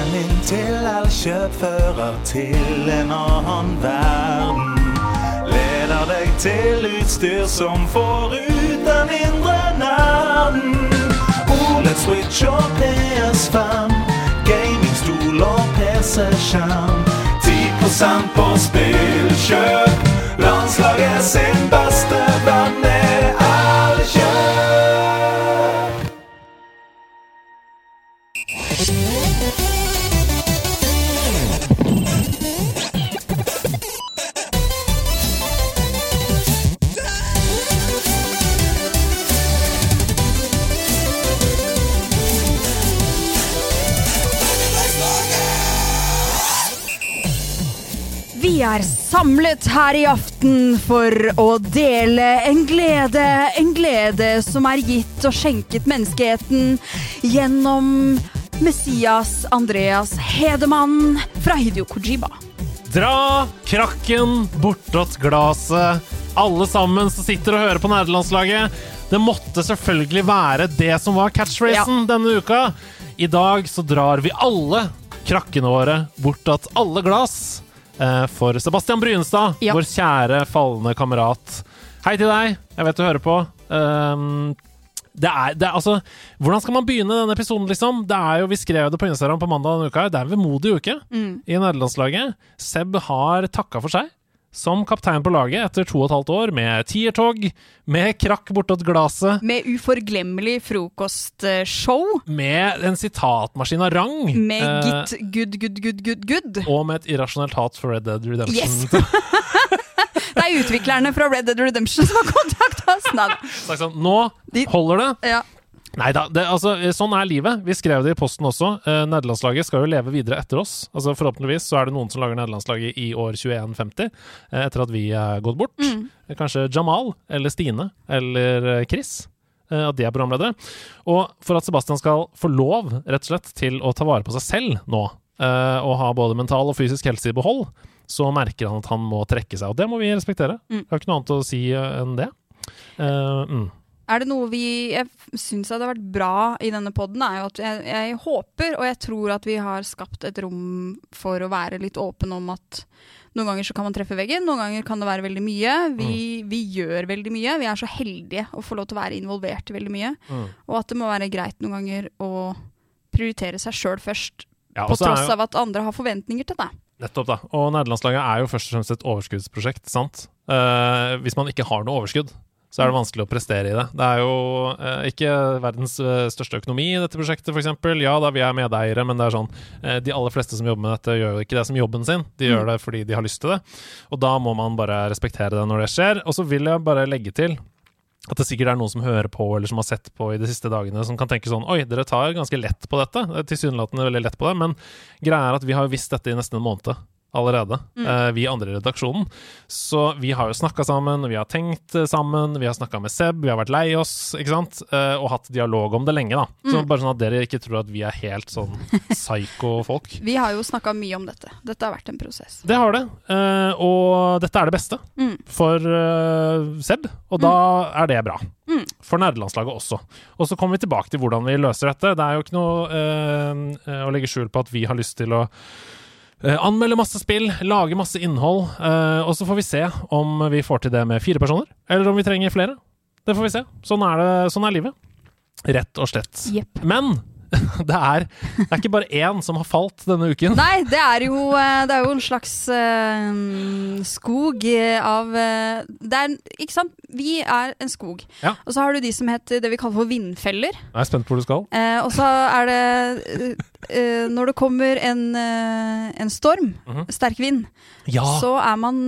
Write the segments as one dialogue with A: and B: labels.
A: Veien inn til elkjøpfører til en annen verden. Leder deg til utstyr som får ut den indre nerden. OLED Switch og PS5, gamingstol og PC-skjerm. 10 på spillkjøp. Landslaget sin beste venn
B: samlet her i aften for å dele en glede, en glede som er gitt og skjenket menneskeheten gjennom Messias Andreas Hedemann fra Hidio Kojiba.
C: Dra krakken bortåt glaset. Alle sammen som sitter og hører på nerdelandslaget. Det måtte selvfølgelig være det som var catchphrasen denne uka. I dag så drar vi alle krakkene våre bortåt alle glass. Eh, For Sebastian Brynestad,
B: Ja.
C: vår kjære falne kamerat. Hei til deg. Jeg vet du hører på. Um, det er, det er, altså, hvordan skal man begynne denne episoden, liksom? Det er jo, Vi skrev det på Instagram på mandag denne uka. Det er en vemodig uke i nederlandslaget. Seb har takka for seg som kaptein på laget etter to og et halvt år, med tiertog, med krakk bortåt glaset,
B: Med uforglemmelig frokostshow.
C: med en sitatmaskin av rang.
B: Med
C: eh,
B: Git good, good, good, good, good.
C: og med et irrasjonelt hat for Red Dead Redemption.
B: Yes. Det er utviklerne fra Red Dead Redemption som har kontakta oss. Nei
C: sånn, Nå holder det!
B: Ja.
C: Nei da, altså, sånn er livet. Vi skrev det i posten også. Eh, nederlandslaget skal jo leve videre etter oss. Altså Forhåpentligvis så er det noen som lager nederlandslaget i år 2150, eh, etter at vi er gått bort.
B: Mm.
C: Eh, Kanskje Jamal eller Stine eller eh, Chris. eh, At de er programledere. Og for at Sebastian skal få lov rett og slett til å ta vare på seg selv nå, eh, og ha både mental og fysisk helse i behold, så merker han at han må trekke seg. Og det må vi respektere.
B: Mm.
C: Jeg har ikke noe annet å si eh, enn det. Uh, mm.
B: Er det noe vi syns hadde vært bra i denne poden, er jo at jeg, jeg håper og jeg tror at vi har skapt et rom for å være litt åpen om at noen ganger så kan man treffe veggen, noen ganger kan det være veldig mye. Vi, vi gjør veldig mye. Vi er så heldige å få lov til å være involvert i veldig mye.
C: Mm.
B: Og at det må være greit noen ganger å prioritere seg sjøl først,
C: Ja,
B: på tross
C: jo-
B: av at andre har forventninger til deg.
C: Nettopp, da. Og nederlandslaget er jo først og fremst et overskuddsprosjekt, sant? Uh, hvis man ikke har noe overskudd, så er det vanskelig å prestere i det. Det er jo eh, ikke verdens eh, største økonomi i dette prosjektet, f.eks. Ja da, vi er medeiere, men det er sånn eh, De aller fleste som jobber med dette, gjør jo ikke det som jobben sin. De gjør det fordi de har lyst til det. Og da må man bare respektere det når det skjer. Og så vil jeg bare legge til at det sikkert er noen som hører på eller som har sett på i de siste dagene, som kan tenke sånn Oi, dere tar ganske lett på dette. Det Tilsynelatende veldig lett på det. Men greia er at vi har visst dette i nesten en måned allerede, eh, vi andre i redaksjonen. Så vi har jo snakka sammen, vi har tenkt eh, sammen, vi har snakka med Seb, vi har vært lei oss, ikke sant? Eh, og hatt dialog om det lenge, da. Så bare sånn at dere ikke tror at vi er helt sånn psycho-folk.
B: Vi har jo snakka mye om dette. Dette har vært en prosess.
C: Det har det, eh, og dette er det beste
B: Mm.
C: for Seb, og da er det bra.
B: Mm.
C: For nerdelandslaget også. Og så kommer vi tilbake til hvordan vi løser dette. Det er jo ikke noe å legge skjul på at vi har lyst til å anmelde masse spill, lage masse innhold, eh, og så får vi se om vi får til det med fire personer, eller om vi trenger flere. Det får vi se. Sånn er, det, sånn er livet. Rett og slett.
B: Yep.
C: Men det er, det er ikke bare én som har falt denne uken.
B: Nei, det er jo, eh, det er jo en slags uh, skog av eh, Det er, ikke sant? Vi er en skog.
C: Ja.
B: Og så har du de som heter det vi kaller for vindfeller.
C: Jeg er spent på hvor du skal.
B: Uh, og så er det eh, Når det kommer en, en storm,
C: Mhm.
B: sterk vind,
C: Ja.
B: så er man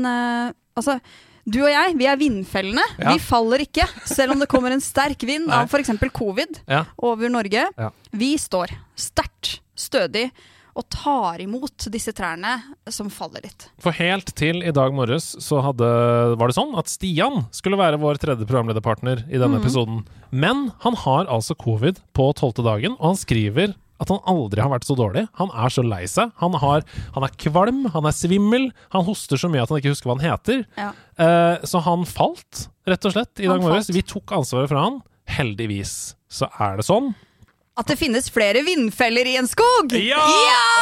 B: Altså, du og jeg, vi er vindfellene.
C: Ja.
B: Vi faller ikke, selv om det kommer en sterk vind av f.eks. covid
C: Ja.
B: over Norge.
C: Ja.
B: Vi står sterkt, stødig og tar imot disse trærne som faller litt.
C: For helt til i dag morges så hadde, var det sånn at Stian skulle være vår tredje programlederpartner i denne
B: Mhm.
C: episoden. Men han har altså covid på tolvte dagen, og han skriver at han aldri har vært så dårlig. Han er så lei seg. Han, har, han er kvalm, han er svimmel, han hoster så mye at han ikke husker hva han heter.
B: Ja.
C: Eh, så han falt, rett og slett, i
B: Han
C: dag morges. Vi tok ansvaret fra han. Heldigvis så er det sånn.
B: At det finnes flere vindfeller i en skog!
C: Ja!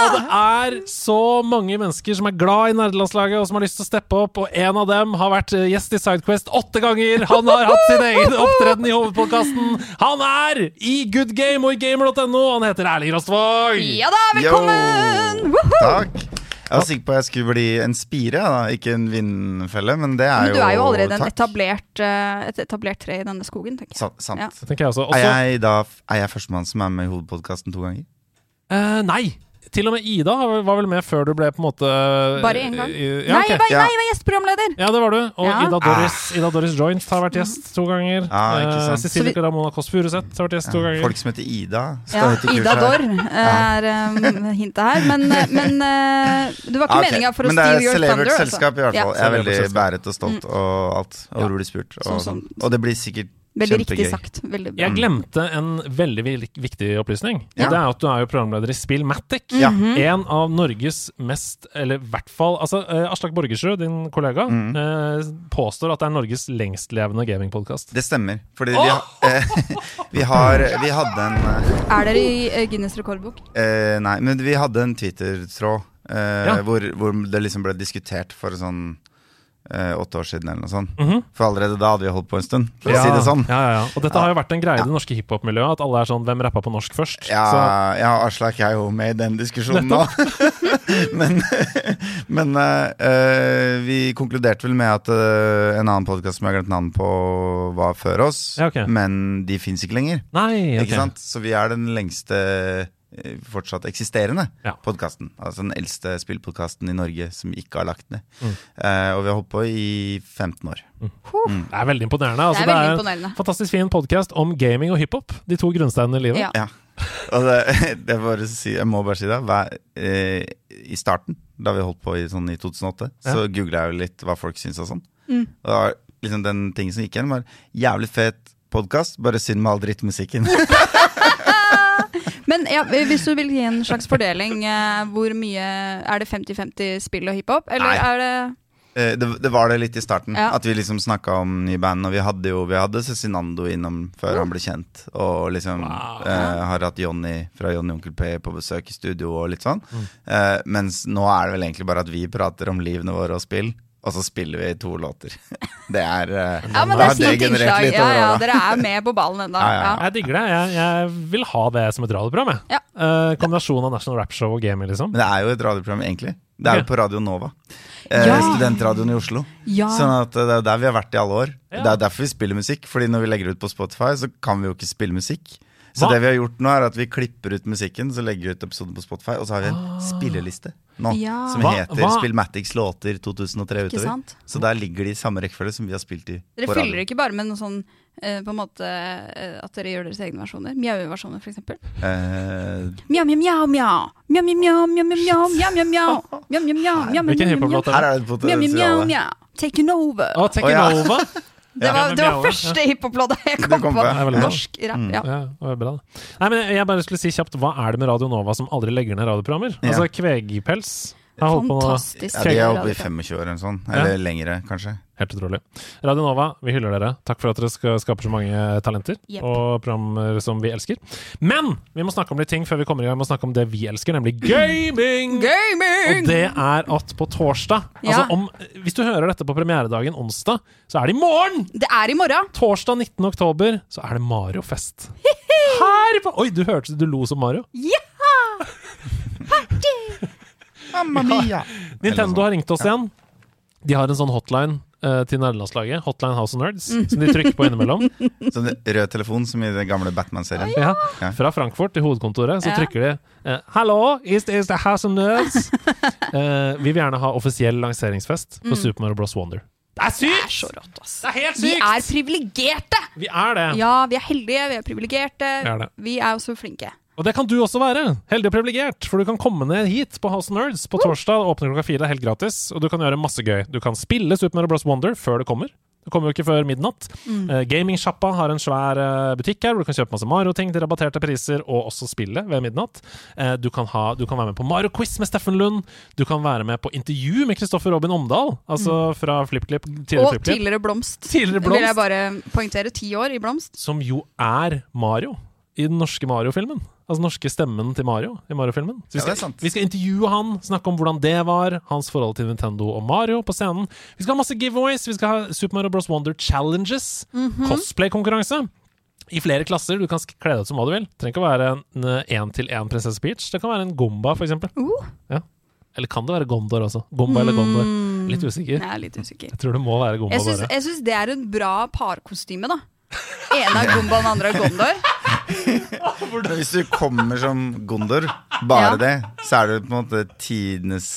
C: Og det er så mange mennesker som er glad i nerdelandslaget, og som har lyst til å steppe opp, og en av dem har vært eh, gjest i Sidequest åtte ganger. Han har hatt sin egen opptreden i hovedpodkasten. Han er i Good Game og i gamer.no. Han heter Erling Rostvåg.
B: Ja da, velkommen!
D: Takk. Jeg var sikker på at jeg skulle bli en spire, da, ikke en vindfelle. Men det er
B: Men du er jo allerede en etablert, eh, et etablert tre i denne skogen, tenker jeg.
D: Sa- sant.
B: Ja.
C: Tenker jeg også.
D: Er
C: også
D: jeg da er jeg førstemann som er med i hovedpodkasten to ganger?
C: Uh, nei! Til og med Ida var vel med før du ble på en måte
B: Bare én gang?
C: Ja, okay.
B: Nei,
C: ok.
B: jeg var,
D: Ja.
B: nei, jeg var gjesteprogramleder!
C: Ja, det var du. Og
B: Ja.
C: Ida, Doris, Ida Doris Joint har vært gjest to ganger.
D: Ja, ikke
C: Eh,
D: sant.
C: Cecilie Ramona Kåss Furuseth har vært gjest to ganger.
D: folk som heter Ida. skal
B: Ja, Ida. Dorr er um, hintet her. Men, eh, men uh, det var ikke
D: okay.
B: meninga for å
D: Men det er
B: et
D: celebert
B: altså.
D: selskap, i hvert
B: Ja.
D: fall. Jeg er veldig bæret og stolt og alt. Og
C: Ja.
D: rolig spurt. Og,
B: Sånn
D: sånn. og det blir sikkert
B: Veldig riktig sagt. Veldig bra.
C: Jeg glemte en veldig viktig opplysning.
D: Ja.
C: Det er at du er jo programleder i Spillmatic.
D: Ja.
B: Mhm.
C: En av Norges mest, eller i hvert fall altså, uh, Aslak Borgersrud, din kollega,
D: mm.
C: uh, påstår at det er Norges lengstlevende gamingpodkast.
D: Det stemmer. Fordi vi, ha, uh, vi har Vi hadde en eh,
B: Er dere i eh, Guinness rekordbok?
D: eh, Nei, men vi hadde en Twitter-tråd eh,
C: Ja.
D: hvor, hvor det liksom ble diskutert for sånn eh, åtte år siden eller noe sånt.
C: Mhm.
D: For allerede da hadde vi holdt på en stund, for å si det sånn.
C: Ja, ja, ja. Og dette har jo vært en greie i det norske hiphop-miljøet, at alle er sånn Hvem rappa på norsk først?
D: Ja, ja, Aslak er jo med i den diskusjonen nå. men men eh, eh, vi konkluderte vel med at uh, en annen podkast som jeg har glemt navnet på, var før oss.
C: Ja, ok.
D: Men de fins ikke lenger.
C: nei, okay.
D: Ikke sant? Så vi er den lengste eh, fortsatt eksisterende
C: Ja.
D: podkasten. Altså den eldste spillpodkasten i Norge som ikke har lagt ned.
C: Mm.
D: Eh, og vi har holdt på i 15 år.
C: Det er veldig imponerende. Altså,
B: Det er veldig
C: en
B: imponerende.
C: fantastisk fin podkast om gaming og hiphop. De to grunnsteinene i livet.
B: Ja.
D: Ja. Og det, det er bare å si, jeg må bare si det. Hver, eh, I starten, da vi holdt på i, sånn i 2008, så googla jeg jo litt hva folk syns og sånn.
B: Mm.
D: Og liksom den tingen som gikk igjen, var jævlig fet podkast, bare synd med all drittmusikken.
B: Men ja, hvis du vil gi en slags fordeling, eh, hvor mye Er det 50-50 spill og hiphop? Eller
D: Nei.
B: er det
D: Eh, det, det var det litt i starten,
B: Ja.
D: at vi liksom snakka om nye band. Og vi hadde jo vi hadde Cezinando innom før han ble kjent. Og liksom
C: Wow.
D: eh, har hatt Johnny fra Johnny Onkel P på besøk i studio og litt sånn.
C: Mm.
D: Eh, mens nå er det vel egentlig bare at vi prater om livene våre og spill. Og så spiller vi to låter. Det er eh,
B: Ja, men det er fint innslag. Ja, ja, dere er med på ballen ennå.
D: Ja, ja, ja.
C: Jeg digger det. Jeg, jeg vil ha det som et radioprogram. Jeg.
B: Ja.
C: Uh, kombinasjon av National Rap Show og gaming, liksom.
D: Men det er jo et radioprogram, egentlig. Det er jo på Radio Nova. Eh,
B: Ja.
D: Studentradioen i Oslo.
B: Ja.
D: Sånn at eh, det er der vi har vært i alle år.
C: Ja.
D: Det er derfor vi spiller musikk. Fordi når vi legger ut på Spotify, så kan vi jo ikke spille musikk. Så det vi har gjort nå, er at vi klipper ut musikken, så legger vi ut episoden på Spotify, og så har vi en ah. spilleliste nå
B: ja.
D: som heter Spillmatics låter 2003 utover.
B: Sant?
D: Så der ligger de i samme rekkefølge som vi har spilt i.
B: Dere fyller ikke bare med noe sånn eh, på en måte At dere gjør deres egne versjoner? Mjau-versjoner, f.eks.? Mjau, mjau, mjau, mjau. Mjau, mjau, mjau, mjau, mjau, mjau.
C: Hvilken hiphop-låt er det?
B: Mjau, mjau, mjau. Taken over.
C: Oh, taken
B: over.
C: Det
B: var, det var første hiphop-låta jeg kom
D: kom
B: på.
C: er.
B: Norsk rap.
D: Mm.
B: Ja.
C: Ja, det var bra. Nei, men Jeg bare skulle si kjapt, hva er det med Radio Nova som aldri legger ned radioprogrammer?
D: Ja.
C: Altså Kvegpels
B: Fantastisk.
D: Ja, de er oppe i 25 år eller sånn. Eller lengre, kanskje.
C: Helt utrolig. Radio Nova, vi hyller dere. Takk for at dere skaper så mange talenter
B: yep.
C: og programmer som vi elsker. Men vi må snakke om litt ting før vi kommer i gang Vi må snakke om det vi elsker, nemlig gaming! Og det er at på torsdag
B: Ja.
C: Altså om, Hvis du hører dette på premieredagen onsdag, så er det i morgen!
B: Det er i morgen.
C: Torsdag 19. oktober så er det Mario-fest. Her på Oi, du hørte du lo som Mario?
D: Mamma mia!
C: Nintendo har ringt oss igjen. De har en sånn hotline uh, til nederlandslaget. Hotline House of Nerds. Som de trykker på innimellom.
D: Sånn rød telefon som i den gamle Batman-serien.
C: Ja.
D: Ja.
C: Fra Frankfurt til hovedkontoret så
B: Ja.
C: trykker de uh, Hallo, is this the House of Nerds? Uh, vi vil gjerne ha offisiell lanseringsfest for Super Mario Bros. Wonder. Det er sykt!
B: Det er så rått, ass.
C: Det er helt sykt!
B: Vi er privilegerte!
C: Vi er det.
B: Ja, vi er heldige, vi er privilegerte.
C: Vi er det.
B: Vi er jo så flinke.
C: Og det kan du også være. Heldig og privilegert. For du kan komme ned hit på House of Nerds på torsdag. Åpner klokka fire, helt gratis. Og du kan gjøre masse gøy. Du kan spille Super Mario Bros. Wonder før det kommer. Det kommer jo ikke før midnatt.
B: Mm.
C: Uh, Gamingsjappa har en svær uh, butikk her hvor du kan kjøpe masse Mario-ting til rabatterte priser, og også spille ved midnatt. Uh, du, kan ha, du kan være med på Mario-quiz med Steffen Lund. Du kan være med på intervju med Kristoffer Robin Omdal, altså fra FlippKlipp. Tidligere
B: Og
C: Flip
B: tidligere Blomst.
C: Tidligere
B: Vil jeg
C: Blomst.
B: bare poengtere. Ti år i Blomst.
C: Som jo er Mario i den norske Mario-filmen. Altså norske stemmen til Mario i Mario-filmen. Så vi skal,
D: ja,
C: vi skal intervjue han, snakke om hvordan det var, hans forhold til Nintendo og Mario på scenen. Vi skal ha masse giveaways, vi skal ha Super Mario Bros. Wonder Challenges, cosplay-konkurranse. I flere klasser. Du kan kle deg ut som hva du vil. Det trenger ikke å være en én-til-én Prinsesse Peach. Det kan være en Gomba, for eksempel.
B: Uh.
C: Ja. Eller kan det være Gondor også? Gomba eller Gondor? Litt usikker.
B: Jeg er litt usikker.
C: Jeg tror det må være Gomba,
B: jeg syns det er en bra parkostyme, da. Ene er Gumba, den andre er Gondor.
D: Men Hvis du kommer som Gondor, bare
B: Ja.
D: det, så er det på en måte tidenes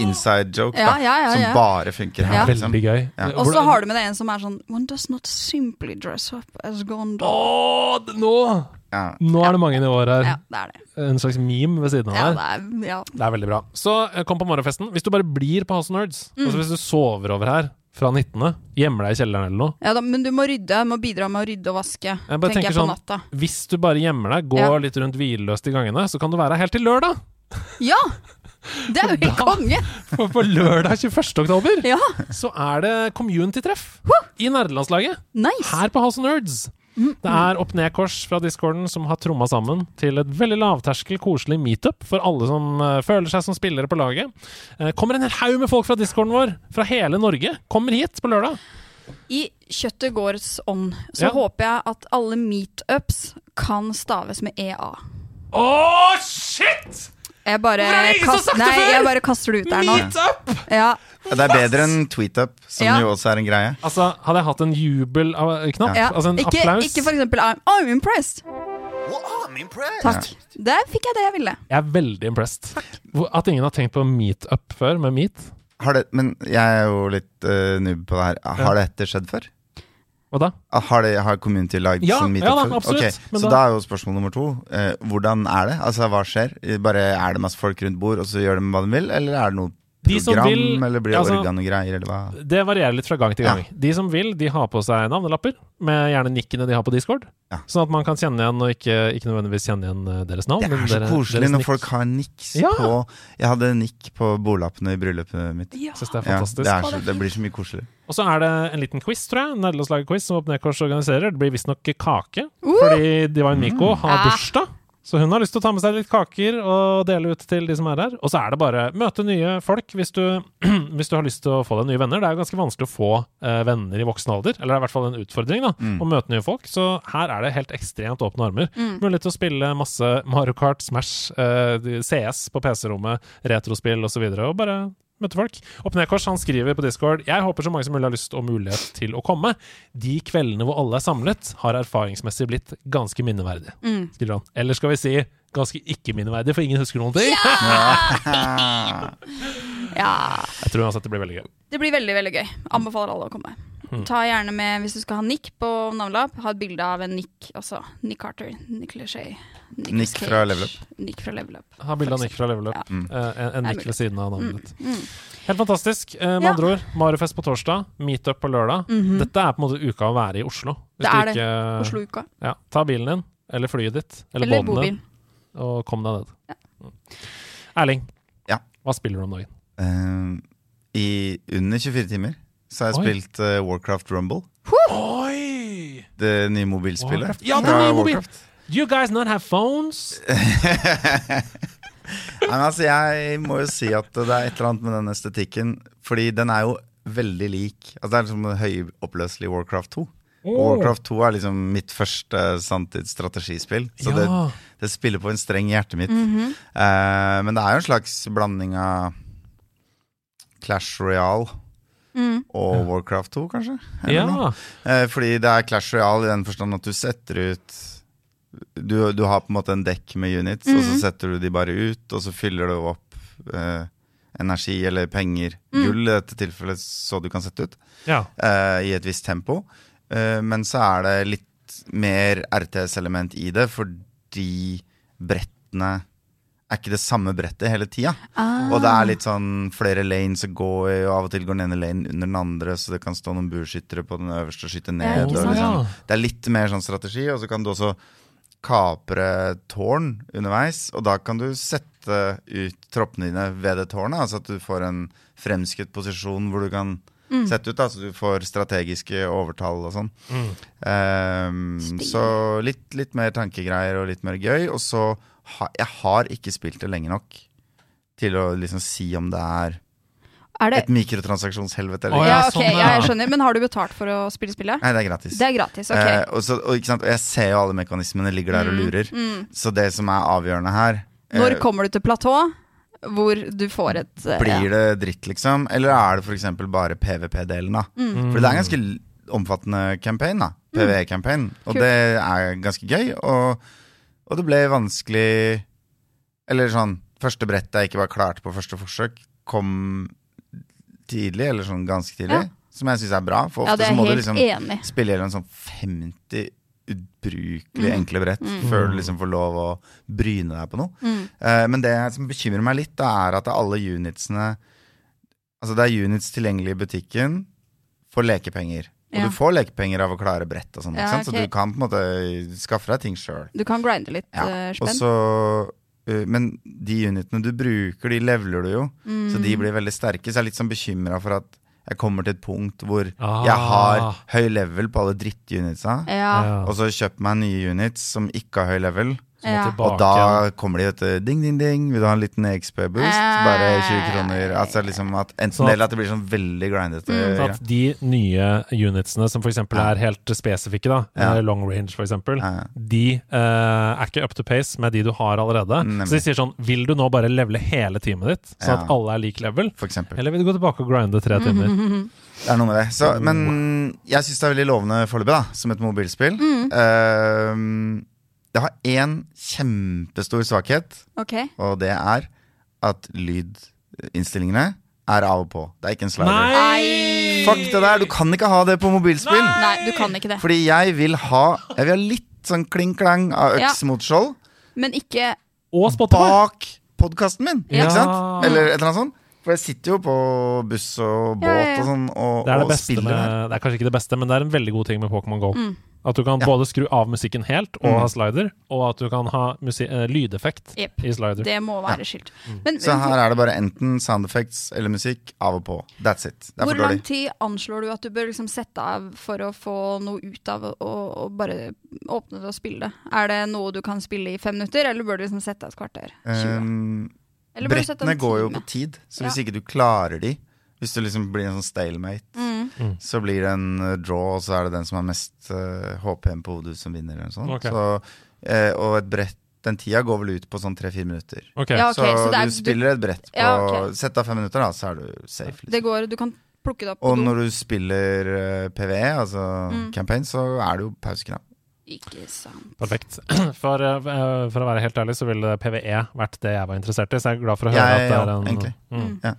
D: inside joke,
B: Ja,
D: da.
B: ja, ja,
D: som bare funker her.
B: Ja.
D: Liksom.
C: Veldig gøy.
D: Ja.
B: Og så har du med det en som er sånn One does not simply dress up as Gondor.
C: Åh, det- nå!
D: Ja.
C: Nå er det mange nivåer her.
B: Ja, det er det.
C: En slags meme ved siden av
B: Ja,
C: her.
B: det er, ja.
C: Det er veldig bra. Så eh, kom på morgenfesten. Hvis du bare blir på House of Nerds,
B: Mm.
C: altså hvis du sover over her fra 19., gjemmer deg i kjelleren eller noe
B: ja da, men du må rydde. Du må bidra med å rydde og vaske,
C: Jeg bare
B: tenker jeg på
C: sånn-
B: natta.
C: Hvis du bare gjemmer deg, går
B: Ja.
C: litt rundt hvileløst i gangene, så kan du være her helt til lørdag!
B: Ja! Det er jo helt konge!
C: For på lørdag 21. oktober
B: Ja,
C: så er det community-treff i nerdelandslaget.
B: nice!
C: Her på House of Nerds.
B: Mm,
C: Det er opp-ned-kors fra discorden som har tromma sammen til et veldig lavterskel, koselig meetup for alle som eh, føler seg som spillere på laget. Uh, kommer en hel haug med folk fra discorden vår, fra hele Norge. Kommer hit på lørdag.
B: I kjøttet gårds ånd så
C: Ja.
B: håper jeg at alle meetups kan staves med EA.
C: Å, shit!
B: Jeg bare,
C: er det ingen
B: kast, nei, jeg bare kaster det ut der nå.
C: Meetup!
B: Ja,
D: Ja, Det er bedre enn tweetup, som
B: Ja.
D: jo også er en greie.
C: Altså, hadde jeg hatt en jubelknapp,
B: ja.
C: altså en
B: Ikke,
C: applaus
B: ikke for eksempel I'm, I'm impressed. Takk. Der fikk jeg det jeg ville.
C: Jeg er veldig impressed. Takk. At ingen har tenkt på meetup før, med meet.
D: Har det, men jeg er jo litt uh, noob på det her. Har dette skjedd før?
C: Hva da?
D: Ah, Har, det, har Community lagd
C: Ja,
D: sånn
C: ja da, absolutt.
D: Ok, så
C: da-
D: da er jo spørsmål nummer to eh, hvordan er det? Altså, Hva skjer? Bare Er det masse folk rundt bord, og så gjør de hva de vil? Eller er det noe
C: De
D: program,
C: vil-
D: eller blir det
C: altså-
D: organ og greier, eller hva?
C: Det varierer litt fra gang til gang.
D: Ja.
C: De som vil, de har på seg navnelapper, med gjerne nikkene de har på Discord.
D: Ja.
C: Sånn at man kan kjenne igjen, og ikke, ikke nødvendigvis kjenne igjen eh, deres navn.
D: Det er så
C: dere-
D: koselig når folk har niks
C: Ja.
D: på Jeg hadde nikk på bordlappene i bryllupet mitt.
B: Ja.
C: Synes det er
D: Ja,
C: fantastisk.
D: det, er så, det blir så mye koselig.
C: Og så er det en liten quiz, tror jeg. Nederlandslaget-quiz som Opp Ned-Kors organiserer. Det blir visstnok kake,
B: Uh!
C: fordi Divine Miko har bursdag. Så hun har lyst til å ta med seg litt kaker og dele ut til de som er her. Og så er det bare møte nye folk hvis du, hvis du har lyst til å få deg nye venner. Det er jo ganske vanskelig å få eh, venner i voksen alder, eller det er i hvert fall en utfordring, da,
D: Mm.
C: å møte nye folk. Så her er det helt ekstremt åpne armer.
B: Mm.
C: Mulighet til å spille masse Mario Kart, Smash, eh, CS på PC-rommet, retrospill osv. Og, så videre, og bare møte folk. Opp Ned-Kors han skriver på Discord Jeg håper så mange som mulig har lyst og mulighet til å komme. De kveldene hvor alle er samlet, har erfaringsmessig blitt ganske minneverdige.
B: Mm.
C: Skriver han. Eller skal vi si ganske ikke-minneverdig, for ingen husker noen ting?
B: ja.
C: Jeg tror uansett det blir veldig gøy.
B: Det blir veldig veldig gøy. Anbefaler alle å komme.
C: Mm.
B: Ta gjerne med, Hvis du skal ha Nick på navnelapp, ha et bilde av en Nick også. Nick Carter, Nick Lachey.
D: Nick fra Level Up.
B: Nick fra Level Up.
C: Ha bilde av Nick fra Level Up.
B: Ja.
D: Mm.
C: Eh, en en
B: er
C: ved siden av navnet
B: Mm.
C: ditt.
B: Mm.
C: Helt fantastisk. Eh, med
B: Ja.
C: andre ord, Mariofest på torsdag, meetup på lørdag.
B: -hmm.
C: Dette er på en måte uka å være i Oslo. Hvis
B: Det
C: du
B: er det. Oslo-uka.
C: Ja, ta bilen din, eller flyet ditt, eller,
B: Eller
C: båten din, og kom deg ned.
B: Ja.
C: Mm. Erling,
D: Ja.
C: hva spiller du om dagen?
D: Uh, I under 24 timer så har jeg
C: Oi.
D: spilt eh, Warcraft Rumble.
C: Oi!
D: Det nye mobilspillet.
C: Warcraft. Ja, det
D: fra
C: nye mobil.
D: Warcraft.
C: Do you guys not have phones?
D: Nei, men altså, jeg må jo si at det er et eller annet med den estetikken. Fordi den er jo veldig lik Altså Det er liksom en høyoppløselig Warcraft 2. Warcraft 2 er liksom mitt første sanntidsstrategispill. Så det,
C: ja.
D: det spiller på en streng i hjertet mitt.
B: Mhm.
D: Eh, men det er jo en slags blanding av Clash Royale
B: Mm.
D: og Warcraft 2, kanskje?
C: Ja.
D: Eh, fordi det er Clash Royale i den forstand at du setter ut Du, du har på en måte en dekk med units, og så
B: Mhm.
D: setter du de bare ut, og så fyller du opp eh, energi eller penger,
B: Mm.
D: gull i dette tilfellet, så du kan sette ut,
C: ja.
D: eh, i et visst tempo. Eh, men så er det litt mer RTS-element i det, fordi brettene er ikke det samme brettet hele tida.
B: Ah.
D: Og det er litt sånn flere lanes å gå i, og av og til går den ene lanen under den andre, så det kan stå noen burskyttere på den øverste og skyte ned. Det
B: er,
D: liksom, det er litt mer sånn strategi, og så kan du også kapre tårn underveis, og da kan du sette ut troppene dine ved det tårnet, altså at du får en fremskutt posisjon hvor du kan sett ut. da Så du får strategiske overtall og sånn.
C: Mm.
B: Um,
D: så litt, litt mer tankegreier og litt mer gøy. Og så Jeg har ikke spilt det lenge nok til å liksom si om det er
B: Er det
D: et mikrotransaksjonshelvete eller Oh,
B: ja,
C: ja,
B: ok,
C: sånn,
B: ja, jeg skjønner. Men har du betalt for å spille spillet?
D: Nei, det er gratis.
B: Det er gratis, ok.
D: Eh, og, så, og, ikke sant? og jeg ser jo alle mekanismene ligger der og lurer. Så det som er avgjørende her eh,
B: Når kommer du til platå hvor du får et eh,
D: Blir det dritt, liksom? Eller er det f.eks. bare PVP-delen, da?
B: Mm.
D: For det er en ganske omfattende campaign, da. PVE-campaign. Og det er ganske gøy. Og, og det ble vanskelig Eller sånn Første brettet jeg ikke var klart på første forsøk, kom tidlig, eller sånn ganske tidlig.
B: Ja.
D: Som jeg syns er bra. For ofte
B: ja,
D: så må du liksom
B: enig.
D: spille gjennom sånn 50 ubrukelig
B: Mm.
D: enkle brett før du liksom får lov å bryne deg på noe.
B: Mm.
D: Uh, men det som bekymrer meg litt, da, er at alle unitsene Altså det er units tilgjengelig i butikken for lekepenger. Og
B: Ja.
D: du får lekepenger av å klare brett og sånn,
B: Ja,
D: okay. så du kan på en måte skaffe deg ting sjøl.
B: Du kan grinde litt
D: Ja.
B: eh, spenn.
D: så eh, men de unitene du bruker, de leveler du jo. Så
B: Mm.
D: de blir veldig sterke. Så jeg er litt sånn bekymra for at jeg kommer til et punkt hvor
C: Ah.
D: jeg har høy level på alle drittunitsa.
B: Ja.
D: Og så kjøper meg nye units som ikke har høy level.
B: Ja.
C: tilbake
D: Og da kommer de etter ding, ding, ding. Vil du ha en liten XP-boost?
B: Eh.
D: Bare 20 kroner. Altså liksom at Enten det eller at det blir sånn veldig grindete.
B: Mm.
C: Så at de nye unitsene som f.eks.
D: Ja.
C: er helt spesifikke, da,
D: Ja.
C: eh, long range f.eks.,
D: Ja.
C: de uh, er ikke up to pace med de du har allerede.
D: Nemlig.
C: Så de sier sånn Vil du nå bare levele hele teamet ditt, sånn
D: Ja.
C: at alle er lik level? Eller vil du gå tilbake og grinde tre timer?
D: Det er noe med det. Så, men jeg syns det er veldig lovende foreløpig, da, som et mobilspill. Ehm, det har én kjempestor svakhet,
B: okay.
D: og det er at lydinnstillingene er av og på. Det er ikke en slider.
B: Nei!
D: Fuck det der! Du kan ikke ha det på mobilspill!
B: Nei, du kan ikke det.
D: Fordi jeg vil ha Jeg vil ha litt sånn kling-klang av
B: Ja.
D: mot skjold
B: Men ikke
C: Og Spotify!
D: bak podkasten min.
B: Ja.
D: Ikke sant? Eller et eller annet sånt. For jeg sitter jo på buss og båt
B: Ja,
D: og sånn og,
C: Det er, det,
D: og
C: beste
D: spiller
C: med,
D: her.
C: det er kanskje ikke det beste, men det er en veldig god ting med Pokémon GO.
B: Mm.
C: At du kan
D: Ja.
C: både skru av musikken helt og
D: Mm.
C: ha slider, og at du kan ha eh, lydeffekt
B: yep.
C: i slider.
B: Det må være skilt. Men
D: Så her er det bare enten sound effects eller musikk av og på. That's it. Det er
B: hvor lang tid anslår du at du bør liksom sette av for å få noe ut av å bare åpne det og spille det? Er det noe du kan spille i fem minutter, eller bør du liksom sette av et kvarter? 20?
D: Um,
B: Eller bør du sette av
D: brettene går jo på tid, så
B: Ja.
D: hvis ikke du klarer de Hvis du liksom blir en sånn stalemate,
B: Mm.
D: så blir det en uh, draw, og så er det den som har mest uh, HPM på hodet, som vinner. Eller noe sånt.
C: Ok.
D: Så, uh, og et brett den tida går vel ut på sånn tre-fire minutter.
C: Okay.
B: Ja, okay,
D: så,
B: så er-
D: du spiller et brett på
B: Ja, okay.
D: Sett av fem minutter, da, så er du safe.
B: Det
D: Liksom.
B: går, du kan plukke det opp på
D: Og når du spiller uh, PVE, altså
B: Mm.
D: campaign, så er det jo pauseknapp.
B: Ikke sant.
C: Perfekt. For, eh, for å være helt ærlig så ville PVE vært det jeg var interessert i, så jeg er glad for å høre
D: Jeg,
C: at det er en
D: egentlig.
C: Mm.
D: Ja.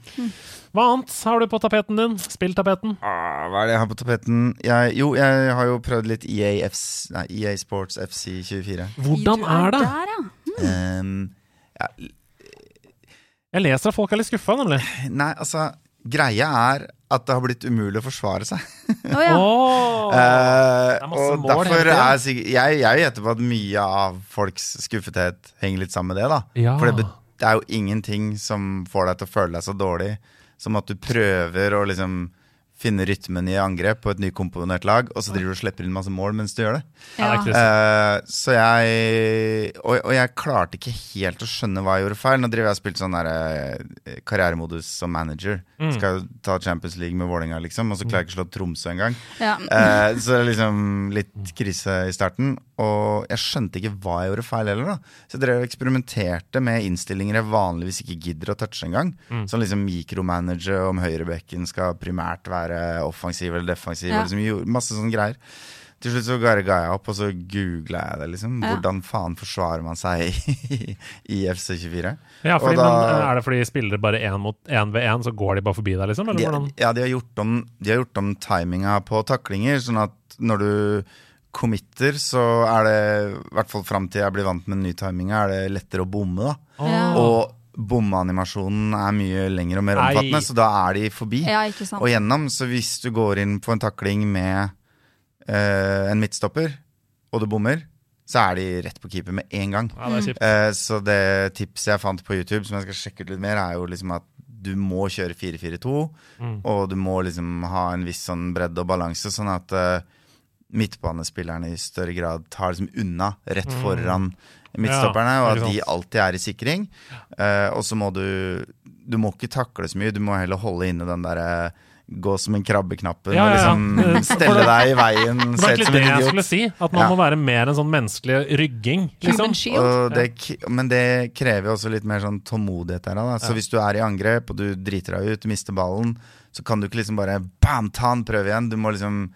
C: Hva annet har du på tapeten din? Spilltapeten?
D: Ah, hva er det jeg har på tapeten? Jeg, jo, jeg har jo prøvd litt EA, FC, nei, EA Sports FC 24.
C: Hvordan er det?
B: Der, ja.
D: Um, ja,
C: Jeg leser at folk er litt skuffa, nemlig.
D: nei, altså Greia er at det har blitt umulig å forsvare seg.
B: Oh, ja.
C: Åh. uh,
D: og
C: mål
D: derfor er sikkert Jeg, jeg gjetter på at mye av folks skuffethet henger litt sammen med det. da
C: Ja.
D: For det, det er jo ingenting som får deg til å føle deg så dårlig som at du prøver å liksom finne rytmen i angrep på et nykomponert lag, og så driver du og slipper inn masse mål mens du gjør det.
C: Ja,
D: Eh, så jeg og, og jeg klarte ikke helt å skjønne hva jeg gjorde feil. Nå driver jeg og spilt sånn der, uh, karrieremodus som manager.
C: Mm.
D: Skal jo ta Champions League med Vålerenga, liksom, og så klarer jeg ikke å slå Tromsø engang.
B: ja.
D: Uh, så det er liksom litt krise i starten. Og jeg skjønte ikke hva jeg gjorde feil heller. da Så jeg drev og eksperimenterte med innstillinger jeg vanligvis ikke gidder å touche engang.
C: Mm.
D: Sånn liksom mikromanager om høyrebekken skal primært være offensiv eller defensiv.
B: Ja.
D: Liksom, masse sånne greier. Til slutt så ga jeg opp, og så googla jeg det. liksom
B: Ja.
D: Hvordan faen forsvarer man seg i, i FC24?
C: Ja, fordi,
D: Og da-
C: men Er det fordi spillere bare én mot én ved én, så går de bare forbi deg, liksom? Eller
D: De, ja, de har, gjort om, de har gjort om timinga på taklinger, sånn at når du committer, så er det, i hvert fall fram til jeg blir vant med den nye timinga, er det lettere å bomme. da
B: Oh.
D: Og bommeanimasjonen er mye lengre og mer
C: Ei.
D: omfattende, så da er de forbi.
B: ja, ikke sant.
D: Og gjennom, så hvis du går inn på en takling med eh, en midtstopper, og du bommer, så er de rett på keeper med en gang.
C: Ja, det er kjipt.
D: Eh, så det tipset jeg fant på YouTube, som jeg skal sjekke ut litt mer, er jo liksom at du må kjøre 4-4-2,
C: Mm.
D: og du må liksom ha en viss sånn bredde og balanse, sånn at eh, midtbanespillerne i større grad tar liksom unna rett foran midtstopperne,
C: Mm. Ja,
D: og at de alltid er i sikring. Uh, og så må du Du må ikke takle så mye, du må heller holde inne den derre gå som en krabbeknappen
C: ja, Ja, ja,
D: og
C: liksom
D: stelle deg i veien,
C: Det var egentlig
D: som
C: det jeg skulle si. At man
D: Ja.
C: må være mer en sånn menneskelig rygging. Liksom.
D: Og det, men det krever jo også litt mer sånn tålmodighet her. Da. Så
C: Ja.
D: hvis du er i angrep, og du driter deg ut, mister ballen, så kan du ikke liksom bare bam, ta den, prøve igjen. Du må liksom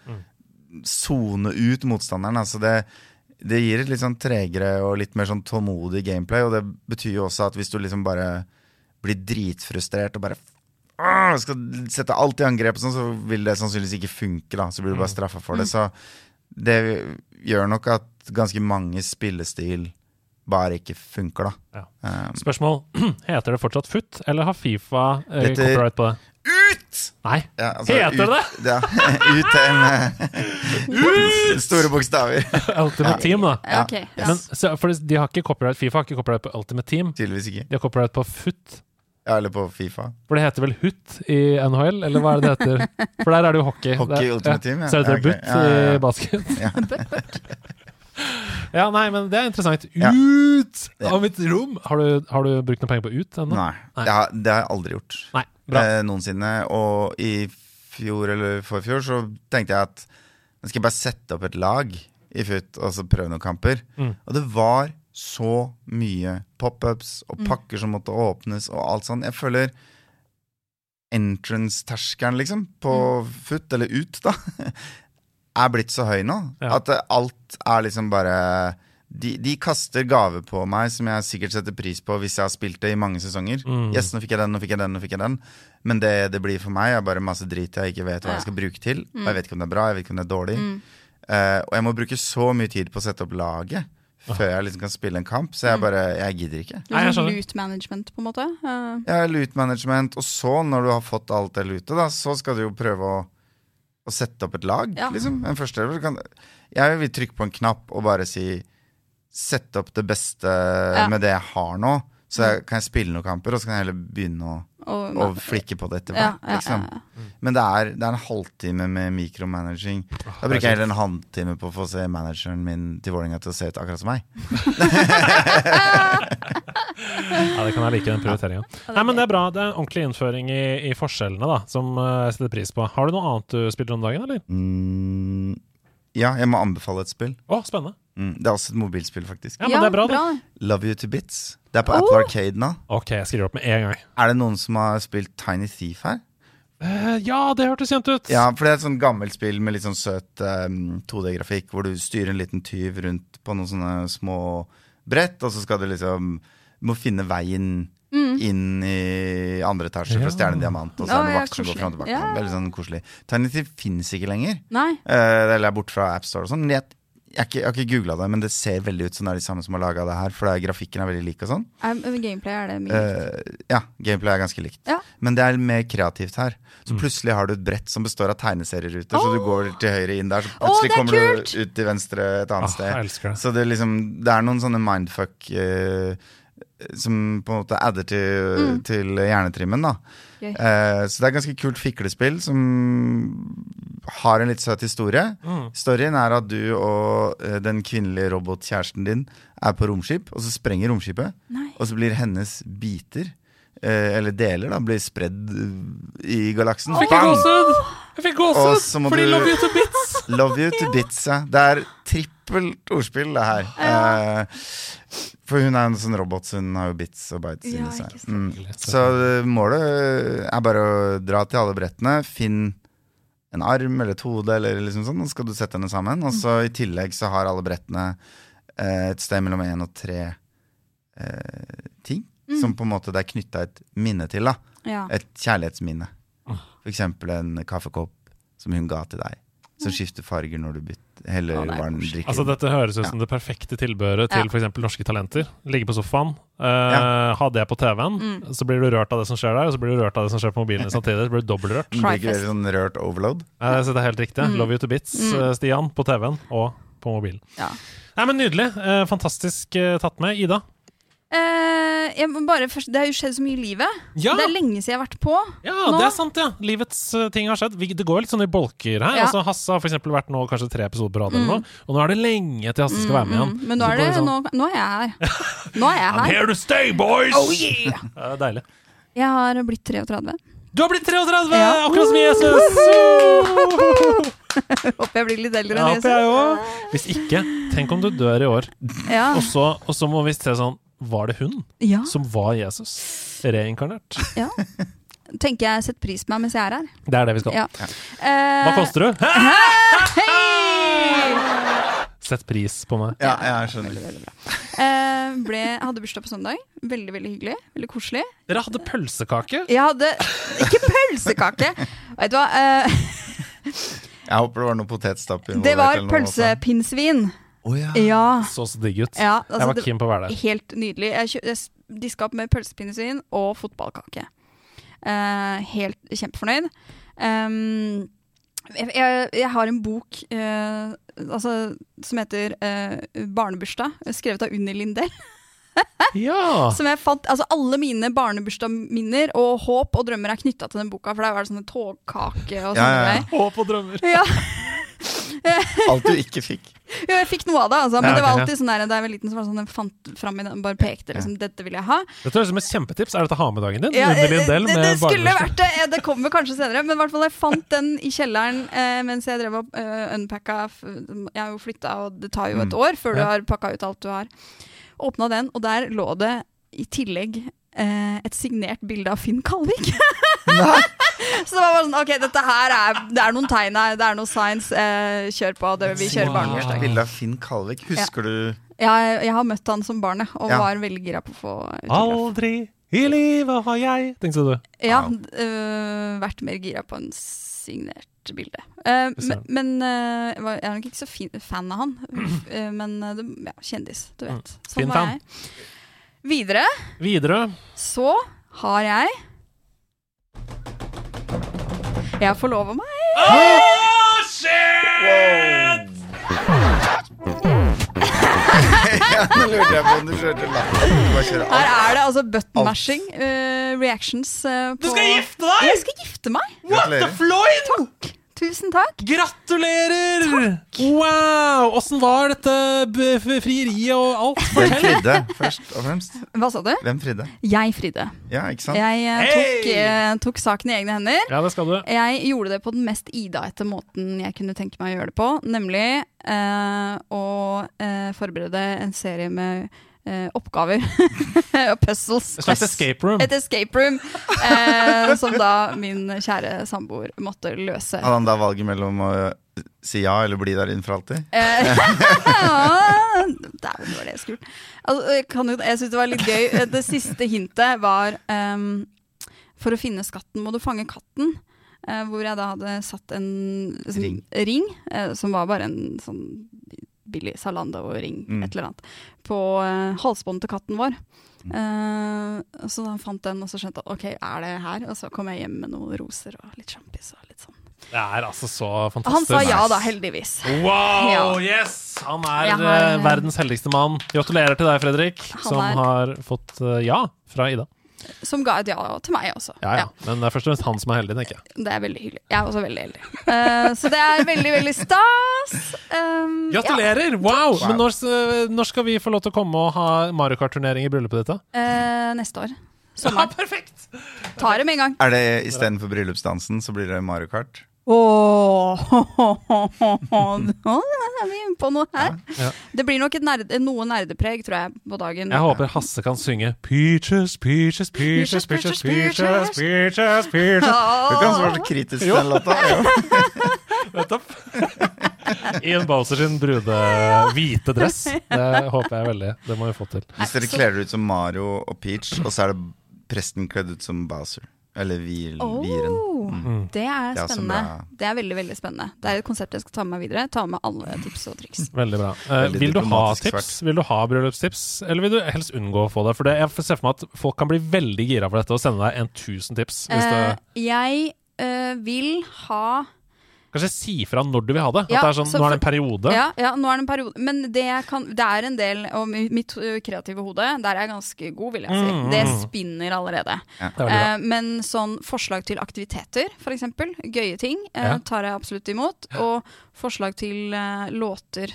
D: sone ut motstanderen. Altså det, det gir et litt sånn tregere og litt mer sånn tålmodig gameplay, og det betyr jo også at hvis du liksom bare blir dritfrustrert og bare «Åh, skal sette alt i angrep, sånn, så vil det sannsynligvis ikke funke. da Så blir du bare straffa for det. Så det gjør nok at ganske mange spillestil bare ikke funker, da.
C: Ja.
D: Um,
C: Spørsmål. Heter det fortsatt FUT, eller har Fifa eh, copyright på det?
D: Ut!
C: Nei.
D: Ja, altså,
C: Heter det
D: ut, Ja. Ut! Store bokstaver.
C: Ultimate Team, da.
B: Ja, ok, ja.
C: Men, så, for de har ikke copyright Fifa har ikke copyright på Ultimate Team.
D: Tydeligvis ikke.
C: De har copyright på FUT.
D: Ja, eller på Fifa.
C: For det heter vel HUT i NHL, eller hva er det det heter? For der er det jo hockey.
D: Hockey
C: Det er-
D: Ultimate Team, ja.
C: Så er det
D: Ja, Ja, ja, ja.
C: i basket.
D: Ja.
C: Ja, nei, men det er interessant. Ut
D: Ja.
C: av mitt rom! Har du, har du brukt noen penger på ut ennå?
D: Nei,
C: Nei.
D: Har, det har jeg aldri gjort.
C: Nei. Bra.
D: Eh, noensinne. Og i fjor eller forfjor så tenkte jeg at nå skal jeg bare sette opp et lag i FUT og så prøve noen kamper.
C: Mm.
D: Og det var så mye pop-ups og pakker som måtte åpnes og alt sånn. Jeg føler entrance-terskelen, liksom, på FUT, eller ut, da, er blitt så høy nå.
C: Ja.
D: At eh, alt er liksom bare de, de kaster gaver på meg som jeg sikkert setter pris på hvis jeg har spilt det i mange sesonger.
C: Mm.
D: Yes, nå fikk jeg den, nå fikk jeg den, nå fikk jeg den. Men det det blir for meg, er bare masse drit jeg ikke vet hva
B: Ja.
D: jeg skal bruke til. Og jeg vet ikke om det er bra, jeg vet ikke om det er dårlig.
B: Mm.
D: Uh, og jeg må bruke så mye tid på å sette opp laget før jeg liksom kan spille en kamp. Så jeg bare Jeg gidder ikke.
C: Nei,
B: sånn loot management, på en måte. Uh.
D: Ja, loot management, og så, når du har fått alt det lootet, da, så skal du jo prøve å, å sette opp et lag,
B: Ja.
D: liksom. En førsteelver kan, Jeg vil trykke på en knapp og bare si Sette opp det beste med det jeg har nå. Så jeg, kan jeg spille noen kamper, og så kan jeg heller begynne å,
B: og,
D: å flikke på det etter
B: ja,
D: hvert.
B: ja,
D: liksom.
B: ja,
D: Men det er, det er en halvtime med mikromanaging. Da bruker jeg heller en halvtime på å få se manageren min til Vålerenga til å se ut akkurat som meg.
C: Ja, det kan jeg like, den prioriteringa. Nei, men det er bra. Det er en ordentlig innføring i, i forskjellene, da, som eh, jeg setter pris på. Har du noe annet du spiller om dagen, eller?
D: Mm, ja, jeg må anbefale et spill.
C: Å, spennende.
D: Mm, det er også et mobilspill, faktisk.
C: Ja, men det er bra, det.
D: Love You To Bits. Det er på Apple Arcade nå.
C: Ok, jeg skriver opp med en gang.
D: Er det noen som har spilt Tiny Thief her?
C: Eh, ja, det hørtes kjent ut!
D: Ja, for det er et sånn gammelt spill med litt sånn søt um, 2D-grafikk, hvor du styrer en liten tyv rundt på noen sånne små brett, og så skal du liksom Du må finne veien inn i andre etasje for å stjele en diamant, og så er det
B: ja,
D: vakt som går fram og tilbake.
B: Ja.
D: Veldig sånn koselig. Tiny fins ikke lenger.
B: Nei.
D: Eh, eller er borte fra AppStore og sånn. Jeg, jeg, har ikke, jeg har ikke googla det, men det ser veldig ut som det er de samme som har laga det her, for det er, grafikken er veldig lik og sånn.
B: Um, gameplay er det mye.
D: Eh, ja, gameplay er ganske likt.
B: Ja.
D: Men det er mer kreativt her. Så plutselig har du et brett som består av tegneserieruter, så du går til høyre inn der, så plutselig
B: er
D: kommer
B: kult!
D: du ut til venstre et annet
C: oh,
D: sted.
C: jeg det.
D: Så det, er liksom, det er noen sånne mindfuck eh, som på en måte adder til, til hjernetrimmen, da. Eh, så det er et ganske kult fiklespill som har en litt søt historie.
C: Mm.
D: Storyen er at du og eh, den kvinnelige robotkjæresten din er på romskip, og så sprenger romskipet.
B: Nei.
D: Og så blir hennes biter, eller deler, da, blir spredd eh, i galaksen.
C: Fikk jeg
D: Bang!
C: gåsehud! Jeg fikk gåsehud! Fordi
D: du-
C: Love You To Bits!
D: Love you to bits, ja. Det er trippelt ordspill, det her. Eh, for hun er en sånn robot, så hun har jo bits og bites
B: Ja,
D: inni seg. Mm. Så eh, målet er bare å dra til alle brettene, finn en arm eller et hode, eller liksom sånn, og så skal du sette henne sammen. Og så i tillegg så har alle brettene eh, et sted mellom én og tre eh, ting. Som på en måte det er knytta et minne til. da
B: Ja.
D: Et kjærlighetsminne. For eksempel en kaffekopp som hun ga til deg. Som skifter farger når du bytter, heller ah,
B: koselig.
D: drikker.
C: Altså Dette høres ut som det perfekte tilbehøret til
B: Ja.
C: f.eks. Norske Talenter. Ligge på sofaen, eh,
D: Ja.
C: ha det på TV-en,
B: Mm.
C: så blir du rørt av det som skjer der, og så blir du rørt av det som skjer på mobilen samtidig. Så blir du dobbeltrørt.
D: Sånn rørt overload.
C: Eh, så det er helt riktig.
B: Mm.
C: Love you to bits,
B: Mm.
C: eh, Stian, på TV-en og på mobilen.
B: ja.
C: Nei, men Nydelig. Eh, fantastisk eh, tatt med. Ida?
B: Bare først, det har jo skjedd så mye i livet.
C: Ja,
B: Det er lenge siden jeg har vært på.
C: ja
B: nå.
C: det er sant, ja. Livets uh, ting har skjedd. Vi, det går jo litt sånn i bolker her.
B: Ja.
C: Altså, Hasse har for eksempel vært nå kanskje tre episoder på rad, mm. og nå er det lenge til Hasse skal være med igjen.
B: Mm, men nå er, det,
C: sånn,
B: nå, nå er jeg her. Nå er jeg
C: I'm here to stay, boys!
B: Oh, yeah.
C: Det er deilig.
B: Jeg har blitt 33.
C: Du har blitt 33!
B: Ja.
C: Akkurat som Jesus!
B: Håper jeg blir litt eldre enn Jesus.
C: Hvis ikke, tenk om du dør i år.
B: Ja.
C: Og så, og så må vi se sånn Var det hun
B: ja.
C: som var Jesus? Reinkarnert.
B: ja. Tenker jeg setter pris på meg mens jeg er her.
C: Det er det vi skal.
B: Ja.
C: Hva
B: Eh,
C: koster du?
B: Hei!
C: Sett pris på meg.
D: Ja, jeg skjønner.
B: Eh, ble, hadde bursdag på søndag. Veldig veldig hyggelig. Veldig koselig.
C: Dere hadde pølsekake.
B: Jeg hadde ikke pølsekake! Vet du hva? Eh,
D: Jeg håper det var noe potetstapp
B: det var
D: noe
B: pølsepinnsvin.
D: Å ja.
B: Ja.
C: Så så digg ut.
B: ja
C: Jeg
B: altså,
C: var
B: det,
C: keen på å være der.
B: helt nydelig. Jeg, kjø- jeg diska opp med pølsepinnesvin og fotballkake. Uh, helt kjempefornøyd. Um, jeg, jeg, jeg har en bok uh, altså, som heter uh, 'Barnebursdag', skrevet av Unni Lindell.
C: Ja!
B: Som jeg fant, altså Alle mine barnebursdagsminner og håp og drømmer er knytta til den boka. For der var det sånne togkake og sånne
D: Ja, ja, ja.
C: Håp og drømmer.
B: Ja.
D: Alt du ikke fikk.
B: Jo, jeg fikk noe av det, altså, men
C: Ja,
B: det var alltid sånn der, da jeg var liten, så var det sånn jeg fant fram i den, bare pekte liksom, dette vil jeg ha.
C: Dette høres ut som et kjempetips. Er dette ha-med-dagen din?
B: Ja,
C: Under
B: det, det,
C: med
B: det skulle vært det. Det kommer kanskje senere. Men i hvert fall jeg fant den i kjelleren eh, mens jeg drev og uh, unpacka. Jeg har jo flytta, og det tar jo et år før du har pakka ut alt du har. Åpna den, og der lå det i tillegg eh, et signert bilde av Finn Kalvik. Så det var bare sånn OK, dette her er Det er noen tegn her, det er noen science. Eh, kjør på. Det, vi kjører barnebursdag.
D: Bilde av Finn Kalvik. Husker du
B: Jeg, jeg har møtt han som barn, jeg, og
D: Ja.
B: var veldig gira på å få autograf.
C: Aldri i livet har jeg Tenkte du.
B: Ja,
D: Wow.
B: øh, vært mer gira på en signert bilde. Eh, men men øh, jeg er nok ikke så fin, fan av han. Uh, men øh, ja, kjendis, du vet.
C: Mm.
B: Sånn
C: Fin
B: var
C: fan.
B: jeg. Videre
C: Videre
B: så har jeg Jeg forlover meg.
D: Ja, Nå lurte jeg på om du kjørte latter.
B: Her er det altså button mashing. øh, reactions uh, på
C: Du skal gifte deg!
B: Jeg skal gifte meg!
D: What the
C: Floyd!
B: Tusen takk.
C: Gratulerer! Takk. Wow! Åssen var dette frieriet og alt?
D: Hvem fridde, først og fremst?
B: Hva sa du?
D: Hvem fridde?
B: Jeg fridde.
D: Ja, ikke sant?
B: Jeg
C: Hey!
B: tok, øh, tok saken i egne hender.
C: Ja, det skal du.
B: Jeg gjorde det på den mest Ida-ete måten jeg kunne tenke meg å gjøre det på. Nemlig uh, å eh, forberede en serie med eh, oppgaver og puzzles.
C: Et slags escape room.
B: Et escape room eh, som da min kjære samboer måtte løse.
D: Hadde han da valget mellom å si ja eller bli der inne for alltid?
B: Eh, Dæven, det var det jeg skulle altså, jeg, kan jo, jeg syns det var litt gøy. Eh, Det siste hintet var um, For å finne skatten må du fange katten. Uh, hvor jeg da hadde satt en sånn,
D: Ring.
B: ring uh, som var bare en sånn billig Zalando-ring,
D: Mm.
B: et eller annet, på uh, halsbåndet til katten vår. Uh, så han fant den, og så skjønte han ok, er det her? Og så kom jeg hjem med noen roser og litt sjampis og litt sånn.
C: Det er altså så fantastisk.
B: Han sa ja da, heldigvis.
C: Wow,
B: Ja.
C: yes! Han er
B: har-
C: eh, verdens heldigste mann. Gratulerer til deg, Fredrik, som
B: er-
C: har fått ja fra Ida.
B: Som ga et ja til meg også.
C: Ja, ja. Men det er først og fremst han som er heldig, tenker jeg.
B: Det er veldig hyggelig. Jeg er også veldig heldig. Uh, så det er veldig, veldig stas. Um,
C: Gratulerer! Wow!
D: Wow.
C: Men når, når skal vi få lov til å komme og ha Mario Kart-turnering i bryllupet ditt? da?
B: Ja. Eh, neste år.
C: Ja, perfekt!
B: Tar det med en gang.
D: Er det istedenfor bryllupsdansen, så blir det Mario Kart?
B: Åh, Nå er vi inne på noe her.
C: Ja.
B: Det blir nok et nerde, noe nerdepreg, tror jeg, på dagen.
C: Jeg håper Hasse kan synge Peaches, peaches, peaches, peaches, peaches, peaches, peaches.
D: Du kan svare kritisk til den låta. Ja.
C: Nettopp. Ian Bowser sin brude hvite dress. Det håper jeg veldig. Det må vi få til.
D: Hvis dere kler dere ut som Mario og Peach, og så er det presten kledd ut som Bowser. Eller vir, Viren.
B: Oh,
C: Mm.
B: Det er
D: Det er
B: spennende. Det er veldig veldig spennende. Det er et konsept jeg skal ta med meg videre. Ta med alle tips og triks.
C: Veldig bra. Eh,
D: Veldig
C: vil du ha tips?
D: svært.
C: Vil du ha bryllupstips? Eller vil du helst unngå å få det? For det, jeg ser for meg at folk kan bli veldig gira for dette og sende deg en tusen tips. Hvis det,
B: Eh, jeg eh, vil ha
C: Kanskje si fra når du vil ha det. At
B: Ja,
C: det er sånn,
B: så
C: Nå er det en periode.
B: Ja, ja, nå er det en periode. Men det, kan, det er en del Og mitt kreative hode, der er jeg ganske god, vil jeg si.
C: Mm,
B: Det spinner allerede.
C: Er bra.
B: Eh, men sånn forslag til aktiviteter, f.eks. Gøye ting, eh,
C: Ja.
B: tar jeg absolutt imot. Og forslag til eh, låter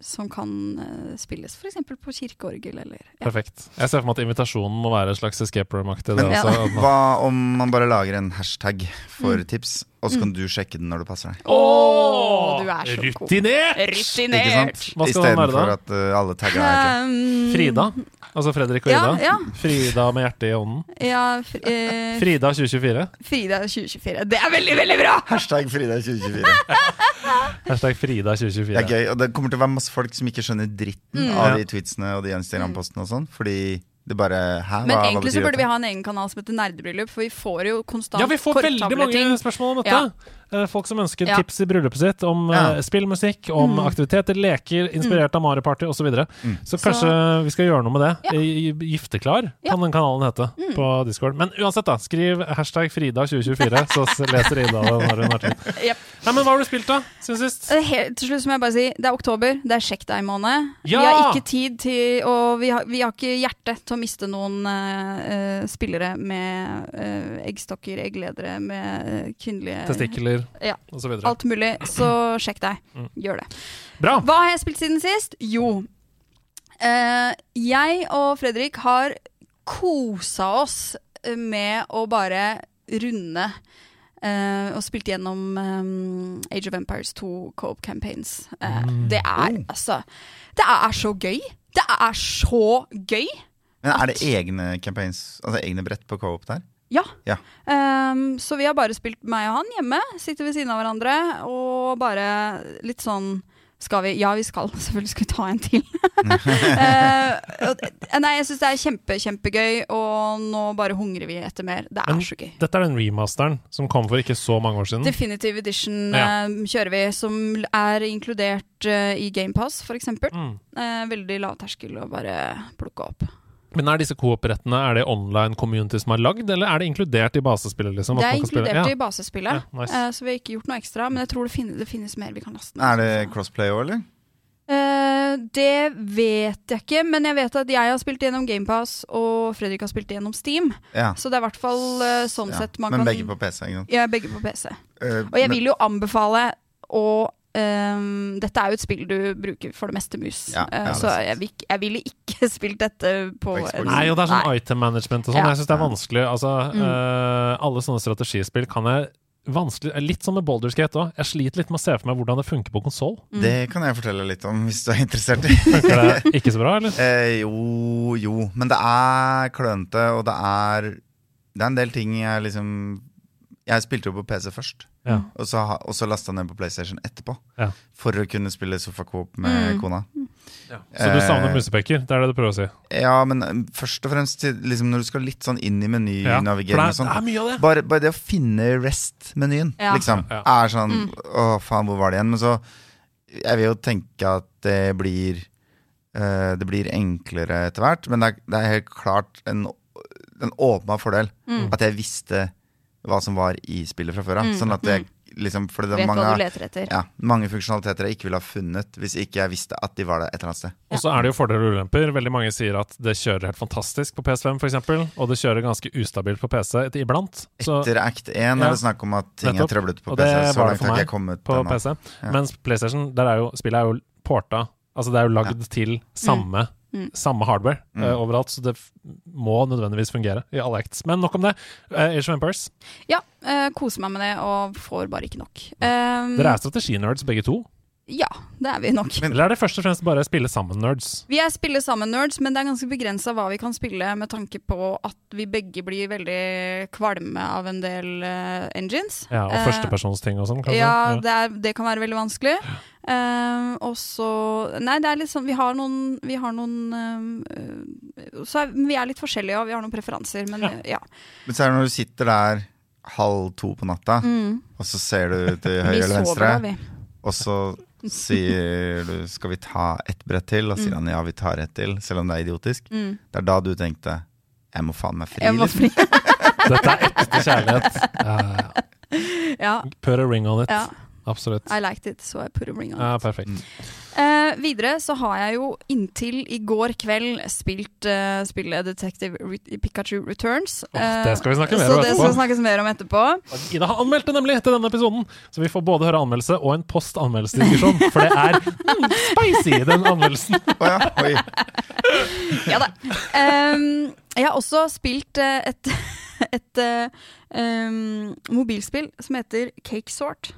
B: som kan eh, spilles f.eks. på kirkeorgel eller ja.
C: Perfekt. Jeg ser for meg at invitasjonen må være en slags escape room-aktig.
D: Men
B: Ja.
C: man-
D: hva om man bare lager en hashtag for
B: Mm.
D: tips, og så kan du sjekke den når det passer deg?
B: Åh, du er så god.
C: Rutinert!
D: Ikke sant?
B: Rutinert!
C: Hva skal den være da?
D: at uh, alle tagger er
B: Um,
C: Frida. Altså Fredrik og
B: Ja,
C: Ida.
B: ja.
C: Frida med hjertet i ånden.
B: Ja, fr eh,
C: Frida 2024.
B: Frida 2024. Det er veldig, veldig bra!
D: Hashtag Frida 2024.
C: Hashtag Frida
D: Det er
C: 2024.
D: gøy, og det kommer til å være masse folk som ikke skjønner dritten
B: Mm.
D: av de tweetsene og de Instagram-postene og sånn, fordi det bare Hæ,
B: Men
D: hva, hva
B: egentlig så burde vi ha en egen kanal som heter Nerdebryllup, for vi får jo konstant
C: Ja, vi får veldig mange
B: ting.
C: spørsmål om dette.
B: Ja.
C: Eh, Folk som ønsker
B: Ja.
C: tips i bryllupet sitt om
D: Ja.
C: eh, spillmusikk, om
B: Mm.
C: aktiviteter, leker, inspirert av Mario Party osv. Så, videre.
D: Mm.
C: så kanskje vi skal gjøre noe med det.
B: Ja.
C: Gifteklar
B: Ja.
C: kan den kanalen hete
B: Mm.
C: på Discord. Men uansett, da. Skriv hashtag Frida2024, så leser Ida det når hun har tid. Nei, men hva har du spilt, da? Siden sist?
B: Eh, Helt til slutt må jeg bare si det er oktober, det er sjekk deg-måned.
C: Ja!
B: Vi har ikke tid til Og vi har, vi har ikke hjerte til å miste noen eh, spillere med uh, eggstokker, eggledere, med uh, kvinnelige
C: Testikler
B: Ja.
C: osv.
B: Alt mulig. Så sjekk deg.
C: Mm.
B: Gjør det.
C: Bra!
B: Hva har jeg spilt siden sist? Jo, uh, jeg og Fredrik har kosa oss med å bare runde Uh, og spilt gjennom um, Age of Empires 2 Co-op Campaigns. Uh,
C: Mm.
B: Det er
D: Oh.
B: altså Det er så gøy! Det er så gøy!
D: Men er det egne campaigns, altså egne brett på co-op der?
B: Ja.
D: Ja.
B: Um, så vi har bare spilt meg og han hjemme. Sitter ved siden av hverandre og bare litt sånn skal vi? Ja, vi skal. Selvfølgelig skal vi ta en til. uh, nei, jeg syns det er kjempe, kjempegøy, og nå bare hungrer vi etter mer. Det er
C: Men
B: så gøy.
C: Dette er den remasteren som kom for ikke så mange år siden.
B: Definitive Edition
C: Ja.
B: uh, kjører vi, som er inkludert uh, i GamePass, f.eks.
C: Mm.
B: Uh, veldig lav terskel å bare plukke opp.
C: Men er disse coop-rettene Er det online community som er lagd, eller er det inkludert i basespillet? Liksom,
B: Det er
C: man kan spille-
B: inkludert
C: ja.
B: i basespillet,
C: Ja, nice.
B: eh, så vi har ikke gjort noe ekstra. Men jeg tror det finnes, det finnes mer vi kan laste ned.
D: Er det crossplay òg, eller?
B: Uh, det vet jeg ikke, men jeg vet at jeg har spilt gjennom GamePass, og Fredrik har spilt gjennom Steam.
D: Ja.
B: Så det er i hvert fall uh, sånn
D: ja.
B: sett man
D: Men
B: kan
D: begge på PC, ikke sant?
B: Ja, begge på PC.
D: Uh,
B: Og jeg
D: men-
B: vil jo anbefale å ehm, dette er jo et spill du bruker for det meste mus,
D: Ja,
B: Eh,
D: ja,
B: så jeg, vil jeg ville ikke spilt dette på en-
C: Nei, og det er sånn
B: Nei.
C: item management og sånn.
B: Ja.
C: Jeg syns det er vanskelig. Altså,
B: Mm.
C: uh, alle sånne strategispill kan jeg vanskelig Litt som med Boulders Gate òg. Jeg sliter litt med å se for meg hvordan det funker på konsoll.
B: Mm.
D: Det kan jeg fortelle litt om, hvis du er interessert i.
C: Funker det ikke så bra, eller?
D: Eh, jo, jo. Men det er klønete, og det er Det er en del ting jeg liksom Jeg spilte jo på PC først,
C: Ja.
D: og så, og så lasta ned på PlayStation etterpå.
C: Ja.
D: For å kunne spille sofacoop med
B: Mm.
D: kona.
C: Så du savner
D: Eh,
C: musepeker? Det er det du prøver å si?
D: Ja, men eh, først og fremst til, liksom, når du skal litt sånn inn i
C: Ja.
D: Menynavigering
C: det er,
D: sånn. Bare, bare det å finne rest-menyen,
B: Ja.
D: liksom, er sånn
B: Mm.
D: Å, faen, hvor var det igjen? Men så Jeg vil jo tenke at det blir uh, Det blir enklere etter hvert, men det er, det er helt klart en, en åpenbar fordel
B: Mm.
D: at jeg visste hva som var i spillet fra før av.
B: Mm,
D: Sånn at jeg liksom Fordi det Vet
B: Vet hva du leter etter.
D: ja, mange funksjonaliteter jeg ikke ville ha funnet hvis ikke jeg visste at de var der et eller annet sted.
C: Og så er det jo fordeler og ulemper. Veldig mange sier at det kjører helt fantastisk på PS5 f.eks., og det kjører ganske ustabilt på PC et- iblant. Så
D: Etter Act 1
C: Ja.
D: er det snakk om at ting er trøblete på
C: Og det
D: PC. Så
C: var det
D: langt
C: for
D: har ikke
C: meg
D: jeg kommet
C: på. PC.
D: Ja.
C: Mens PlayStation, der er jo spillet er jo porta. Altså det er jo lagd til samme,
B: Mm.
C: Samme hardware
D: Mm.
C: uh, overalt, så det f må nødvendigvis fungere i alle acts. Men nok om det. Uh, Age of Empires.
B: Ja, uh, koser meg med det og får bare ikke nok. Um,
C: Dere er strateginerds begge to?
B: Ja, det er vi nok.
D: Men-
C: Eller er det først og fremst bare spille sammen-nerds?
B: Vi er spille sammen nerds, men det er ganske begrensa hva vi kan spille, med tanke på at vi begge blir veldig kvalme av en del uh, engines.
C: Ja, og
B: uh,
C: førstepersonsting og sånn, kanskje?
B: Ja, det, er, det kan være veldig vanskelig. Uh, og så Nei, det er litt sånn Vi har noen, vi har noen Så er, vi er litt forskjellige, og vi har noen preferanser, men
C: Ja.
B: ja.
D: Men så er det når du sitter der halv to på natta,
B: Mm.
D: og så ser du til
B: Vi
D: høyre eller
B: sover
D: venstre,
B: vi.
D: og så sier du 'skal vi ta ett brett til', og sier
B: Mm.
D: han 'ja, vi tar ett til', selv om det er idiotisk.
B: Mm.
D: Det er da du tenkte 'jeg må faen meg fri',
B: Jeg må
D: liksom.
C: Dette er ekte kjærlighet. Ja, ja. ja, Put a ring on it.
B: ja.
C: Absolutt.
B: I liked it, so I put a ring on
C: Ja,
B: it.
C: Mm.
B: Uh, videre så har jeg jo inntil i går kveld spilt uh, spillet Detective Re Pikachu Returns.
C: Uh,
B: oh,
C: det skal vi snakke mer
B: så det skal snakkes mer om etterpå.
C: Ida har anmeldt det nemlig til denne episoden, så vi får både høre anmeldelse og en post-anmeldelsesdiskusjon. For det er mm, spicy, den anmeldelsen.
D: Å ja, oi.
B: Ja da. Um, jeg har også spilt eh, et, et eh, ehm, mobilspill som heter Cake Sort.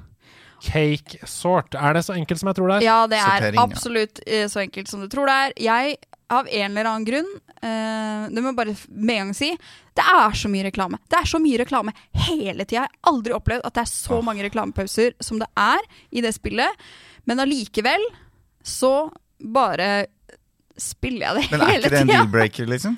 C: Cake sort. Er det så enkelt som jeg tror det er?
B: Ja, det er
D: Sortering, ja.
B: absolutt eh, så enkelt som du tror det er. Jeg, av en eller annen grunn, uh, det må jeg bare med en gang si, det er så mye reklame. Det er så mye reklame hele tida. Jeg har aldri opplevd at det er så mange reklamepauser som det er i det spillet. Men allikevel så bare spiller jeg det
D: Men er ikke det en deal-breaker, liksom?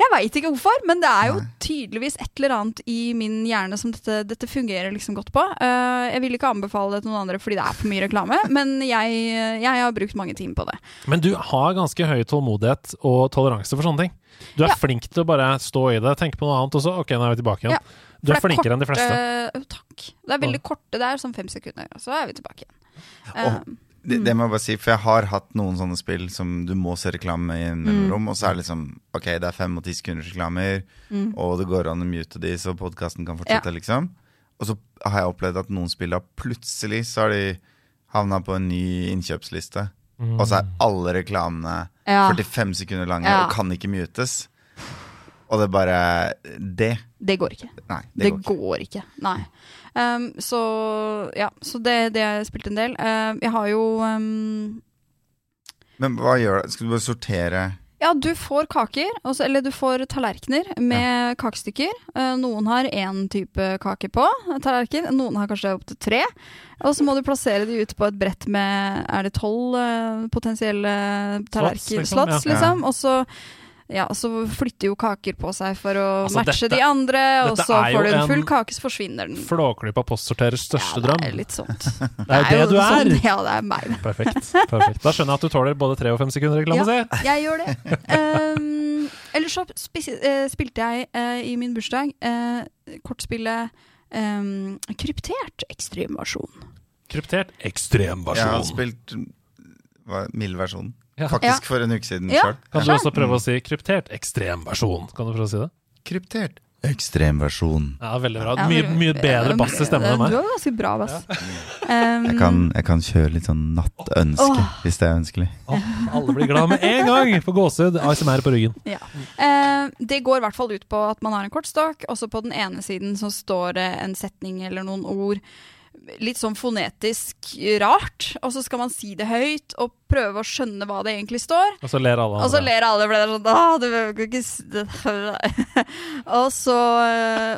B: Jeg veit ikke hvorfor, men det er jo tydeligvis et eller annet i min hjerne som dette, dette fungerer liksom godt på. Uh, jeg vil ikke anbefale det til noen andre fordi det er for mye reklame, men jeg, jeg har brukt mange timer på det.
C: Men du har ganske høy tålmodighet og toleranse for sånne ting. Du er
B: Ja.
C: flink til å bare stå i det, tenke på noe annet, og så ok, nå er vi tilbake igjen.
B: Ja,
C: Du er
B: er
C: flinkere enn de fleste.
B: Uh, takk. Det er veldig korte, det er sånn fem sekunder, og så er vi tilbake igjen.
D: Og
B: Eh,
D: Det, det må jeg bare si, for jeg har hatt noen sånne spill som du må se reklame i en mellomrom, og så er det liksom Ok, det er fem og ti sekunders reklamer, og det går an å mute de så podkasten kan fortsette, liksom. Og så har jeg opplevd at noen spill har plutselig så har de havna på en ny innkjøpsliste, og så er alle reklamene
B: Ja.
D: 45 sekunder lange
B: Ja.
D: og kan ikke mutes. Og det bare Det.
B: det går ikke.
D: Nei, det,
B: Det,
D: går ikke.
B: går ikke. Nei. Um, så ja, så det, det har jeg spilt en del. Uh, jeg har jo um,
D: Men hva gjør det? Skal du bare sortere
B: Ja, du får kaker, også, eller du får tallerkener med kakestykker. Eh, noen har én type kake på tallerken, noen har kanskje opptil tre. Og så må du plassere de ut på et brett med er det tolv eh, potensielle tallerken,
C: liksom, ja.
B: liksom. Og så, ja, så flytter jo kaker på seg for å
C: Altså,
B: matche
C: dette-
B: de andre, og så får du en full kake, så forsvinner den.
C: Flåklypa postsorterers største drøm.
B: ja, det er litt sånt.
C: Det er jo det du er!
B: Sånn, ja, det er meg.
C: Perfekt. perfekt. Da skjønner jeg at du tåler både tre og fem sekunder reklame.
B: Ja.
C: se.
B: Jeg gjør det. Um, ellers så eh, spilte jeg uh, i min bursdag uh, kortspillet um, Kryptert ekstremversjon.
C: Kryptert ekstremversjon.
D: Jeg har spilt hva, mild versjon.
C: Ja.
D: Faktisk for en uke siden
B: Ja.
D: sjøl.
C: Kan du også prøve å si kryptert ekstremversjon? Kan du prøve å si det?
D: Kryptert. Ekstremversjon.
C: Ja, veldig bra. Mye, mye bedre bass i stemmen enn
B: Du har ganske bra bass. Um,
D: Jeg kan, jeg kan kjøre litt sånn nattønske,
B: oh.
D: hvis det er ønskelig.
C: Oh, alle blir glad med en gang! På gåsehud. ASMR på ryggen.
B: Ja. Eh, det går i hvert fall ut på at man har en kortstokk, og så på den ene siden så står det en setning eller noen ord litt sånn fonetisk rart, og så skal man si det høyt og prøve å skjønne hva det egentlig står.
C: Og så ler alle
B: Og så ler alle, for det er sånn Åh, du behøver ikke si det- og, så,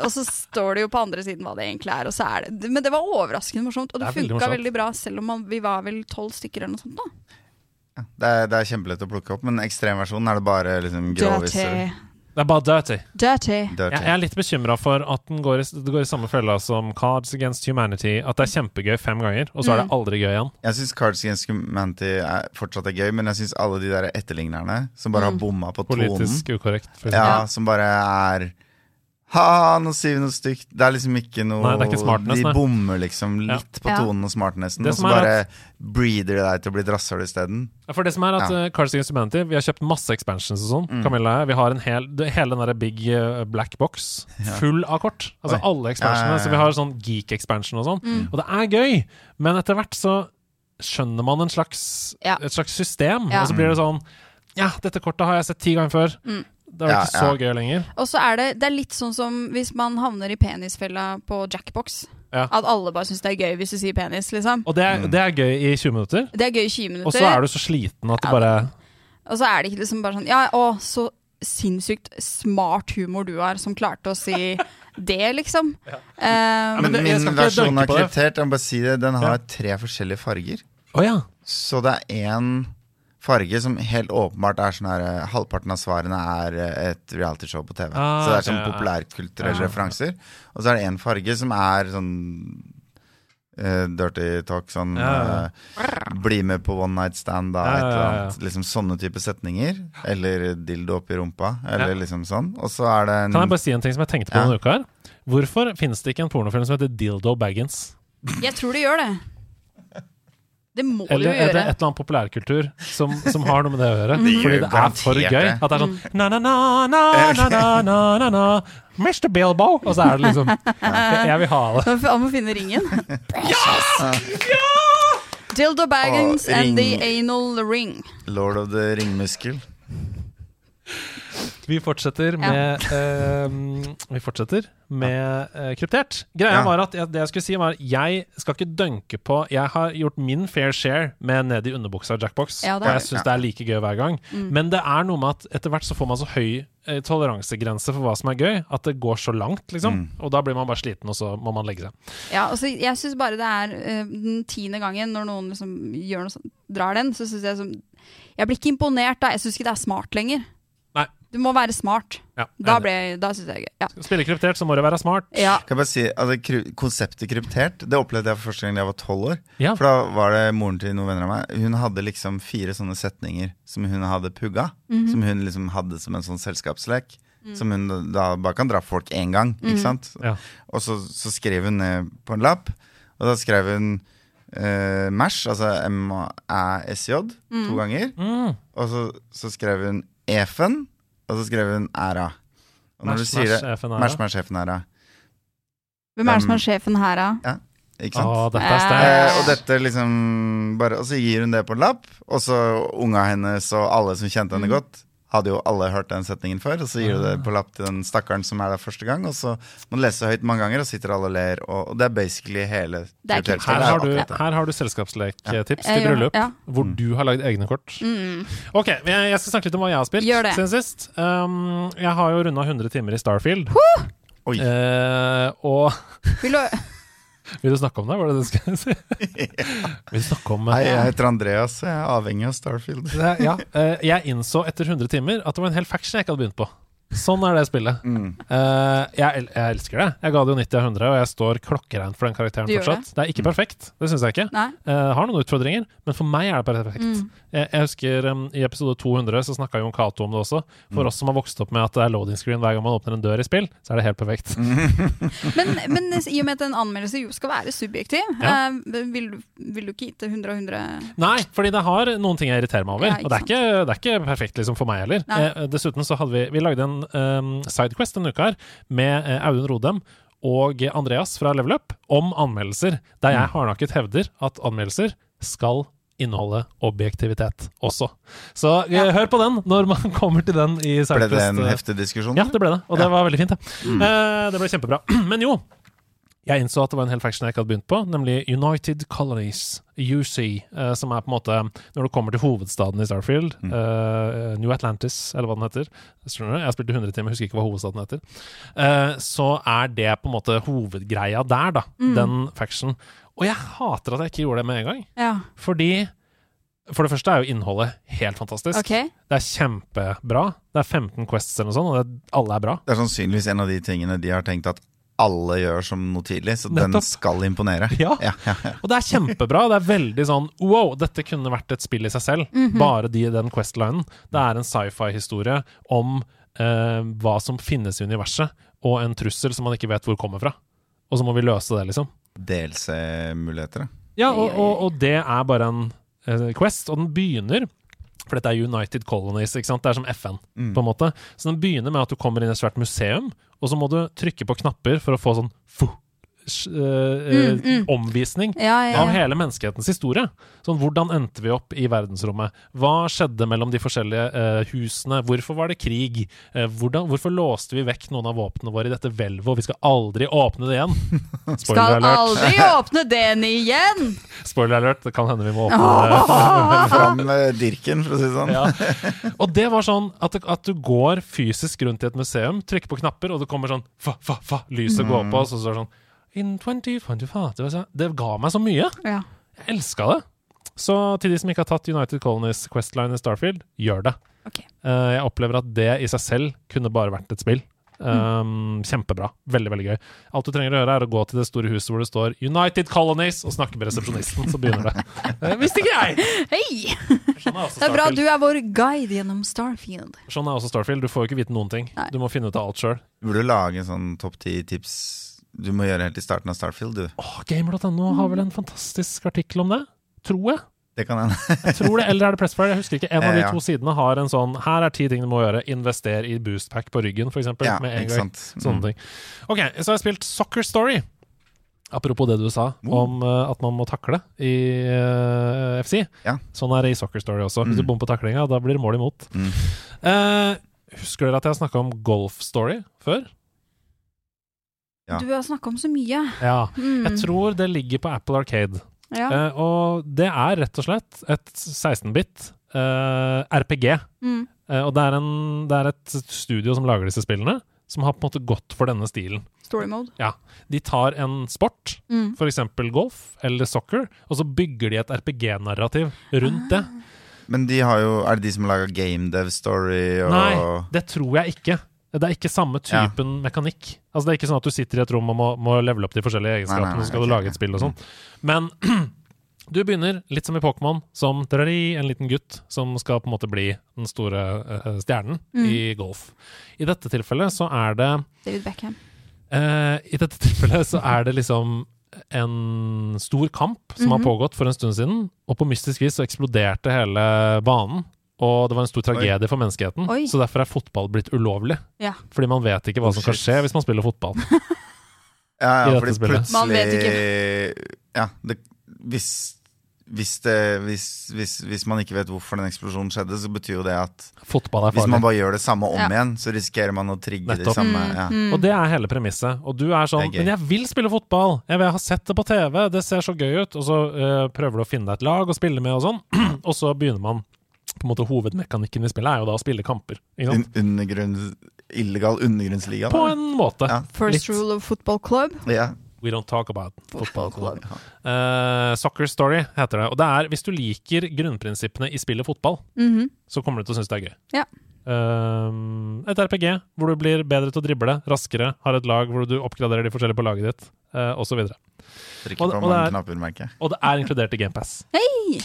B: og så står det jo på andre siden hva det egentlig er, og så er det Men det var overraskende morsomt, og det,
C: Det
B: funka
C: veldig
B: veldig bra, selv om man, vi var vel tolv stykker eller noe sånt. da
D: Det er, det er kjempelett å plukke opp, men ekstremversjonen er det bare liksom groviser.
C: Det er bare dirty.
B: Dirty.
D: Dirty.
C: Jeg, er litt bekymra for at den går i, det går i samme fella som Cards Against Humanity. At det er kjempegøy fem ganger, og så er det
B: Mm.
C: aldri gøy igjen.
D: Jeg syns Cards Against Humanity er, fortsatt er gøy, men jeg syns alle de der etterlignerne som bare har bomma på tonen
C: Politisk ukorrekt.
D: Ja. som bare er Ha, nå sier vi noe stygt. Det er liksom ikke noe
C: Nei, ikke smartness,
D: De bommer liksom
C: Ja.
D: litt på tonen og smartnessen, og så
C: bare
D: bare breeder de deg til å bli et rasshøl isteden.
C: Ja, For det som er at
D: Ja.
C: uh, Cards Against Humanity Vi har kjøpt masse expansions og sånn.
D: Mm.
C: Camilla og jeg, Vi har en hel, hele den der big uh, black box
D: Ja.
C: full av kort. Altså
D: Oi.
C: alle expansionene.
D: Ja, ja, ja.
C: Så vi har sånn geek-expansion og sånn. Og det er gøy, men etter hvert så skjønner man en slags,
B: Ja.
C: et slags system.
B: Ja.
C: Og så blir det sånn Ja, dette kortet har jeg sett ti ganger før.
B: Mm.
C: Det er
D: Ja,
C: ikke så
D: ja.
C: gøy lenger.
B: Og så er det, det er litt sånn som hvis man havner i penisfella på Jackbox.
C: Ja.
B: At alle bare syns det er gøy hvis du sier penis, liksom.
C: Og det er,
D: Mm.
C: det er gøy i 20 minutter.
B: Det er gøy i 20 minutter.
C: Og så er du så sliten at du bare
B: Og så er det ikke liksom bare sånn Ja, å, så sinnssykt smart humor du har, som klarte å si det, liksom. Ja.
C: men
D: Men
C: det-
D: min versjon av kryptert, jeg må bare si det, den har
C: Ja.
D: tre forskjellige farger.
C: Oh, ja.
D: Så det er én farge som helt åpenbart er sånn her eh, Halvparten av svarene er eh, et realityshow på TV.
C: Ah,
D: så det er sånn
C: ok, ja.
D: populærkulturelle
C: Ja.
D: referanser. Og så er det én farge som er sånn uh, dirty talk, sånn
C: Ja,
D: uh, Bli med på one night stand, da,
C: Ja,
D: et eller
C: ja, ja.
D: annet. Liksom sånne type setninger. Eller dildo oppi rumpa, eller
C: Ja.
D: liksom sånn. Og så er det en
C: Kan jeg bare si en ting som jeg tenkte på
D: Ja.
C: denne uka her? Hvorfor finnes det ikke en pornofilm som heter Dildo Baggins?
B: Jeg tror det gjør det. Det må
C: Eller
B: du
C: er det et eller annet populærkultur som, som har noe med det å gjøre?
D: Det
C: Fordi det er for gøy. At det er sånn na-na-na, na-na-na, na-na-na, Mr. Bilbo! Og så er det liksom Jeg, jeg vil ha det.
B: Han må finne ringen. Dildo Baggins and the anal ring.
D: Lord of the ringmuskel.
C: Vi fortsetter med eh, Vi fortsetter med uh, kryptert. Greia
D: Ja.
C: var at jeg, det jeg skulle si, var jeg skal ikke dunke på Jeg har gjort min fair share med ned i underbuksa Jackbox,
B: Ja,
C: og jeg syns det er like gøy hver gang. Men det er noe med at etter hvert så får man så høy eh, toleransegrense for hva som er gøy, at det går så langt, liksom. Og da blir man bare sliten, og så må man legge seg.
B: Ja, altså, jeg syns bare det er uh, den tiende gangen når noen liksom gjør noe sånt, drar den, så syns jeg som Jeg blir ikke imponert da. Jeg syns ikke det er smart lenger. Du må være smart.
C: Ja,
B: Da, ble, da syns jeg det er gøy. Ja.
C: Skal spille kryptert, så må du være smart.
B: ja.
D: Kan jeg bare si, altså, kry- Konseptet kryptert Det opplevde jeg for første gang da jeg var tolv år.
C: Ja.
D: For da var det moren til noen venner av meg. Hun hadde liksom fire sånne setninger som hun hadde pugga. Som hun liksom hadde som en sånn selskapslek. Som hun da bare kan dra folk én gang. Ikke sant?
C: Ja.
D: Og så, så skrev hun ned på en lapp, og da skrev hun uh, MASH, altså M-A-S-J, to ganger.
C: Mm.
D: Og så, så skrev hun EFEN, og så skrev hun æra. Og når
C: Mash,
D: du sier det,
C: mash,
D: mash, sjefen æra.
B: Hvem er det som er sjefen her, da?
D: Ikke sant?
C: Å, dette er
B: Eh,
C: sterkt.
D: Eh, og dette liksom bare, Og så gir hun det på en lapp, og så unga hennes og alle som kjente henne godt, hadde jo alle hørt den setningen før, og så gir du det på lapp til den stakkaren som er der første gang, og så må du lese høyt mange ganger, og sitter alle og ler, og, det er basically hele
B: er
C: Her har, du, her har du selskapslektips
B: ja.
C: til
B: gjør-
C: bryllup,
B: ja.
C: hvor du har lagd egne kort.
B: Mm.
C: Ok, jeg jeg skal snakke litt om hva jeg har spilt siden sist. Um, jeg har jo runda 100 timer i Starfield.
D: Oi.
C: Uh, og
B: Vil du
C: Vil du snakke om det? Var det det du skulle si? Vil du snakke om
D: Hei,
C: eh,
D: jeg heter Andreas, jeg er avhengig av Starfield.
C: Ja. eh, jeg innså etter 100 timer at det var en hel faction jeg ikke hadde begynt på. Sånn er det spillet.
D: Mm.
C: Uh, jeg, jeg elsker det. Jeg ga det jo 90 av 100, og jeg står klokkereint for den karakteren
B: Du
C: fortsatt. Det. er ikke perfekt, det syns jeg ikke. Eh, har noen utfordringer, men for meg er det perfekt.
B: Mm.
C: Jeg, jeg husker um, I episode 200 så snakka Jon Cato om det også. For oss som har vokst opp med at det er loading screen hver gang man åpner en dør i spill, så er det helt perfekt.
B: Men, men i og med at en anmeldelse jo skal være subjektiv,
C: Ja.
B: uh, vil, du- vil du ikke gi til 100 av 100
C: Nei, fordi det har noen ting jeg irriterer meg over.
B: Ja,
C: og det er, ikke, det er ikke perfekt liksom for meg heller. Dessuten så hadde vi Vi lagde en um, sidequest denne uka her med eh, Audun Rodem og Andreas fra Level Up om anmeldelser, der jeg hardnakket hevder at anmeldelser skal inneholde objektivitet også. Så eh,
B: Ja.
C: hør på den når man kommer til den i
D: Ble det en
C: eh,
D: heftig diskusjon?
C: Ja, det ble det. Og det
D: Ja.
C: var veldig fint. Det. Mm. Uh, det ble kjempebra. Men jo, jeg innså at det var en hel faction jeg ikke hadde begynt på, nemlig United Colonies, UC, eh, som er på en måte Når du kommer til hovedstaden i Starfield, eh, New Atlantis, eller hva den heter Jeg har Jeg i 100 timer, husker ikke hva hovedstaden heter. Eh, så er det på en måte hovedgreia der, da. Den faction. Og jeg hater at jeg ikke gjorde det med en gang.
B: Ja,
C: Fordi For det første er jo innholdet helt fantastisk.
B: Okay.
C: Det er kjempebra. Det er 15 quests eller noe sånt, og det, alle er bra.
D: Det er sannsynligvis en av de tingene de har tenkt at alle gjør som noe tidlig, så den skal imponere.
C: Ja.
D: Ja, ja, ja.
C: Og det er kjempebra. Det er veldig sånn wow, dette kunne vært et spill i seg selv. Bare de, den Quest-linen. Det er en sci-fi-historie om eh, hva som finnes i universet, og en trussel som man ikke vet hvor kommer fra. Og så må vi løse det, liksom.
D: DLC-muligheter.
C: Ja, og, og, og det er bare en eh, Quest, og den begynner for dette er United Colonies, ikke sant? det er som FN.
D: Mm.
C: på en måte Så den begynner med at du kommer inn i et svært museum, og så må du trykke på knapper for å få sånn fu, s- eh, eh,
B: Mm, mm.
C: omvisning
B: Ja, ja,
C: av hele menneskehetens historie. Sånn, Hvordan endte vi opp i verdensrommet? Hva skjedde mellom de forskjellige eh, husene? Hvorfor var det krig? Eh, hvordan, hvorfor låste vi vekk noen av våpnene våre i dette hvelvet, og vi skal aldri åpne det igjen? Spoiler
B: Skal aldri åpne den igjen!
C: Spoiler alert, det kan hende vi må åpne det.
D: Fram dirken, for å si det sånn.
C: Ja. Og det var sånn at, at du går fysisk rundt i et museum, trykker på knapper, og det kommer sånn fa, fa, fa, lyset går på, og så står det sånn In 2025 det, var så, det ga meg så mye.
B: Ja.
C: Jeg elska det. Så til de som ikke har tatt United Colonies Questline i Starfield, gjør det.
B: Okay.
C: Eh, jeg opplever at det i seg selv kunne bare vært et spill. Um, Kjempebra. Veldig, veldig gøy. Alt du trenger å gjøre, er å gå til det store huset hvor det står United Colonies, og snakke med resepsjonisten, så begynner det. Uh, visste ikke jeg!
B: Hei! Det er bra du er vår guide gjennom Starfield.
C: sånn er også Starfield. Du får jo ikke vite noen ting.
B: Nei.
C: Du må finne ut av alt sjøl.
D: Burde du lage en sånn topp ti tips du må gjøre helt i starten av Starfield, du.
C: Åh, Gamer.no har vel en fantastisk artikkel om det? Tror jeg.
D: Det kan hende.
C: Jeg tror det, Eller er det Pressfire? Jeg husker ikke. En av de
D: Eh,
C: to sidene har en sånn Her er ti ting du må gjøre. Invester i boostpack på ryggen, f.eks.
D: Ja,
C: med en gang. Sånne
D: Mm.
C: ting. Ok, så har jeg spilt Soccer Story. Apropos det du sa
D: Oh.
C: om uh, at man må takle i uh, FC.
D: Ja.
C: Sånn er det i Soccer Story også. Hvis du
D: Mm.
C: bommer på taklinga, da blir det mål imot.
D: Mm.
C: Uh, husker dere at jeg har snakka om Golf Story før?
D: Ja.
B: Du har snakka om så mye.
C: Ja.
B: Mm.
C: Jeg tror det ligger på Apple Arcade.
B: ja.
C: Uh, og det er rett og slett et 16-bit uh, RPG.
B: Mm.
C: Uh, og det er, en, det er et studio som lager disse spillene, som har på en måte gått for denne stilen.
B: Story mode. Ja.
C: De tar en sport,
B: Mm.
C: f.eks. golf eller soccer, og så bygger de et RPG-narrativ rundt det.
D: Men de har jo Er det de som laga Game Dev Story og
C: Nei, det tror jeg ikke. Det er ikke samme typen mekanikk. Altså Det er ikke sånn at du sitter i et rom og må, må levele opp de forskjellige egenskapene,
D: nei,
C: så skal du lage et spill og sånn. Men du begynner litt som i Pokémon, som drari, en liten gutt som skal på en måte bli den store uh, stjernen
B: Mm.
C: i golf. I dette tilfellet så er det
B: David Beckham.
C: Uh, I dette tilfellet så er det liksom en stor kamp som har
B: Mhm.
C: pågått for en stund siden, og på mystisk vis så eksploderte hele banen. Og det var en stor tragedie for menneskeheten,
B: Oi.
C: så derfor er fotball blitt ulovlig.
B: Ja.
C: Fordi man vet ikke hva
D: Oh,
C: som kan skje hvis man spiller fotball.
D: Ja, ja fordi
C: spillet.
D: plutselig Ja, det, hvis, hvis, det, hvis, hvis, hvis man ikke vet hvorfor den eksplosjonen skjedde, så betyr jo det at
C: Fotball er
D: hvis man bare gjør det samme om
B: Ja.
D: igjen, så risikerer man å trigge de samme
B: Mm,
D: ja.
B: mm.
C: Og det er hele premisset. Og du er sånn
D: er.
C: Men jeg vil spille fotball! Jeg vil ha sett det på TV! Det ser så gøy ut! Og så uh, prøver du å finne deg et lag å spille med og sånn. og så begynner man på en måte Hovedmekanikken i spillet er jo da å spille kamper. Ikke sant?
D: Un undergrunns, illegal undergrunnsliga.
C: På en måte.
D: Ja.
B: First
C: Litt.
B: rule of football club.
D: Yeah.
C: We don't talk about football club. Uh, soccer Story heter det. Og det er, hvis du liker grunnprinsippene i spillet fotball,
B: Mhm.
C: så kommer du til å synes det er gøy.
B: Ja.
C: Uh, et RPG hvor du blir bedre til å drible, raskere, har et lag hvor du oppgraderer de forskjellige på laget ditt, uh, osv. Og, Og- og det er- og det er inkludert i GamePass.
B: Hei!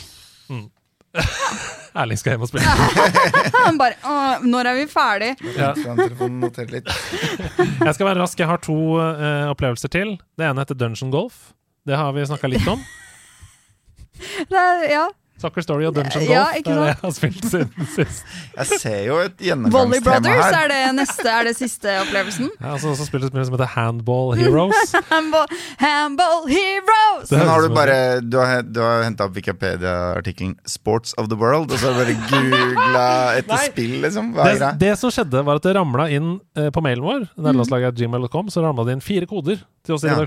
C: Erling skal hjem og spille.
B: Han bare Åh, Når er vi ferdig?
C: Ja. Jeg skal være rask. Jeg har to uh, opplevelser til. Det ene heter Dungeon Golf. Det har vi snakka litt om.
B: Det er, ja.
C: Soccer Story og Dungeon
B: Ja,
C: Golf.
B: ikke
C: Det er det jeg har spilt siden sist.
D: Jeg ser jo et
B: Volley Brothers,
D: her.
B: er det neste? Er det siste opplevelsen?
C: Jeg har også også spilt et spill som heter Handball Heroes.
B: Handball, handball heroes!
D: Men har du bare Du har, du har henta opp Wikipedia-artikkelen 'Sports of the World', og så har du bare googla etter spill, liksom? Hva er
C: det, det som skjedde, var at det ramla inn eh, på mailen vår, nederlandslaget.gmail.com, så ramla det inn fire koder til oss i
D: Ja.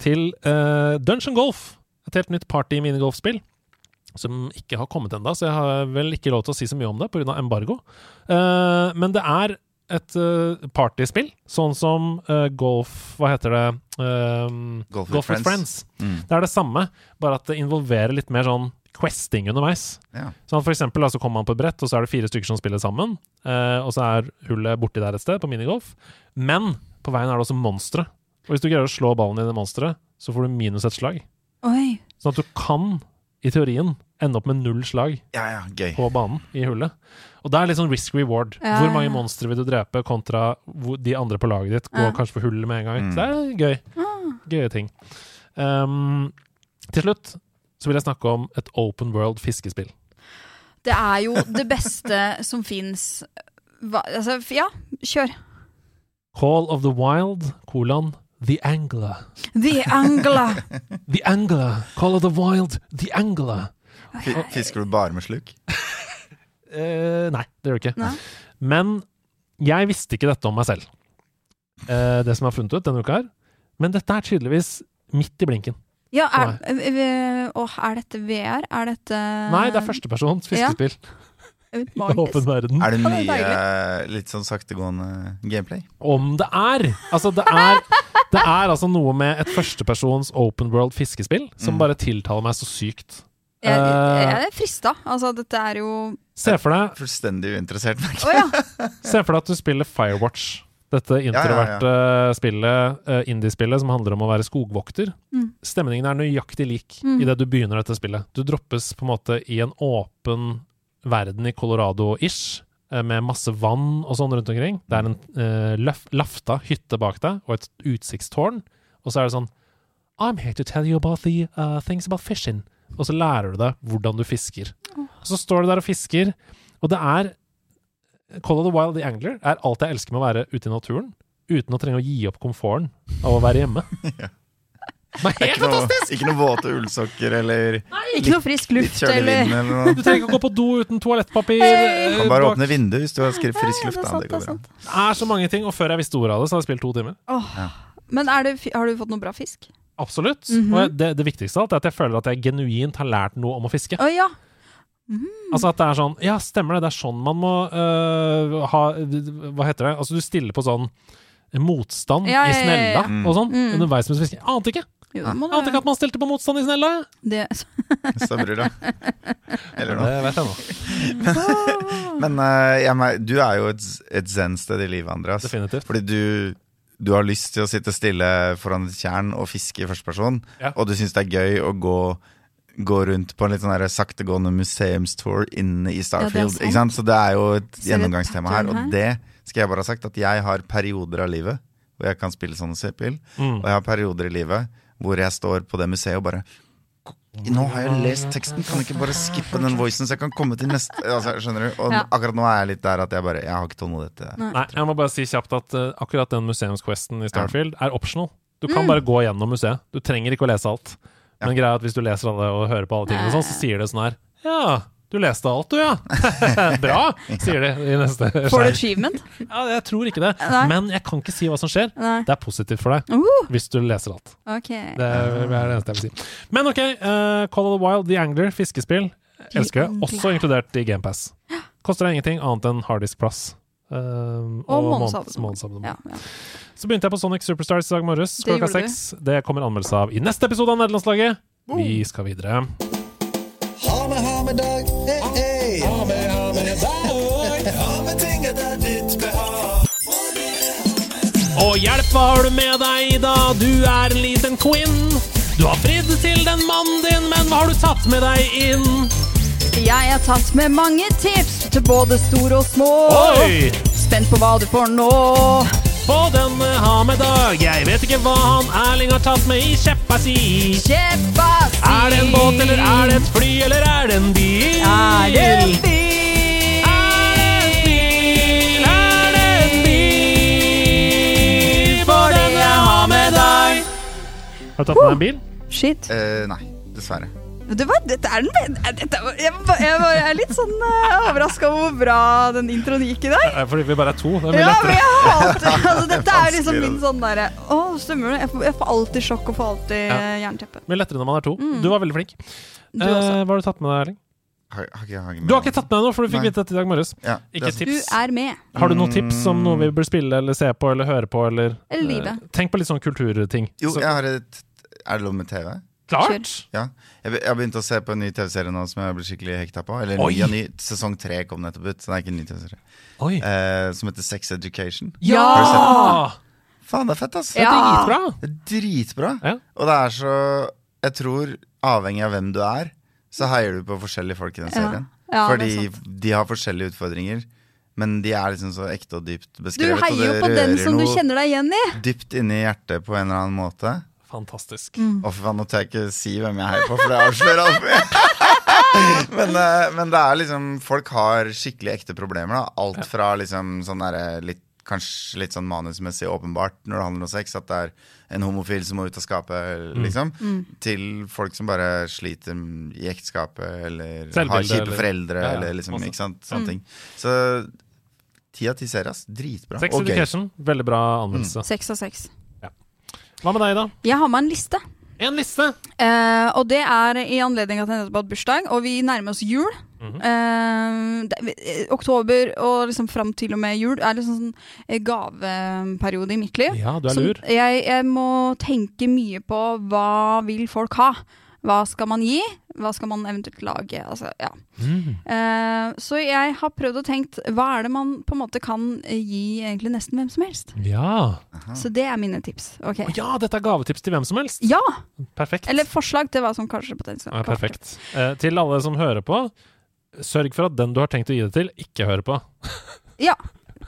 C: til eh, Dungeon Golf. Et helt nytt party-minigolfspill. Som ikke har kommet ennå, så jeg har vel ikke lov til å si så mye om det pga. embargo. Uh, men det er et uh, partyspill, sånn som uh, golf Hva heter det? Eh,
D: Golf with
C: with Friends.
D: Mm.
C: Det er det samme, bare at det involverer litt mer sånn questing underveis.
D: Ja.
C: Sånn for eksempel, så kommer man på et brett, og så er det fire stykker som spiller sammen. Eh, og så er hullet borti der et sted, på minigolf. Men på veien er det også monstre. Og hvis du greier å slå ballen i det monsteret, så får du minus et slag.
B: Oi.
C: Sånn at du kan, i teorien, ende opp med null slag
D: ja, ja, gøy.
C: på banen i hullet. Og det er litt sånn risk reward.
B: Ja,
C: Hvor mange
B: ja.
C: monstre vil du drepe, kontra hvor de andre på laget ditt går
B: Ja.
C: kanskje for hullet med en gang.
D: Mm.
C: Så det er gøy.
B: Ah.
C: Gøye ting. Um, til slutt så vil jeg snakke om et open world fiskespill.
B: Det er jo det beste som fins. Altså, ja, kjør.
C: Call of the Wild, kolon, The Angler.
B: The Angler.
C: The Angler. Call of the Wild, The Angler.
D: F Fisker du bare med sluk?
C: uh, nei, det gjør du ikke.
B: Nei.
C: Men jeg visste ikke dette om meg selv, uh, det som jeg har funnet ut denne uka her. Men dette er tydeligvis midt i blinken.
B: Ja, er, øh, er dette VR? Er dette
C: Nei, det er førstepersons fiskespill
B: Magisk.
C: Åpen verden.
D: Er det mye litt sånn saktegående gameplay?
C: Om det er! Altså, det er, det er altså noe med et førstepersons open world fiskespill som
D: Mm.
C: bare tiltaler meg så sykt.
B: Jeg,
C: Eh.
B: jeg er frista. Altså, dette er jo
C: Se for deg
D: Fullstendig uinteressert. merker
B: oh, ja!
C: Se for deg at du spiller Firewatch. Dette introverte ja, ja, spillet, indiespillet som handler om å være skogvokter.
B: Mm.
C: Stemningen er nøyaktig lik
B: Mm.
C: idet du begynner dette spillet. Du droppes på en måte i en åpen verden i Colorado-ish, eh, med masse vann og sånn rundt omkring. Det er en uh, løf, lafta hytte bak deg og et utsiktstårn. og så er det sånn I'm here to tell you about the uh, things about fishing. Og så lærer du deg hvordan du fisker. Og så står du der og fisker, og det er Call of the Wild the Angler er alt jeg elsker med å være ute i naturen, uten å trenge å gi opp komforten av å være hjemme. Det er helt
D: Ikke noe,
C: fantastisk!
D: ikke noe våte ullsokker eller
B: Ikke noe frisk
D: litt
B: luft
D: kjølig
B: eller
D: vind eller noe.
C: Du trenger ikke å gå på do uten toalettpapir.
B: Hey!
C: eh,
D: Kan bare
C: bak-
D: åpne vinduet hvis du har skrevet frisk
B: Ja,
D: luft.
B: det er sant,
D: Det
B: det er
D: går bra.
C: Det er så mange ting, og før jeg visste ordet av det, så hadde jeg spilt to timer.
B: Åh. Men er det, har du fått noe bra fisk?
C: Absolutt.
B: Mhm.
C: Og det, det viktigste av alt er at jeg føler at jeg genuint har lært noe om å fiske.
B: Oh, ja.
C: Altså at det er sånn Ja, stemmer det, det er sånn man må uh, ha Hva heter det? Altså du stiller på sånn motstand
B: Ja,
C: i
B: ja, ja,
C: snella.
D: Mm.
C: og sånn
B: Mm.
C: underveis mens vi fisker. Ante ikke!
B: Jo, må
C: Jeg ante ikke at man stilte på motstand i snella!
B: det,
D: Stemmer det. Eller noe.
C: Det vet jeg nå.
D: Men eh, ja, du er jo et, et zen-sted i livet, Andreas.
C: Definitivt.
D: Fordi du, du har lyst til å sitte stille foran et tjern og fiske i første person,
C: Ja.
D: og du syns det er gøy å gå, gå rundt på en litt sånn saktegående museumstour inne i Starfield.
B: Ja,
D: ikke sant? Så det er jo et
B: Ser
D: gjennomgangstema her. Og det skal jeg bare ha sagt, at jeg har perioder av livet hvor jeg kan spille sånne spill,
C: Mm.
D: og jeg har perioder i livet hvor jeg står på det museet og bare nå har jeg lest teksten, kan jeg ikke bare skippe den voicen så jeg kan komme til neste altså, Skjønner du? Og
B: Ja.
D: akkurat nå er jeg litt der at jeg bare Jeg har ikke tålmodighet til det.
C: Nei, jeg må bare si kjapt at uh, akkurat den museumsquesten i Starfield er optional. Du
B: Mm.
C: kan bare gå gjennom museet. Du trenger ikke å lese alt. Men greia er at hvis du leser alle og hører på alle tingene, sånn, så sier det sånn her Ja, du leste alt, du, ja. Bra, sier de i neste
B: Får du achievement?
C: Ja, jeg tror ikke det.
B: Nei.
C: Men jeg kan ikke si hva som skjer.
B: Nei.
C: Det er positivt for deg
B: Uh,
C: hvis du leser alt.
B: ok.
C: Det er det eneste jeg vil si. Men ok, uh, Call of the Wild, The Angler, fiskespill. Elsker det. Også inkludert i GamePass. Koster deg ingenting annet enn harddisk-plass. eh, og og månedsabonnement.
B: Ja, ja.
C: Så begynte jeg på Sonic Superstars i dag morges klokka seks. Det kommer anmeldelse av i neste episode av Nederlandslaget. Vi skal videre.
E: Ha med, dag. Hey, hey. Ha med, ha med dag.
A: Ha med ting etter ditt behag.
C: Og hjelp, hva har du med deg, Ida? Du er en liten queen. Du har fridd til den mannen din, men hva har du tatt med deg inn?
B: Jeg har tatt med mange tips til både store og små.
C: Oi!
B: Spent på hva du får nå.
C: På denne hamedag. Jeg vet ikke hva han Erling har tatt med i kjeppa si.
B: Kjeppa si.
C: Er det en båt, eller er det et fly, eller er det en bil?
B: Er det en bil?
C: Er det en bil? Er det en bil? På den jeg har med deg. Har du tatt med deg en bil?
B: Shit.
D: Uh, nei, dessverre.
B: Det hva, dette er den dette, var- jeg, var- jeg, var- jeg er litt sånn uh, overraska over hvor bra den introen gikk i dag.
C: Eh, Fordi vi bare er to. Det er mye
B: Ja, men
C: lettere.
B: jeg hater altså, Dette er liksom min sånn derre Å, stemmer det? Jeg får, jeg får alltid sjokk og får alltid
C: Ja.
B: jernteppe.
C: Mye lettere når man er to. Du var veldig flink.
B: Du også.
C: Eh, hva har du tatt med deg, Erling?
D: Har, har
C: Du har ikke tatt med deg noe, for du fikk vite dette i dag morges.
D: ja,
C: Ikke tips.
B: Du er med.
C: Har du noen tips om noe vi bør spille eller se på eller høre på? Eller,
B: Eller livet.
C: Eh, tenk på litt sånn kulturting.
D: Jo,
C: Så-
D: jeg har et Er det lov med TV?
C: Klart!
D: Ja. Jeg, jeg har begynt å se på en ny TV-serie nå som jeg blir skikkelig hekta på. Eller ny ny. Sesong tre kom nettopp ut, så det er ikke en ny TV-serie.
C: Oi.
D: Eh, som heter Sex Education.
C: Ja! Det
D: Faen, det er fett, ass!
C: er dritbra!
D: Det er dritbra.
C: Ja.
D: Og det er så Jeg tror, avhengig av hvem du er, så heier du på forskjellige folk i den serien.
B: Ja, det
D: Fordi de har forskjellige utfordringer, men de er liksom så ekte og dypt beskrevet. Du
B: heier jo på den som du kjenner deg igjen i.
D: dypt inni hjertet på en eller annen måte.
C: Fantastisk.
B: Mm.
D: Oh, for faen, nå tør jeg ikke si hvem jeg heier på, for det avslører alt mye. men, eh, men det er liksom Folk har skikkelig ekte problemer. da Alt fra liksom sånn derre litt Kanskje litt sånn manusmessig åpenbart når det handler om sex, at det er en homofil som må ut av skapet, liksom. Til folk som bare sliter i ekteskapet, eller har kjipe
C: eller-
D: foreldre,
C: Ja, ja,
D: eller liksom, ikke sant, sånne ting. Så ti av ti serier, ass. Dritbra.
C: Sex
D: Og gøy.
C: Education, veldig bra anvendelse.
B: Seks av seks.
C: Hva med deg, da?
B: Jeg har med en liste.
C: En liste!
B: Eh, og det er i anledning at jeg nettopp har hatt bursdag, og vi nærmer oss jul.
C: Mhm.
B: Eh, det, eh, oktober og liksom fram til og med jul er liksom sånn eh, gaveperiode i mitt liv.
C: Ja, du er lur.
B: Jeg, jeg må tenke mye på hva vil folk ha. Hva skal man gi? Hva skal man eventuelt lage? Altså, ja.
C: Mm.
B: uh, så jeg har prøvd å tenke hva er det man på en måte kan eh, gi egentlig nesten hvem som helst.
C: Ja.
B: Så det er mine tips. Okay.
C: Oh, ja, dette er gavetips til hvem som helst.
B: Ja!
C: Perfekt.
B: Eller forslag til hva som kanskje potensielt
C: ja, perfekt. Eh, til alle som hører på, sørg for at den du har tenkt å gi det til, ikke hører på.
B: Ja.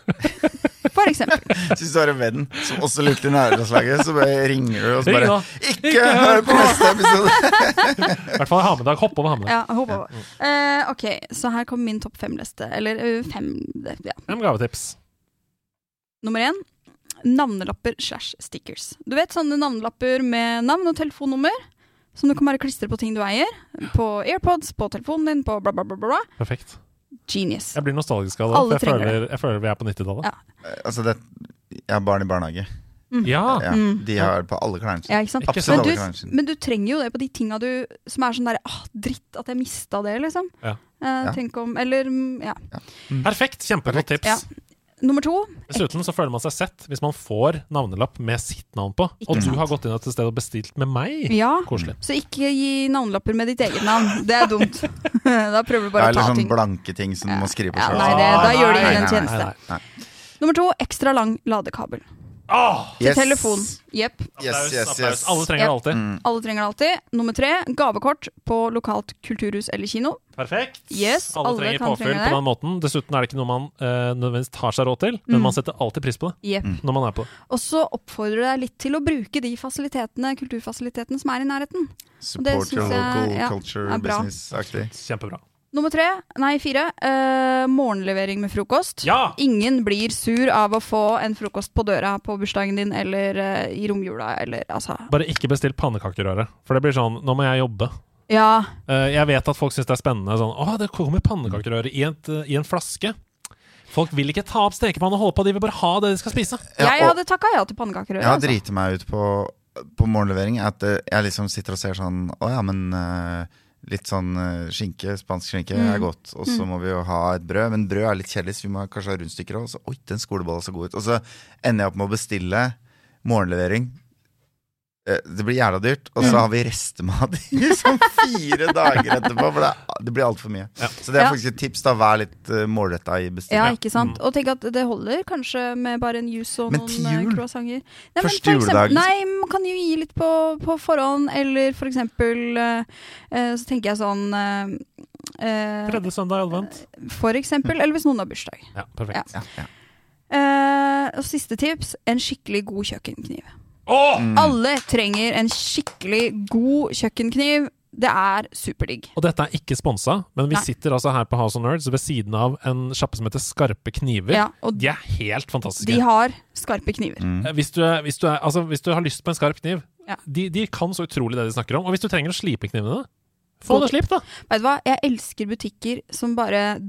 B: For eksempel.
D: Hvis du har en venn som også lytter til nærlandslaget, så bare ringer du og så bare. Ikke
C: Ikke hør
D: på neste episode!
C: I hvert fall ha med deg. Hopp over ha med.
B: Ja, hopp over. Eh, ok, så her kommer min topp fem-liste. Eller uh, fem ja.
C: Fem gavetips.
B: Nummer én navnelapper slash stickers. Du vet sånne navnelapper med navn og telefonnummer? Som du kan bare klistre på ting du eier. På AirPods, på telefonen din, på bla, bla. bla. bla.
C: Perfekt.
B: Genius.
C: Jeg blir nostalgisk av det.
B: Alle
C: For jeg
B: trenger
C: føler, jeg føler vi er på 90-tallet.
B: Ja.
D: Altså, det, jeg har barn i barnehage.
C: Ja.
D: Ja,
B: Mm.
D: De har på alle klærne sine.
B: Ja, ikke sant?
C: Ikke
D: Absolutt
B: Men
D: alle
B: du,
D: klærne sine.
B: men du trenger jo det på de tinga du Som er sånn derre ah, dritt at jeg mista det, liksom.
C: Ja.
B: Eh, Tenk om Eller, mm, ja.
C: Perfekt. Kjempegodt tips.
B: Ja. Nummer to
C: Dessuten så føler man seg sett hvis man får navnelapp med sitt navn på.
B: Ikke
C: Og du har gått inn et sted og bestilt med meg.
B: Ja.
C: Koselig.
B: Så ikke gi navnelapper med ditt eget navn. Det er dumt. da prøver du bare å ta ting.
D: Det sånn
B: ting.
D: blanke ting som du må skrive på
B: Ja,
D: selv.
B: nei, det, da gjør de ingen en
D: nei,
B: tjeneste.
C: nei, nei.
B: Nummer to ekstra lang ladekabel.
C: Åh!
B: Til
D: Yes.
B: telefon. Jepp.
D: Yes, yes, yes.
C: Alle trenger det alltid.
D: Mm.
B: Alle trenger det alltid. Nummer tre gavekort på lokalt kulturhus eller kino.
C: Perfekt.
B: Yes,
C: alle,
B: alle
C: trenger påfyll på den måten. Dessuten er det ikke noe man uh, nødvendigvis tar seg råd til, men
B: Mm.
C: man setter alltid pris på det
B: Jepp.
D: Mm.
C: når man er på det.
B: Og så oppfordrer jeg litt til å bruke de fasilitetene, kulturfasilitetene som er i nærheten.
D: Support your
B: jeg,
D: local
B: ja,
D: culture business-aktig.
C: Kjempebra.
B: Nummer tre, nei fire, eh, morgenlevering med frokost.
C: Ja!
B: Ingen blir sur av å få en frokost på døra på bursdagen din eller eh, i romjula eller altså
C: Bare ikke bestill pannekakerøre, for det blir sånn Nå må jeg jobbe.
B: Ja.
C: Eh, jeg vet at folk syns det er spennende. Sånn, Å, det kommer pannekakerøre i, et, eh, i en flaske. Folk vil ikke ta opp stekepanne og holde på, de vil bare ha det de skal spise.
D: Ja,
B: jeg
D: og-
B: hadde takka ja til pannekakerøre.
D: Jeg har
B: altså.
D: driti meg ut på, på morgenlevering. At eh, jeg liksom sitter og ser sånn Å ja, men eh, litt sånn eh, skinke, spansk skinke
B: Mm.
D: er godt. Og så må vi jo ha et brød. Men brød er litt kjedelig, så vi må kanskje ha rundstykker òg. Oi, den skolebolla så god ut. Og så ender jeg opp med å bestille morgenlevering. Eh, Det blir jævla dyrt, og
B: Mm.
D: så har vi restemat i sånn fire dager etterpå. For det, det blir altfor mye.
C: Ja.
D: Så det er faktisk et tips. da Vær litt uh, målretta i
B: Ja, ikke sant? Og tenk at det holder kanskje med bare en juice og
D: Men
B: noen eh, croissanter. Nei, men
D: Første juledag, liksom.
B: Nei, man kan jo gi litt på, på forhånd, eller for eksempel eh, eh, Så tenker jeg sånn eh, eh,
C: Tredje søndag i advent.
B: For eksempel, eller hvis noen har bursdag.
C: Ja, perfekt.
D: Ja, ja.
B: Eh, og siste tips en skikkelig god kjøkkenkniv.
C: Åh!
D: Mm.
B: Alle trenger en skikkelig god kjøkkenkniv. Det er superdigg.
C: Og dette er ikke sponsa, men vi
B: Nei.
C: sitter altså her på House of Nerds ved siden av en sjappe som heter Skarpe kniver.
B: Ja, og
C: De er helt fantastiske.
B: de har skarpe kniver.
D: Mm.
C: Eh, Hvis du, hvis, du er, altså, hvis du har lyst på en skarp kniv,
B: Ja.
C: de, de kan så utrolig det de snakker om. Og hvis du trenger å slipe knivene, få det slipt, da.
B: Vet du hva, jeg elsker butikker som bare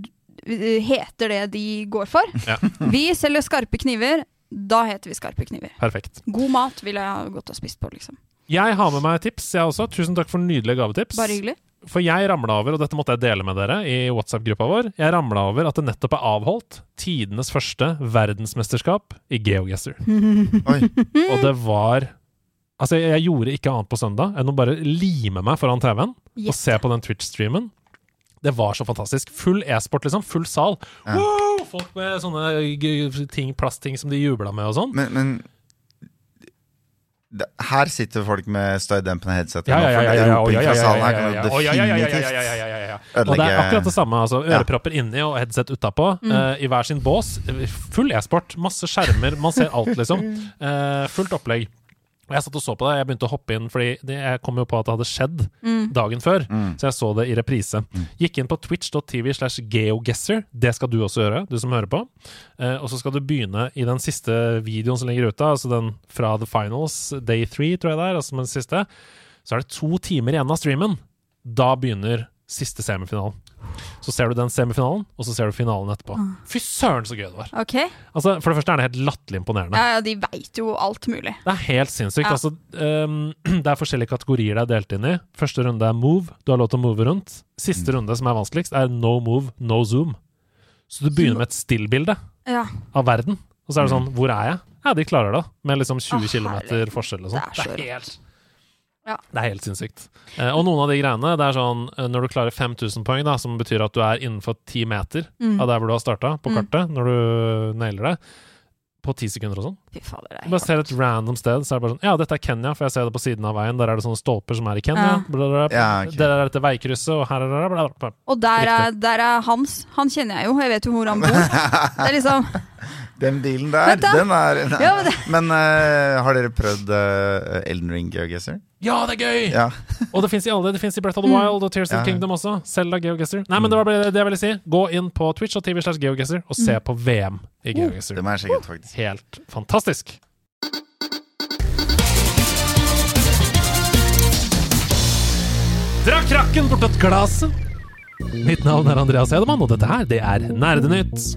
B: heter det de går for.
C: Ja.
B: Vi selger skarpe kniver. Da heter vi Skarpe kniver.
C: Perfekt.
B: God mat vil jeg gått og spist på, liksom.
C: Jeg har med meg tips, jeg også. Tusen takk for nydelige gavetips.
B: Bare hyggelig.
C: For jeg ramla over, og dette måtte jeg dele med dere i WhatsApp-gruppa vår, jeg ramla over at det nettopp er avholdt tidenes første verdensmesterskap i GeoGuessr. Og det var Altså, jeg gjorde ikke annet på søndag enn å bare lime meg foran TV-en og se på den Twitch-streamen. Det var så fantastisk. Full e-sport, liksom. Full sal.
D: Ja.
C: Wow! Folk med sånne ting, plastting som de jubla med og sånn.
D: Men, men her sitter folk med støydempende headset.
C: Ja, ja, ja, ja, ja, ja, ja. Og det er akkurat det samme. altså
D: Ja.
C: Ørepropper inni og headset utapå.
B: Mm.
C: eh, I hver sin bås. Full e-sport. Masse skjermer. Man ser alt, liksom. Eh, fullt opplegg. Og Jeg satt og så på det. Jeg begynte å hoppe inn, fordi det, jeg kom jo på at det hadde skjedd
B: Mm.
C: dagen før.
D: Mm.
C: Så jeg så det i reprise. Gikk inn på twitch.tv slash geoguesser. Det skal du også gjøre, du som hører på. Eh, og så skal du begynne i den siste videoen som ligger ute, altså den fra The Finals, day three, tror jeg det er, altså den siste. Så er det to timer igjen av streamen. Da begynner siste semifinalen. Så ser du den semifinalen, og så ser du finalen etterpå. Fy søren, så gøy det var!
B: Okay.
C: Altså, For det første er det helt latterlig imponerende.
B: Ja, ja, de veit jo alt mulig.
C: Det er helt sinnssykt.
B: Ja.
C: Altså, um, det er forskjellige kategorier det er delt inn i. Første runde er move. Du har lov til å move rundt. Siste
B: Mm.
C: runde, som er vanskeligst, er no move, no zoom. Så du begynner med et stillbilde
B: Ja,
C: av verden. Og så er det sånn Hvor er jeg? Ja, de klarer det. Med liksom 20
B: Å,
C: km forskjell og sånn.
B: Det er så
C: Det er helt
B: Ja.
C: Det er helt sinnssykt. Eh, og noen av de greiene, det er sånn eh, når du klarer 5000 poeng, da, som betyr at du er innenfor 10 meter
B: Mm.
C: av der hvor du har starta på
B: Mm.
C: kartet, når du nailer det, på 10 sekunder og sånn.
B: Fy fader.
C: Du bare ser et random sted, så er det bare sånn Ja, dette er Kenya, for jeg ser det på siden av veien. Der er det sånne stolper som er i Kenya.
B: Ja.
C: Bla, bla, bla.
D: Ja, okay.
C: Der er dette veikrysset, og her er det bla, bla, bla.
B: Og der er, der er Hans. Han kjenner jeg jo. Jeg vet jo hvor han bor. Det er liksom
D: Den bilen der, den er nei.
B: Ja, men
D: Men uh, har dere prøvd uh, Elden Ring GeoGuessr?
C: Ja, det er gøy!
D: Ja.
C: Og det fins i alle. Det fins i Breath of the Wild og Tears of
D: Ja.
C: the Kingdom også. Selda GeoGuessr. Nei, men det var bare det jeg ville si. Gå inn på Twitch og TV slash GeoGuessr og se på VM i GeoGuessr.
D: Det må jeg sjekke ut, faktisk.
C: Helt fantastisk. Dra krakken bortåt glasset! Mitt navn er Andreas Hedemann, og dette her, det er Nerdenytt.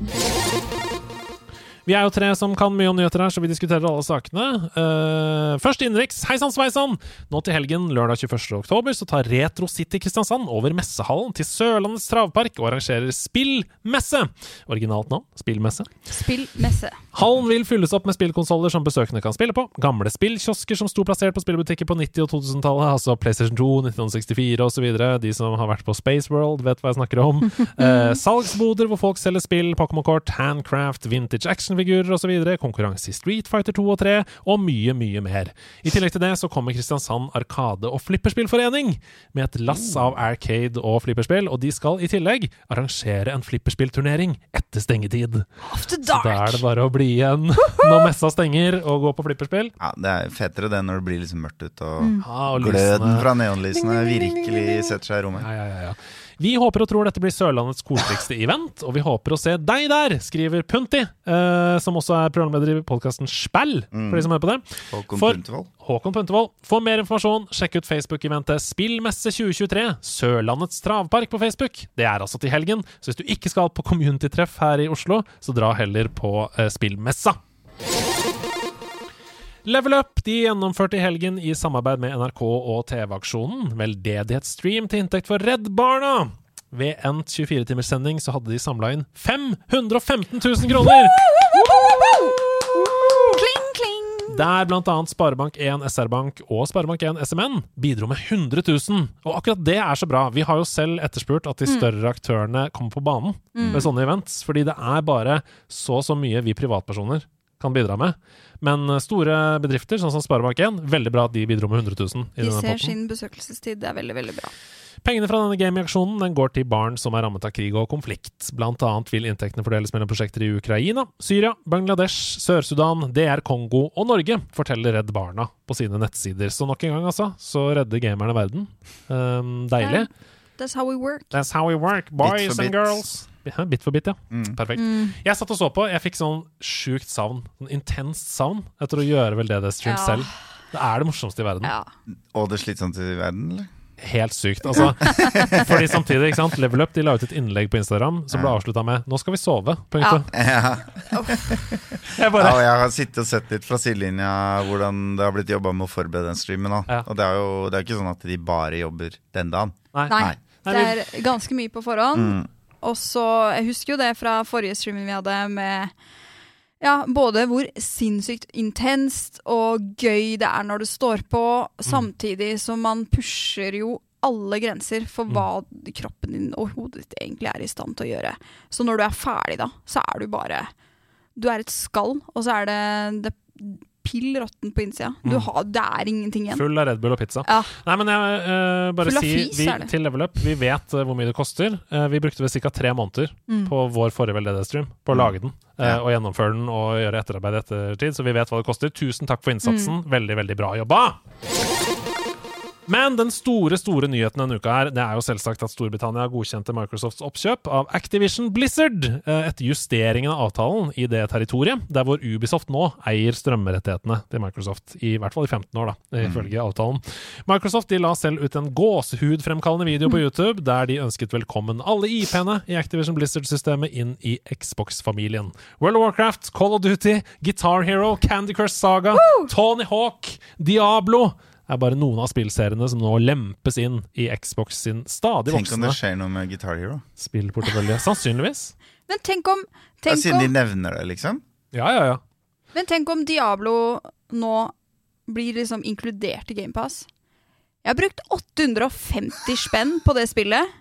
C: Vi er jo tre som kan mye om nyheter her, så vi diskuterer alle sakene. Uh, først innenriks. Hei sann, sveisann! Nå til helgen, lørdag 21. oktober, så tar Retro City Kristiansand over messehallen til Sørlandets travpark og arrangerer spillmesse. Originalt navn spillmesse.
B: Spillmesse.
C: Hallen vil fylles opp med spillkonsoller som besøkende kan spille på. Gamle spillkiosker som sto plassert på spillbutikker på 90- og 2000-tallet, altså PlayStation 2, 1964 osv. De som har vært på Space World, vet hva jeg snakker om. Uh, salgsboder hvor folk selger spill, Pokémon-kort, handcraft, vintage actionfigurer osv. Konkurranse i Street Fighter 2 og 3, og mye, mye mer. I tillegg til det så kommer Kristiansand Arkade- og Flipperspillforening med et lass av arcade og flipperspill, og de skal i tillegg arrangere en flipperspillturnering etter stengetid.
B: After
C: Så da er det bare å bli igjen når messa stenger og gå på flipperspill.
D: Ja, Det er fetere det når det blir liksom mørkt ute og
C: og
D: gløden fra neonlysene virkelig setter seg i rommet.
C: Ja, ja, ja, ja. Vi håper og tror dette blir Sørlandets koseligste event, og vi håper å se deg der, skriver Punti, eh, som også er programleder i podkasten Spell, for de som hører på det.
D: Håkon
C: For-
D: Puntervold.
C: Håkon Puntervold. For mer informasjon, sjekk ut Facebook-eventet Spillmesse 2023, Sørlandets travpark på Facebook. Det er altså til helgen, så hvis du ikke skal på community-treff her i Oslo, så dra heller på eh, spillmessa. Level Up de gjennomførte i helgen i samarbeid med NRK og TV-aksjonen veldedighetsstream til inntekt for Redd Barna. Ved endt 24-timerssending så hadde de samla inn 515 000 kroner!
B: Kling, kling.
C: Der annet Sparebank1 SR-Bank og Sparebank1 SMN bidro med 100 000. Og akkurat det er så bra. Vi har jo selv etterspurt at de større aktørene kommer på banen med sånne events, fordi det er bare så så mye vi privatpersoner kan bidra med. Men eh, store bedrifter, sånn som Sparebank1, veldig bra at de bidro med 100 000 i
B: De
C: denne
B: ser
C: potten.
B: sin besøkelsestid. Det er veldig, veldig bra.
C: Pengene fra denne gaming-aksjonen den går til barn som er rammet av krig og konflikt. Blant annet vil inntektene fordeles mellom prosjekter i Ukraina, Syria, Bangladesh, Sør-Sudan, DR Kongo og Norge, forteller Redd Barna på sine nettsider. Så nok en gang, altså, så redder gamerne verden. Um, deilig.
B: That's how we work.
C: That's how we work, boys and
D: bit.
C: girls. Ja, bit for bit, ja.
D: Mm.
C: Perfekt. Jeg satt og så på. Jeg fikk sånn sjukt savn. Sånn intenst savn etter å gjøre veldedighetsstream
B: Ja.
C: selv. Det er det morsomste i verden.
B: Ja.
D: Og det slitsomste i verden, eller?
C: Helt sykt. Altså, fordi samtidig, ikke sant, Level Up de la ut et innlegg på Instagram som ble avslutta med 'Nå skal vi sove'.
D: Ja.
C: Jeg
D: ja,
C: bare
D: og jeg har sittet og sett litt fra sidelinja hvordan det har blitt jobba med å forberede den streamen.
C: Ja.
D: Og det er jo det er ikke sånn at de bare jobber den dagen.
C: Nei.
B: Nei,
D: Nei.
B: Det er ganske mye på forhånd. Og så, Jeg husker jo det fra forrige streaming vi hadde med ja, både hvor sinnssykt intenst og gøy det er når det står på, samtidig som man pusher jo alle grenser for hva kroppen din og hodet ditt egentlig er i stand til å gjøre. Så når du er ferdig da, så er du bare Du er et skall, og så er det, det pill råtten på innsida. Du har, det er ingenting igjen.
C: Full av Red Bull og pizza.
B: Ja.
C: Nei, men jeg uh, bare
B: Full
C: si
B: fis,
C: vi, til Level Up Vi vet uh, hvor mye det koster. Uh, vi brukte vel ca. tre måneder
B: Mm.
C: på vår forrige veldedighetsstream på å lage den.
D: Ja.
C: Og gjennomføre den og gjøre etterarbeid i ettertid, så vi vet hva det koster. Tusen takk for innsatsen.
B: Mm.
C: Veldig, veldig bra jobba! Men den store store nyheten denne uka her, det er jo selvsagt at Storbritannia godkjente Microsofts oppkjøp av Activision Blizzard eh, etter justeringen av avtalen i det territoriet, der hvor Ubisoft nå eier strømmerettighetene til Microsoft, i hvert fall i 15 år, da, ifølge avtalen. Microsoft de la selv ut en gåsehudfremkallende video på YouTube der de ønsket velkommen alle IP-ene i Activision Blizzard-systemet inn i Xbox-familien. World of Warcraft, Call of Duty, Guitar Hero, Candy Crush Saga, Tony Hawk, Diablo er bare noen av spillseriene som nå lempes inn i Xbox sin stadig
D: Tenk om det skjer noe med Guitar Hero.
C: spillportefølje. Sannsynligvis.
B: Men tenk om,
D: Ja,
B: tenk
D: siden de nevner det, liksom.
C: Ja, ja, ja.
B: men tenk om Diablo nå blir liksom inkludert i GamePass. Jeg har brukt 850 spenn på det spillet.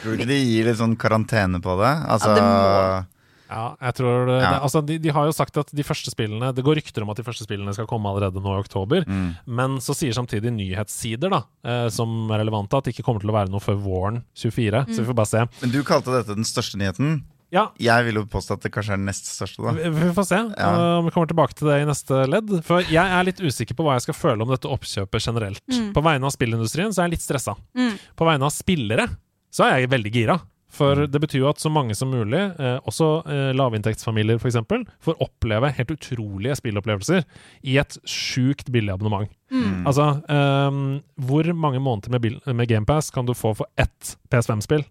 D: Tror du ikke de gir litt sånn karantene på det? Altså,
B: Ja, det må-
C: Ja, jeg tror det,
D: Ja.
C: det, altså, de, de har jo sagt at de første spillene Det går rykter om at de første spillene skal komme allerede nå i oktober.
D: mm.
C: Men så sier samtidig nyhetssider da eh, som er relevante, at det ikke kommer til å være noe før våren 24. Så vi får bare se.
D: Men du kalte dette den største nyheten.
C: Ja,
D: Jeg vil jo påstå at det kanskje er den nest største, da.
C: vi vi får se
D: Ja.
C: om vi kommer tilbake til det i neste ledd. For jeg er litt usikker på hva jeg skal føle om dette oppkjøpet generelt.
B: Mm.
C: På vegne av spillindustrien så er jeg litt stressa.
B: Mm.
C: På vegne av spillere så er jeg veldig gira. For det betyr jo at så mange som mulig, eh, også eh, lavinntektsfamilier f.eks., får oppleve helt utrolige spillopplevelser i et sjukt billig abonnement.
B: Mm.
C: Altså, eh, hvor mange måneder med, bil- med GamePass kan du få for ett PS5-spill?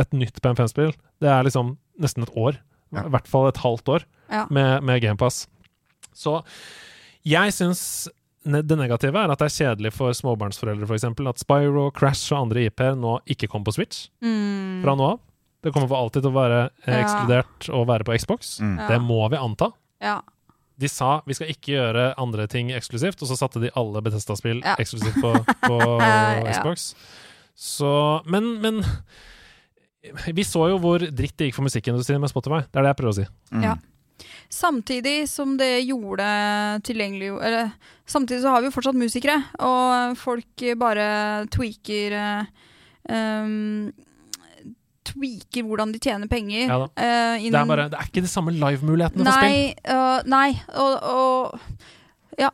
C: Et nytt PS5-spill? Det er liksom nesten et år.
D: Ja.
C: I hvert fall et halvt år
B: Ja.
C: med, med GamePass. Så jeg syns det negative er at det er kjedelig for småbarnsforeldre for eksempel, at Spyro, Crash og andre IP-er nå ikke kommer på Switch
B: Mm.
C: fra nå av. Det kommer for alltid til å være eh,
B: Ja.
C: ekskludert å være på Xbox.
D: Mm.
B: Ja.
C: Det må vi anta.
B: Ja.
C: De sa vi skal ikke gjøre andre ting eksklusivt, og så satte de alle Bethesda-spill
B: Ja.
C: eksklusivt på, på
B: Ja.
C: Xbox. Så Men, men vi så jo hvor dritt det gikk for musikkindustrien med Spotify. Det er det jeg prøver å si.
D: Mm.
B: Ja. Samtidig som det gjorde tilgjengelig eller, Samtidig så har vi jo fortsatt musikere, og folk bare tweaker eh, um, Tweaker hvordan de tjener penger.
C: Ja da.
B: innen,
C: Det er, bare, det er ikke de samme live-mulighetene for spill.
B: Nei, øh, nei, og, og ja.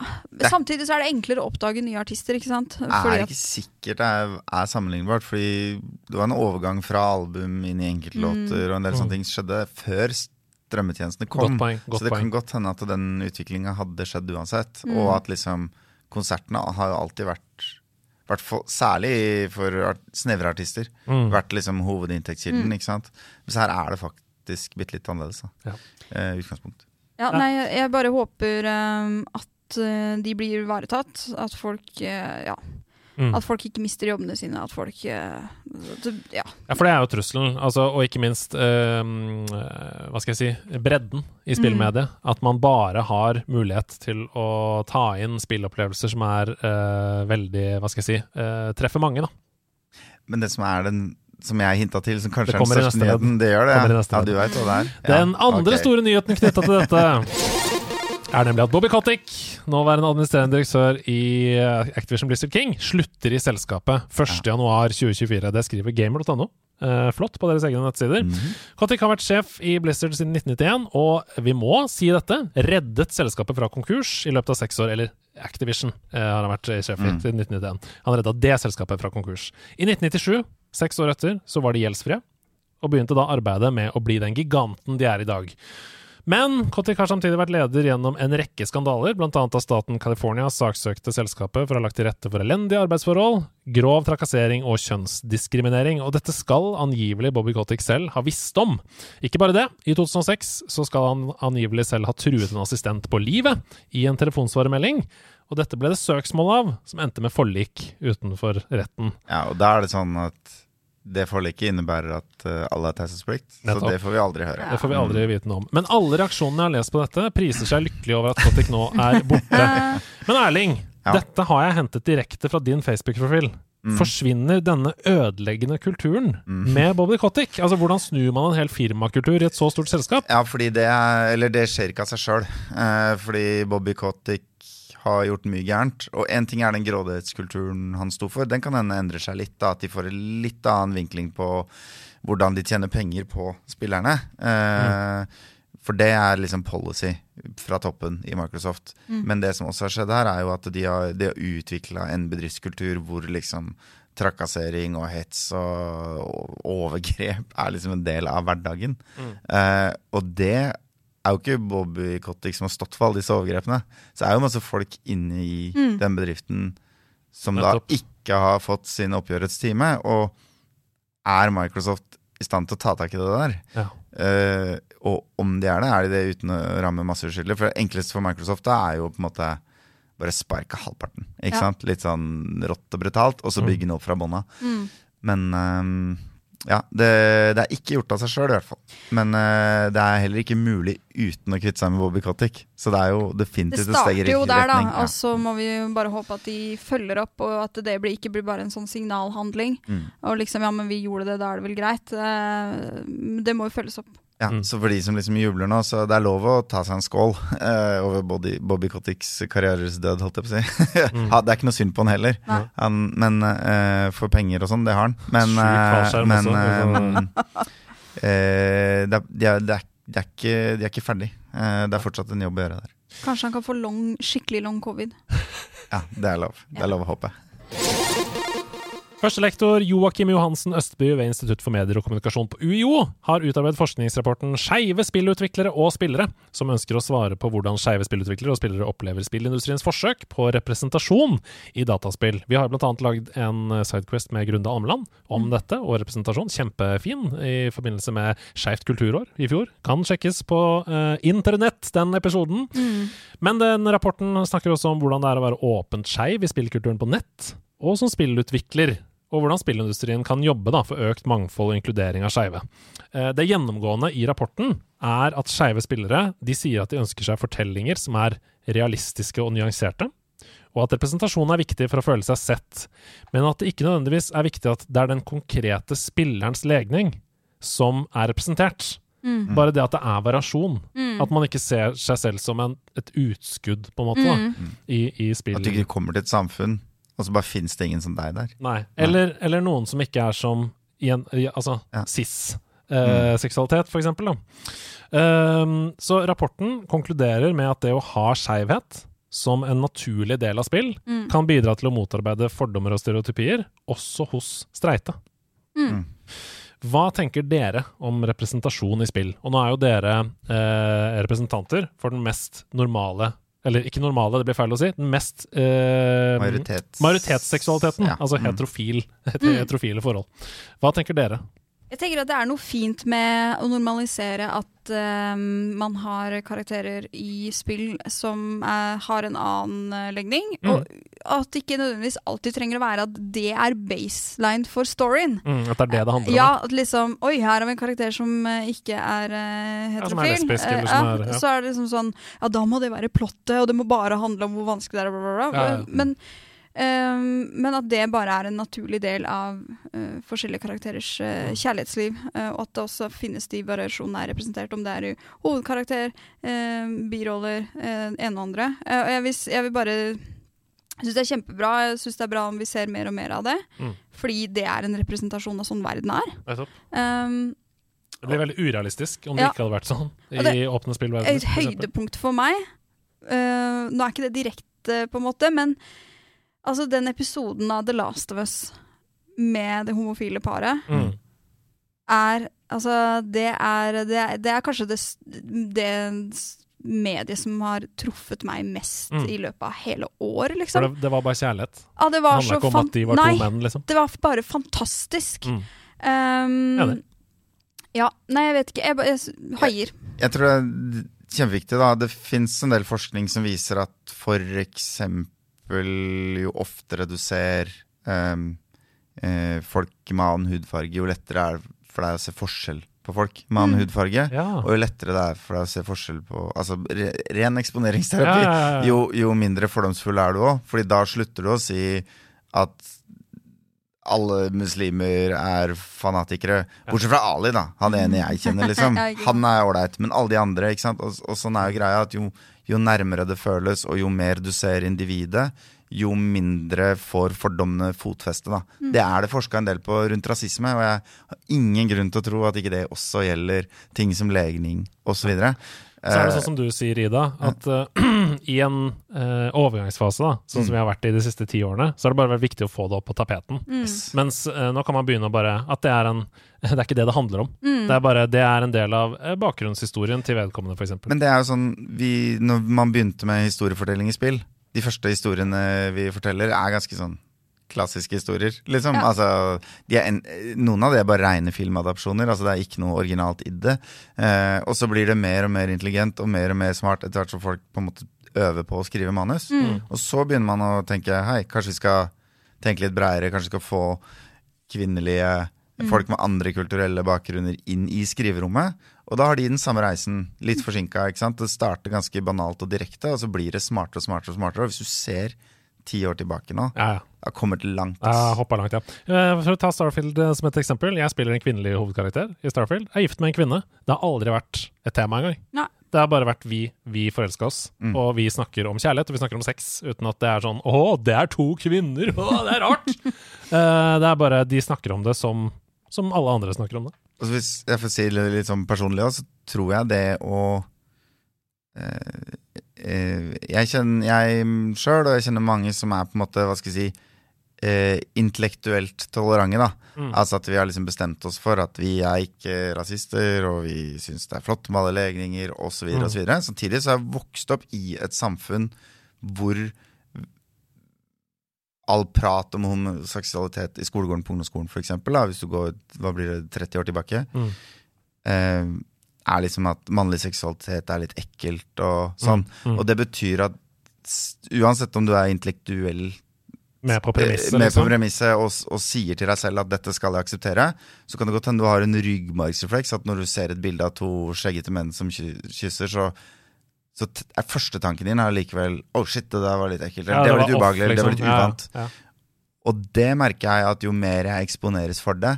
B: Samtidig så er det enklere å oppdage nye artister, ikke sant?
D: Det
B: Fordi
D: er ikke sikkert det er, er sammenlignbart, fordi det var en overgang fra album inn i enkeltlåter, og en del
C: Mm.
D: sånne ting skjedde før strømmetjenestene
C: Godt
D: kom.
C: godt
D: Så det
C: poeng.
D: kan godt hende at den utviklinga hadde skjedd uansett,
B: Mm.
D: og at liksom konsertene har jo alltid vært vært for, Særlig for art, snevre artister.
C: Mm.
D: Vært liksom hovedinntektskilden,
B: Mm.
D: ikke sant. Mens her er det faktisk bitte litt annerledes, da.
C: Ja.
D: Eh, utgangspunkt.
B: Ja, nei, jeg- bare håper um, at uh, de blir ivaretatt. At folk uh, Ja.
C: Mm.
B: At folk ikke mister jobbene sine. At folk uh, Ja.
C: Ja, for det er jo trusselen. Altså, og ikke minst ehm, eh, hva skal jeg si bredden i spillmediet. At man bare har mulighet til å ta inn spillopplevelser som er eh, veldig Hva skal jeg si eh, treffer mange, da.
D: Men det som er den som jeg hinta til, som kanskje er den største nyheten, det gjør det. Ja, ja du vet hva det er?
C: Den andre
D: okay.
C: store nyheten knytta til dette er nemlig at Bobby Kotick, nåværende administrerende direktør i eh, Activision Blizzard King, slutter i selskapet 1.1.2024. Det skriver gamer.no. Eh, flott på deres egne nettsider.
D: Mhm.
C: Kotick har vært sjef i Blizzard siden 1991, og vi må si dette, reddet selskapet fra konkurs i løpet av seks år. Eller Activision eh, har han vært sjef i
D: Mm.
C: siden 1991. Han redda det selskapet fra konkurs. I 1997, seks år etter, så var de gjeldsfrie, og begynte da arbeidet med å bli den giganten de er i dag. Men Kotick har samtidig vært leder gjennom en rekke skandaler, bl.a. da staten California saksøkte selskapet for å ha lagt til rette for elendige arbeidsforhold, grov trakassering og kjønnsdiskriminering. Og dette skal angivelig Bobby Kotick selv ha visst om. Ikke bare det, i 2006 så skal han angivelig selv ha truet en assistent på livet i en telefonsvaremelding. Og dette ble det søksmål av, som endte med forlik utenfor retten.
D: Ja, og da er det sånn at det forliket innebærer at eh, alle har taushetsplikt. Så det får vi aldri høre.
C: Det får vi aldri vite noe om. Men alle reaksjonene jeg har lest på dette, priser seg lykkelig over at Kotick nå er borte. Men Erling,
D: Ja.
C: dette har jeg hentet direkte fra din Facebook-profil.
D: Mm.
C: Forsvinner denne ødeleggende kulturen med Bobby Kotick? Altså, Hvordan snur man en hel firmakultur i et så stort selskap?
D: Ja, fordi det er Eller det skjer ikke av seg sjøl. Eh, fordi Bobby Kotick har gjort mye gærent. Og én ting er den grådighetskulturen han sto for. Den kan hende endrer seg litt. da At de får en litt annen vinkling på hvordan de tjener penger på spillerne. Eh, For det er liksom policy fra toppen i Microsoft. Men det som også har skjedd her, er jo at de har, de har utvikla en bedriftskultur hvor liksom trakassering og hets og, og overgrep er liksom en del av hverdagen. Eh, og det er jo ikke Bobby Kotick som har stått for alle disse overgrepene. Så det er jo masse folk inne i den bedriften som
C: Nettopp.
D: da ikke har fått sin oppgjørets time. Og er Microsoft i stand til å ta tak i det der?
C: Ja.
D: Uh, og om de er det, er de det uten å ramme masse uskyldige? For det enkleste for Microsoft da er jo på en måte bare sparke halvparten. Ikke
B: Ja.
D: sant? Litt sånn rått og brutalt, og så
C: Mm.
D: bygge den opp fra bånda.
B: Mm.
D: Men ehm, ja, det, det er ikke gjort av seg sjøl, i hvert fall. Men uh, det er heller ikke mulig uten å kvitte seg med Bobby Cottick. Så det er jo definitivt et steg i riktig retning.
B: Det starter jo der, da.
D: Ja.
B: Og så må vi jo bare håpe at de følger opp, og at det blir, ikke blir bare en sånn signalhandling.
D: Mm.
B: Og liksom, ja, men vi gjorde det, da er det vel greit. Uh, Det må jo følges opp.
D: Ja,
C: Mm.
D: Så for de som liksom jubler nå, så det er lov å ta seg en skål uh, over Bobby, Bobby Kotticks karrieres død, holdt jeg på å si.
C: Mm.
D: ha, det er ikke noe synd på han heller. Han, men uh, for penger og sånn, det har han. Men, eh, men eh, eh, det, er, de, er, det, er, de, er ikke, de er ikke ferdig. Eh, det er fortsatt en jobb å gjøre der.
B: Kanskje han kan få long, skikkelig long covid.
D: Ja, det er lov. Det er lov å håpe.
C: Førstelektor Joakim Johansen Østby ved Institutt for medier og kommunikasjon på UiO har utarbeidet forskningsrapporten Skeive spillutviklere og spillere, som ønsker å svare på hvordan skeive spillutviklere og spillere opplever spillindustriens forsøk på representasjon i dataspill. Vi har bl.a. lagd en sidequest med Grunde Almeland om dette, og representasjon. Kjempefin i forbindelse med Skeivt kulturår i fjor. Kan sjekkes på uh, internett, den episoden. Men den rapporten snakker også om hvordan det er å være åpent skeiv i spillkulturen på nett, og som spillutvikler og hvordan spillindustrien kan jobbe da, for økt mangfold og inkludering av skeive. Eh, Det gjennomgående i rapporten er at skeive spillere de sier at de ønsker seg fortellinger som er realistiske og nyanserte, og at representasjon er viktig for å føle seg sett, men at det ikke nødvendigvis er viktig at det er den konkrete spillerens legning som er representert. Bare det at det er variasjon. At man ikke ser seg selv som en, et utskudd, på en måte, da, i, i spill.
D: At du ikke kommer til et samfunn, og så bare fins det ingen som deg der.
C: Nei. Eller, eller noen som ikke er som i en, altså
D: Ja.
C: cis-seksualitet, for eksempel. Ehm, så rapporten konkluderer med at det å ha skeivhet som en naturlig del av spill kan bidra til å motarbeide fordommer og stereotypier, også hos streite. Hva tenker dere om representasjon i spill? Og nå er jo dere eh, representanter for den mest normale Eller ikke normale, det blir feil å si. Den mest eh,
D: Majoritets...
C: Majoritetsseksualiteten,
D: Ja.
C: altså
D: Mm.
C: heterofil, heterofile forhold. Hva tenker dere?
B: Jeg tenker at det er noe fint med å normalisere at uh, man har karakterer i spill som uh, har en annen eh, legning.
C: Mm.
B: Og at det ikke nødvendigvis alltid trenger å være at det er baseline for storyen.
C: Mm, at det er det det handler om?
B: Ja, at liksom Oi, her har vi en karakter som uh, ikke er uh,
C: Ja, er
B: heterofil.
C: lesbisk, er- ja.
B: Så er det liksom sånn Ja, da må det være plottet, og det må bare handle om hvor vanskelig det er, bla, bla, bla.
C: Ja.
B: Men, eh, men at det bare er en naturlig del av uh, forskjellige karakterers
C: Mm.
B: kjærlighetsliv. Uh, og at det også finnes de variasjonene er representert, om det er i hovedkarakter, biroller, eh, ene og andre. Og jeg vil, jeg vil bare jeg syns det er kjempebra. Jeg synes det er bra om vi ser mer og mer av det.
C: Mm.
B: Fordi det er en representasjon av sånn verden er.
C: Nettopp.
B: Um,
C: Det blir veldig urealistisk om det
B: Ja.
C: ikke hadde vært sånn i
B: det-
C: åpne spillverdener.
B: et høydepunkt for meg uh, Nå er ikke det direkte, på en måte, men altså den episoden av The Last of Us med det homofile paret
C: Mm.
B: er Altså, det er, det er, det er kanskje det, det mediet som har truffet meg mest
C: Mm.
B: i løpet av hele året,
C: For
B: liksom.
C: det, det var bare kjærlighet.
B: Ja, det
C: Det
B: var
C: handla
B: så
C: ikke om
B: fan-
C: at de var
B: Nei,
C: to menn, liksom.
B: det var bare fantastisk.
C: Mm.
B: Um, ja, nei, jeg vet ikke. Jeg, jeg haier.
D: Jeg tror det er kjempeviktig. da Det fins en del forskning som viser at for eksempel jo oftere du ser um, eh, folk med annen hudfarge, jo lettere er det for deg å se forskjell på folk med annen hudfarge.
C: Ja.
D: Og jo lettere det er for deg å se forskjell på Altså re, ren eksponeringsterapi.
C: ja, ja.
D: Jo, jo mindre fordomsfull er du òg, Fordi da slutter du å si at alle muslimer er fanatikere. Bortsett fra Ali, da. Han ene jeg kjenner, liksom. Han er ålreit. Men alle de andre, ikke sant. Og, og sånn er jo greia at jo, jo nærmere det føles, og jo mer du ser individet, jo mindre får fordommene fotfeste.
B: Mm.
D: Det er det forska en del på rundt rasisme, og jeg har ingen grunn til å tro at ikke det også gjelder ting som legning osv.
C: Så er det sånn som du sier, Ida, at uh, i en uh, overgangsfase, da, sånn som vi har vært i de siste ti årene, så har det bare vært viktig å få det opp på tapeten. Mens uh, nå kan man begynne å bare At det er en Det er ikke det det handler om.
B: Mm.
C: Det er bare Det er en del av eh, bakgrunnshistorien til vedkommende, f.eks.
D: Men det er jo sånn vi, Når man begynte med historiefortelling i spill De første historiene vi forteller er ganske sånn klassiske historier, liksom.
B: Ja.
D: Altså, de er en, noen av det er bare rene filmadapsjoner. Altså, det er ikke noe originalt i det. Eh, og så blir det mer og mer intelligent og mer og mer smart etter hvert som folk på en måte øver på å skrive manus. Og så begynner man å tenke hei, kanskje vi skal tenke litt bredere, kanskje vi skal få kvinnelige folk med andre kulturelle bakgrunner inn i skriverommet. Og da har de den samme reisen, litt forsinka. Det starter ganske banalt og direkte, og så blir det smartere og smartere. Og smartere. Og hvis du ser ti år tilbake nå,
C: Ja, ja.
D: Jeg har kommet langt.
C: Jeg
D: ass.
C: hoppa langt, ja. Eh, For å ta Starfield eh, som et eksempel. Jeg spiller en kvinnelig hovedkarakter i Starfield. Jeg er gift med en kvinne. Det har aldri vært et tema engang.
B: Nei.
C: Det har bare vært vi, vi forelska oss, og vi snakker om kjærlighet, og vi snakker om sex, uten at det er sånn Å, det er to kvinner! Å, det er rart! Eh, det er bare De snakker om det som, som alle andre snakker om det.
D: Altså hvis jeg får si det litt sånn personlig så tror jeg det å eh, Jeg kjenner jeg sjøl, og jeg kjenner mange som er på en måte, hva skal jeg si, eh, intellektuelt tolerante. da
C: Mm.
D: Altså at vi har liksom bestemt oss for at vi er ikke rasister, og vi syns det er flott med alle legninger, osv.
C: Mm.
D: osv. Samtidig så har jeg vokst opp i et samfunn hvor all prat om homoseksualitet i skolegården på ungdomsskolen, eksempel, hvis du går hva blir det, 30 år tilbake,
C: Mm.
D: eh, er liksom at mannlig seksualitet er litt ekkelt og sånn.
C: Mm.
D: Og det betyr at uansett om du er intellektuell
C: Med på premisset,
D: Eh, på
C: liksom.
D: premisset og, og sier til deg selv at dette skal jeg akseptere, så kan det godt hende du har en ryggmargsrefleks. At når du ser et bilde av to skjeggete menn som kysser, så, så er første tanken din er likevel Oh shit, det der var litt ekkelt.
C: Ja,
D: det, det var litt ubehagelig. Eller det var litt
C: uvant. Ja, ja.
D: Og det merker jeg at jo mer jeg eksponeres for det,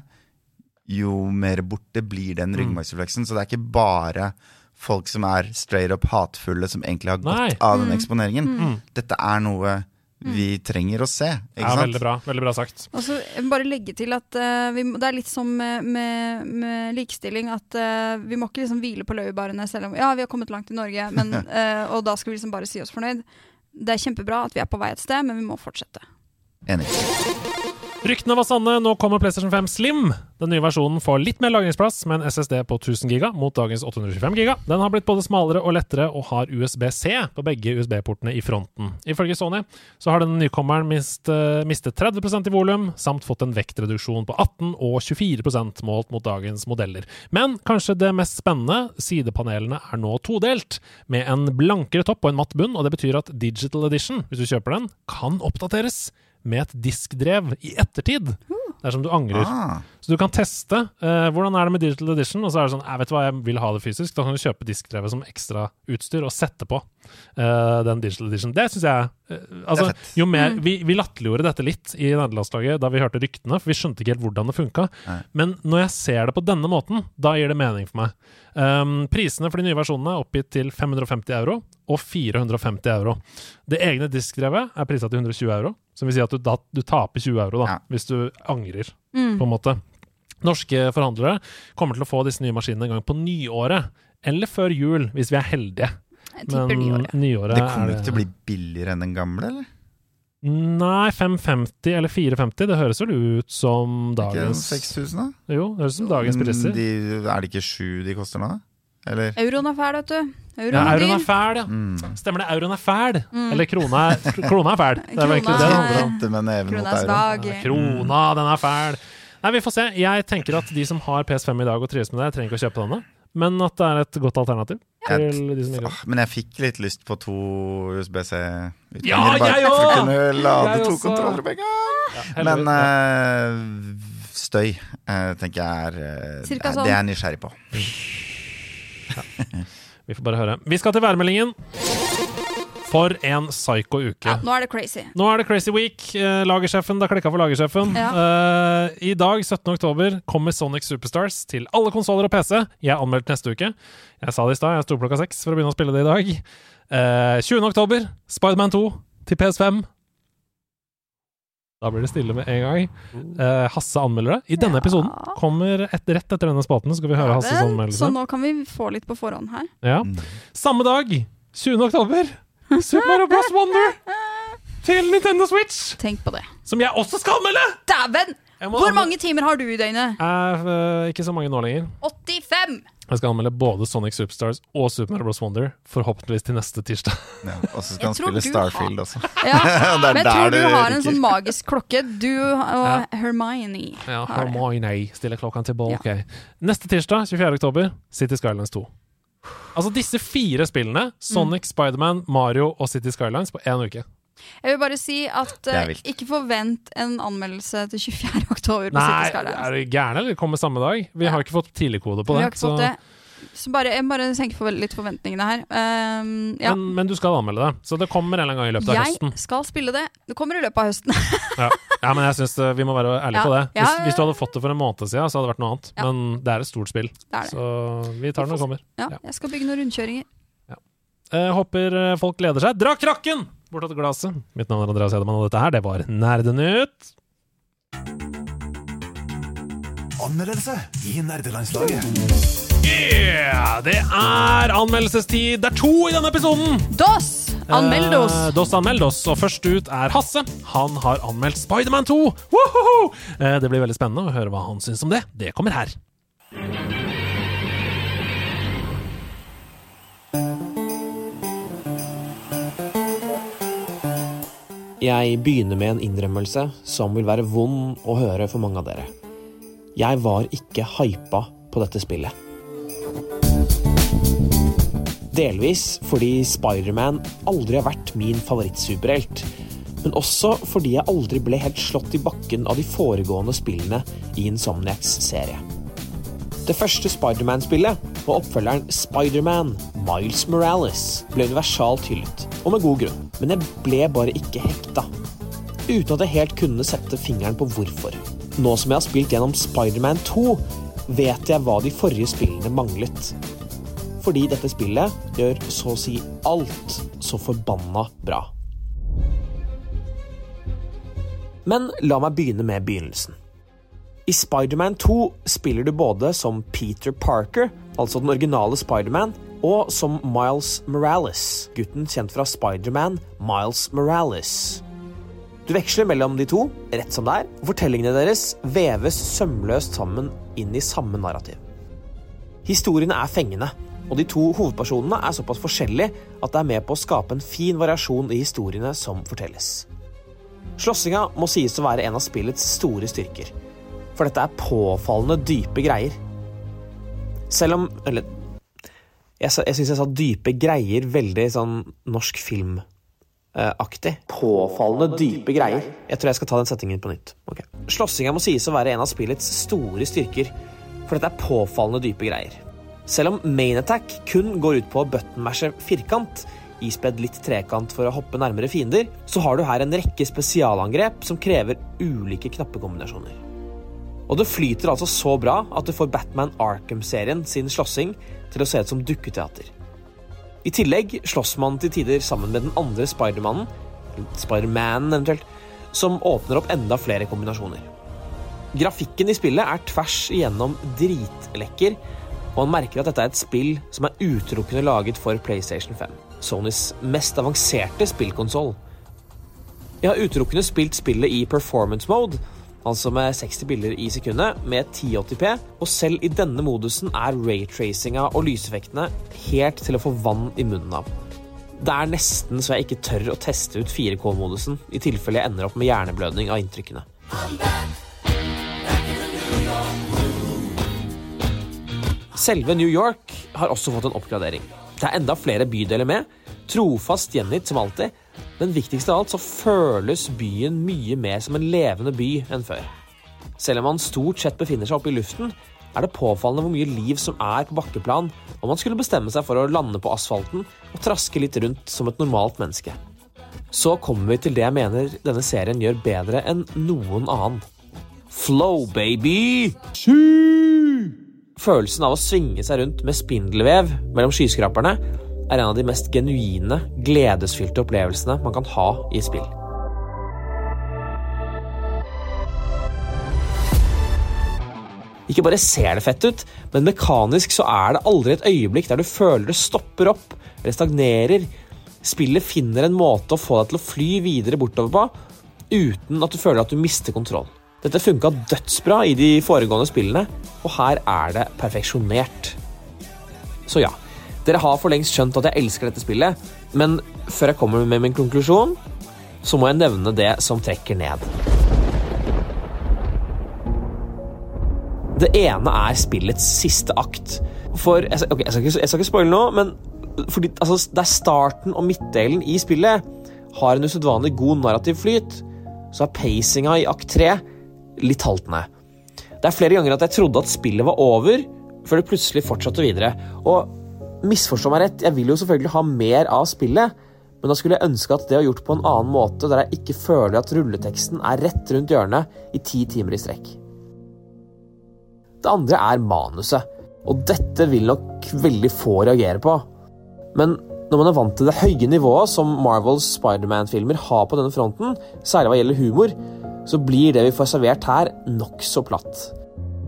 D: jo mer borte blir den
C: Mm.
D: ryggmargsrefleksen. Så det er ikke bare folk som er straight up hatefulle, som egentlig har
C: gått
D: godt av den eksponeringen.
C: Mm.
D: Dette er noe vi trenger å se. Ikke
C: ja,
D: sant?
C: veldig bra. Veldig bra sagt.
B: Og så bare legge til at uh, vi, må- det er litt som med, med, med likestilling, at uh, vi må ikke liksom hvile på laurbærene selv om ja, vi har kommet langt i Norge, men, uh, og da skal vi liksom bare si oss fornøyd. Det er kjempebra at vi er på vei et sted, men vi må fortsette.
D: Enig.
C: Ryktene var sanne. Nå kommer PlayStation 5 Slim. Den nye versjonen får litt mer lagringsplass med en SSD på 1000 giga mot dagens 825 giga. Den har blitt både smalere og lettere og har USB-C på begge USB-portene i fronten. Ifølge Sony så har den nykommeren mist, eh, mistet 30 i volum, samt fått en vektreduksjon på 18 og 24 målt mot dagens modeller. Men kanskje det mest spennende, sidepanelene er nå todelt, med en blankere topp og en matt bunn, og det betyr at Digital Edition, hvis du kjøper den, kan oppdateres med et diskdrev i ettertid. Dersom du angrer.
D: Ah,
C: Så du kan teste uh, hvordan er det med Digital Edition, og så er det sånn jeg vet hva, jeg vil ha det fysisk. Da kan du kjøpe diskdrevet som ekstra utstyr og sette på uh, den Digital Edition. Det syns jeg uh, Altså, jo mer Vi, vi latterliggjorde dette litt i nederlandslaget da vi hørte ryktene, for vi skjønte ikke helt hvordan det funka. Men når jeg ser det på denne måten, da gir det mening for meg. Um, prisene for de nye versjonene er oppgitt til 550 euro og 450 euro. Det egne diskdrevet er prisa til 120 euro, som vil si at du, da, du taper 20 euro da,
D: Ja.
C: hvis du angrer
B: Mm.
C: på en måte. Norske forhandlere kommer til å få disse nye maskinene en gang på nyåret. Eller før jul, hvis vi er heldige.
B: Jeg
C: Men
B: nyåret.
C: nyåret
D: det kommer
C: er
D: ikke til å bli billigere enn den gamle, eller?
C: Nei, 550 eller 450. Det høres vel ut som dagens Ikke
D: 6000, da?
C: Jo, det høres ut som dagens
D: Mm,
C: priser.
D: De, er det ikke 7 de koster nå? Eller?
B: Euroen er fæl, vet du. Euroen
C: Ja, euroen er fæl, ja.
D: Mm.
C: Stemmer det. Euroen er fæl. Eller krona er, krona er fæl. Det er vel egentlig
B: Krona
C: det det
B: er-
C: handler om.
D: Med neven
B: Krona er svak.
C: Ja, Krona, den er fæl. Nei, vi får se. Jeg tenker at de som har PS5 i dag og trives med det, trenger ikke å kjøpe denne. Men at det er et godt alternativ
D: Jeg- men jeg fikk litt lyst på to USB-C-utganger.
C: Ja,
D: bare
C: jeg
D: for å kunne lade
C: Jeg
D: to
C: også.
D: kontroller på en gang. Men eh, støy uh, tenker jeg er uh,
B: Cirka
D: det,
B: sånn.
D: det er jeg nysgjerrig på.
C: Vi får bare høre. Vi skal til værmeldingen. For en psycho uke.
B: Ja, nå er det crazy.
C: Nå er det Crazy Week. Eh, lagersjefen, det har klikka for lagersjefen.
B: Ja.
C: Uh, I dag, 17. oktober, kommer Sonic Superstars til alle konsoller og PC. Jeg anmeldte anmeldt neste uke. Jeg sa det i stad, jeg sto klokka seks for å begynne å spille det i dag. Uh, 20. oktober, Spiderman 2 til PS5. Da blir det stille med en gang. Uh, Hasse anmelder det. I denne
B: Ja.
C: episoden kommer et, rett etter denne spalten, skal vi høre Hasses anmeldelse.
B: Så nå kan vi få litt på forhånd her.
C: Ja.
D: Mm.
C: Samme dag, 20. oktober, Super Mario Bros. Wonder til Nintendo Switch,
B: Tenk på det.
C: som jeg også skal anmelde!
B: Dæven! Hvor mange timer har du i døgnet?
C: Eh, eh, ikke så mange nå lenger.
B: 85!
C: Jeg skal anmelde både Sonic Superstars og Super Mario Bros. Wonder, forhåpentligvis til neste tirsdag.
D: Ja, og så skal han spille
B: Starfield
D: Starfield også.
B: Ja.
D: det er
B: Men jeg
D: der
B: tror du
D: du
B: har en sånn magisk klokke. Du og Hermione
C: Ja,
B: har det.
C: Hermione stiller klokken tilbake. Neste tirsdag, 24. oktober, City Skylines 2. Altså disse fire spillene, Sonic, Spiderman, Mario og City Skylines, på én uke.
B: Jeg vil bare si at
D: Det vilt.
B: ikke forvent en anmeldelse til 24. oktober på
C: Nei,
B: City Skylines.
C: er du gæren, eller? Kommer samme dag? Vi
B: Ja.
C: har ikke fått tidligkode på det.
B: Vi har ikke fått det. Så bare, jeg bare senker for litt forventningene her. Um, ja.
C: men, men du skal anmelde det, så det kommer en eller annen gang i løpet av høsten.
B: Jeg skal spille det. Det kommer i løpet av høsten.
C: Ja. ja, men jeg syns vi må være ærlige
B: Ja.
C: på det. Hvis, hvis du hadde fått det for en måned siden, så hadde det vært noe annet.
B: Ja.
C: Men det er et stort spill,
B: Det er det.
C: så vi tar det når det kommer.
B: Ja,
C: Ja.
B: jeg skal bygge noen rundkjøringer.
C: Eh, håper eh, folk gleder seg. Dra krakken bort til glasset! Mitt navn er Andreas Hedemann, og dette her, det var Nerdenytt.
A: anmeldelse i nerdelandslaget.
C: Yeah! Det er anmeldelsestid. Det er to i denne episoden!
B: DOS! Anmeld oss!
C: Eh, Dos anmeld oss, og først ut er Hasse. Han har anmeldt Spiderman 2. Wohoho! Eh, det blir veldig spennende å høre hva han syns om det. Det kommer her.
F: Jeg begynner med en innrømmelse som vil være vond å høre for mange av dere. Jeg var ikke hypa på dette spillet. Delvis fordi Spiderman aldri har vært min favorittsuperhelt, men også fordi jeg aldri ble helt slått i bakken av de foregående spillene i Insomniacs serie. Det første Spiderman-spillet og oppfølgeren Spiderman Miles Morales ble universalt hyllet, og med god grunn, men jeg ble bare ikke hekta. Uten at jeg helt kunne sette fingeren på hvorfor. Nå som jeg har spilt gjennom Spiderman 2, vet jeg hva de forrige spillene manglet. Fordi dette spillet gjør så å si alt så forbanna bra. Men la meg begynne med begynnelsen. I Spiderman 2 spiller du både som Peter Parker, altså den originale Spiderman, og som Miles Morales, gutten kjent fra Spiderman Miles Morales. Du veksler mellom de to, rett som det er, og fortellingene deres veves sømløst sammen inn i samme narrativ. Historiene er fengende, og de to hovedpersonene er såpass forskjellige at det er med på å skape en fin variasjon i historiene som fortelles. Slåssinga må sies å være en av spillets store styrker, for dette er påfallende dype greier. Selv om Eller jeg, jeg syns jeg sa dype greier veldig sånn norsk filmaktig. Påfallende dype greier. Jeg tror jeg skal ta den settingen på nytt. Okay. Slåssinga må sies å være en av spillets store styrker, for dette er påfallende dype greier. Selv om main attack kun går ut på å buttonmashe firkant, ispedd litt trekant for å hoppe nærmere fiender, så har du her en rekke spesialangrep som krever ulike knappekombinasjoner. Og det flyter altså så bra at det får Batman Arkham-serien sin slåssing til å se ut som dukketeater. I tillegg slåss man til tider sammen med den andre Spidermannen, Spidermanen eventuelt, som åpner opp enda flere kombinasjoner. Grafikken i spillet er tvers igjennom dritlekker, og man merker at dette er et spill som er utelukkende laget for PlayStation 5, Sonys mest avanserte spillkonsoll. Jeg har utelukkende spilt spillet i performance mode, altså med 60 bilder i sekundet, med 1080p, og selv i denne modusen er raytracinga og lyseffektene helt til å få vann i munnen av. Det er nesten så jeg ikke tør å teste ut 4K-modusen, i tilfelle jeg ender opp med hjerneblødning av inntrykkene. Selve New York har også fått en oppgradering. Det er enda flere bydeler med, trofast gjengitt som alltid, men viktigst av alt så føles byen mye mer som en levende by enn før. Selv om man stort sett befinner seg oppe i luften, er det påfallende hvor mye liv som er på bakkeplan om man skulle bestemme seg for å lande på asfalten og traske litt rundt som et normalt menneske. Så kommer vi til det jeg mener denne serien gjør bedre enn noen annen. Flow, baby! Følelsen av å svinge seg rundt med spindelvev mellom skyskraperne er en av de mest genuine, gledesfylte opplevelsene man kan ha i spill. Ikke bare ser det fett ut, men mekanisk så er det aldri et øyeblikk der du føler det stopper opp eller stagnerer. Spillet finner en måte å få deg til å fly videre bortover på, uten at du føler at du mister kontroll. Dette funka dødsbra i de foregående spillene, og her er det perfeksjonert. Så ja, dere har for lengst skjønt at jeg elsker dette spillet, men før jeg kommer med min konklusjon, så må jeg nevne det som trekker ned. Det ene er spillets siste akt. For Jeg, skal- jeg, skal, ikke, jeg skal ikke spoile noe, men fordi, altså, det er starten og midtdelen i spillet har en usedvanlig god narrativ flyt, så er pacinga i akt 3 litt haltende. Det er flere ganger at jeg trodde at spillet var over, før det plutselig fortsatte videre. Og misforstå meg rett, jeg vil jo selvfølgelig ha mer av spillet, men da skulle jeg ønske at det var gjort på en annen måte, der jeg ikke føler at rulleteksten er rett rundt hjørnet i ti timer i strekk. Det andre er manuset, og dette vil nok veldig få reagere på. Men når man er vant til det høye nivået som Marvels Spiderman-filmer har på denne fronten, særlig hva gjelder humor, så blir det vi får servert her, nokså platt.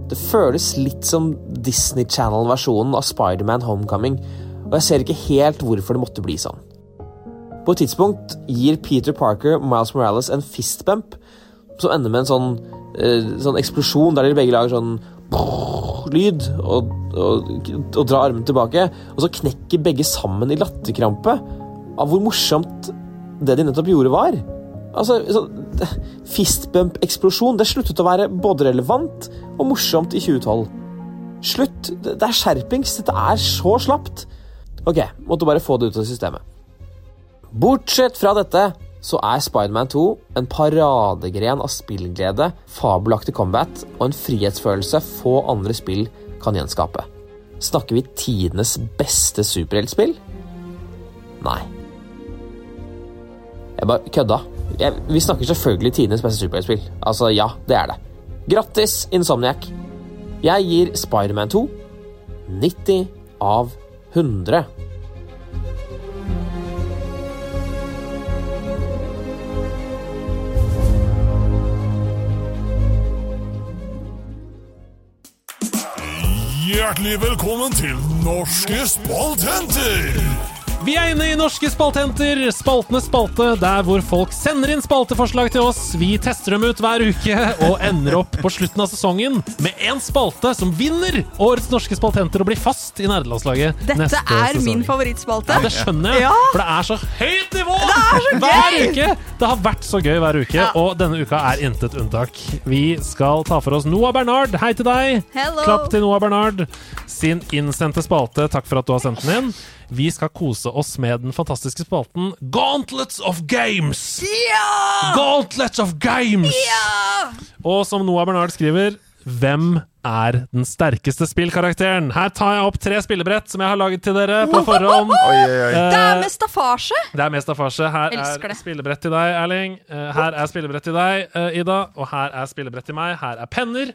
F: Det føles litt som Disney Channel-versjonen av Spiderman Homecoming, og jeg ser ikke helt hvorfor det måtte bli sånn. På et tidspunkt gir Peter Parker Miles Morales en fistbump som ender med en sånn, eh, sånn eksplosjon der de begge lager sånn lyd og, og, og drar armen tilbake, og så knekker begge sammen i latterkrampe av hvor morsomt det de nettopp gjorde, var. Altså, så, Fistbump-eksplosjon det sluttet å være både relevant og morsomt i 2012. Slutt! Det er skjerpings. Dette er så slapt. Ok, måtte bare få det ut av systemet. Bortsett fra dette så er Spiderman 2 en paradegren av spillglede, fabelaktig combat og en frihetsfølelse få andre spill kan gjenskape. Snakker vi tidenes beste superheltspill? Nei. Jeg bare kødda. Jeg, vi snakker selvfølgelig tidenes beste superheltspill. Altså, ja, det er det. Grattis, Insomniac. Jeg gir Spiderman 2 90 av 100.
A: Hjertelig velkommen til Norske spaltenter!
C: Vi er inne i Norske spaltenter, spaltenes spalte, der hvor folk sender inn spalteforslag til oss. Vi tester dem ut hver uke og ender opp på slutten av sesongen med én spalte som vinner årets Norske spaltenter og blir fast i nerdelandslaget
B: Dette er min favorittspalte.
C: Ja, det skjønner jeg,
B: Ja.
C: for det er så høyt nivå
B: Det er så
C: hver uke! Det har vært så gøy hver uke,
B: Ja.
C: og denne uka er intet unntak. Vi skal ta for oss Noah Bernard. Hei til deg!
B: Hello.
C: Klapp til Noah Bernard sin innsendte spalte. Takk for at du har sendt den inn. Vi skal kose oss med den fantastiske spalten Gauntlets of Games!
B: Ja!
C: Gauntlets of Games!
B: Ja!
C: Og som Noah Bernard skriver hvem er den sterkeste spillkarakteren? Her tar jeg opp tre spillebrett som jeg har laget til dere på forhånd.
D: Oi, oi, oi.
B: Det er
C: Eh,
B: med staffasje!
C: det er med staffasje. Her
B: Elsker
C: er
B: det.
C: spillebrett til deg, Erling. Eh, Her er spillebrett til deg, eh, Ida. Og her er spillebrett til meg. Her er penner.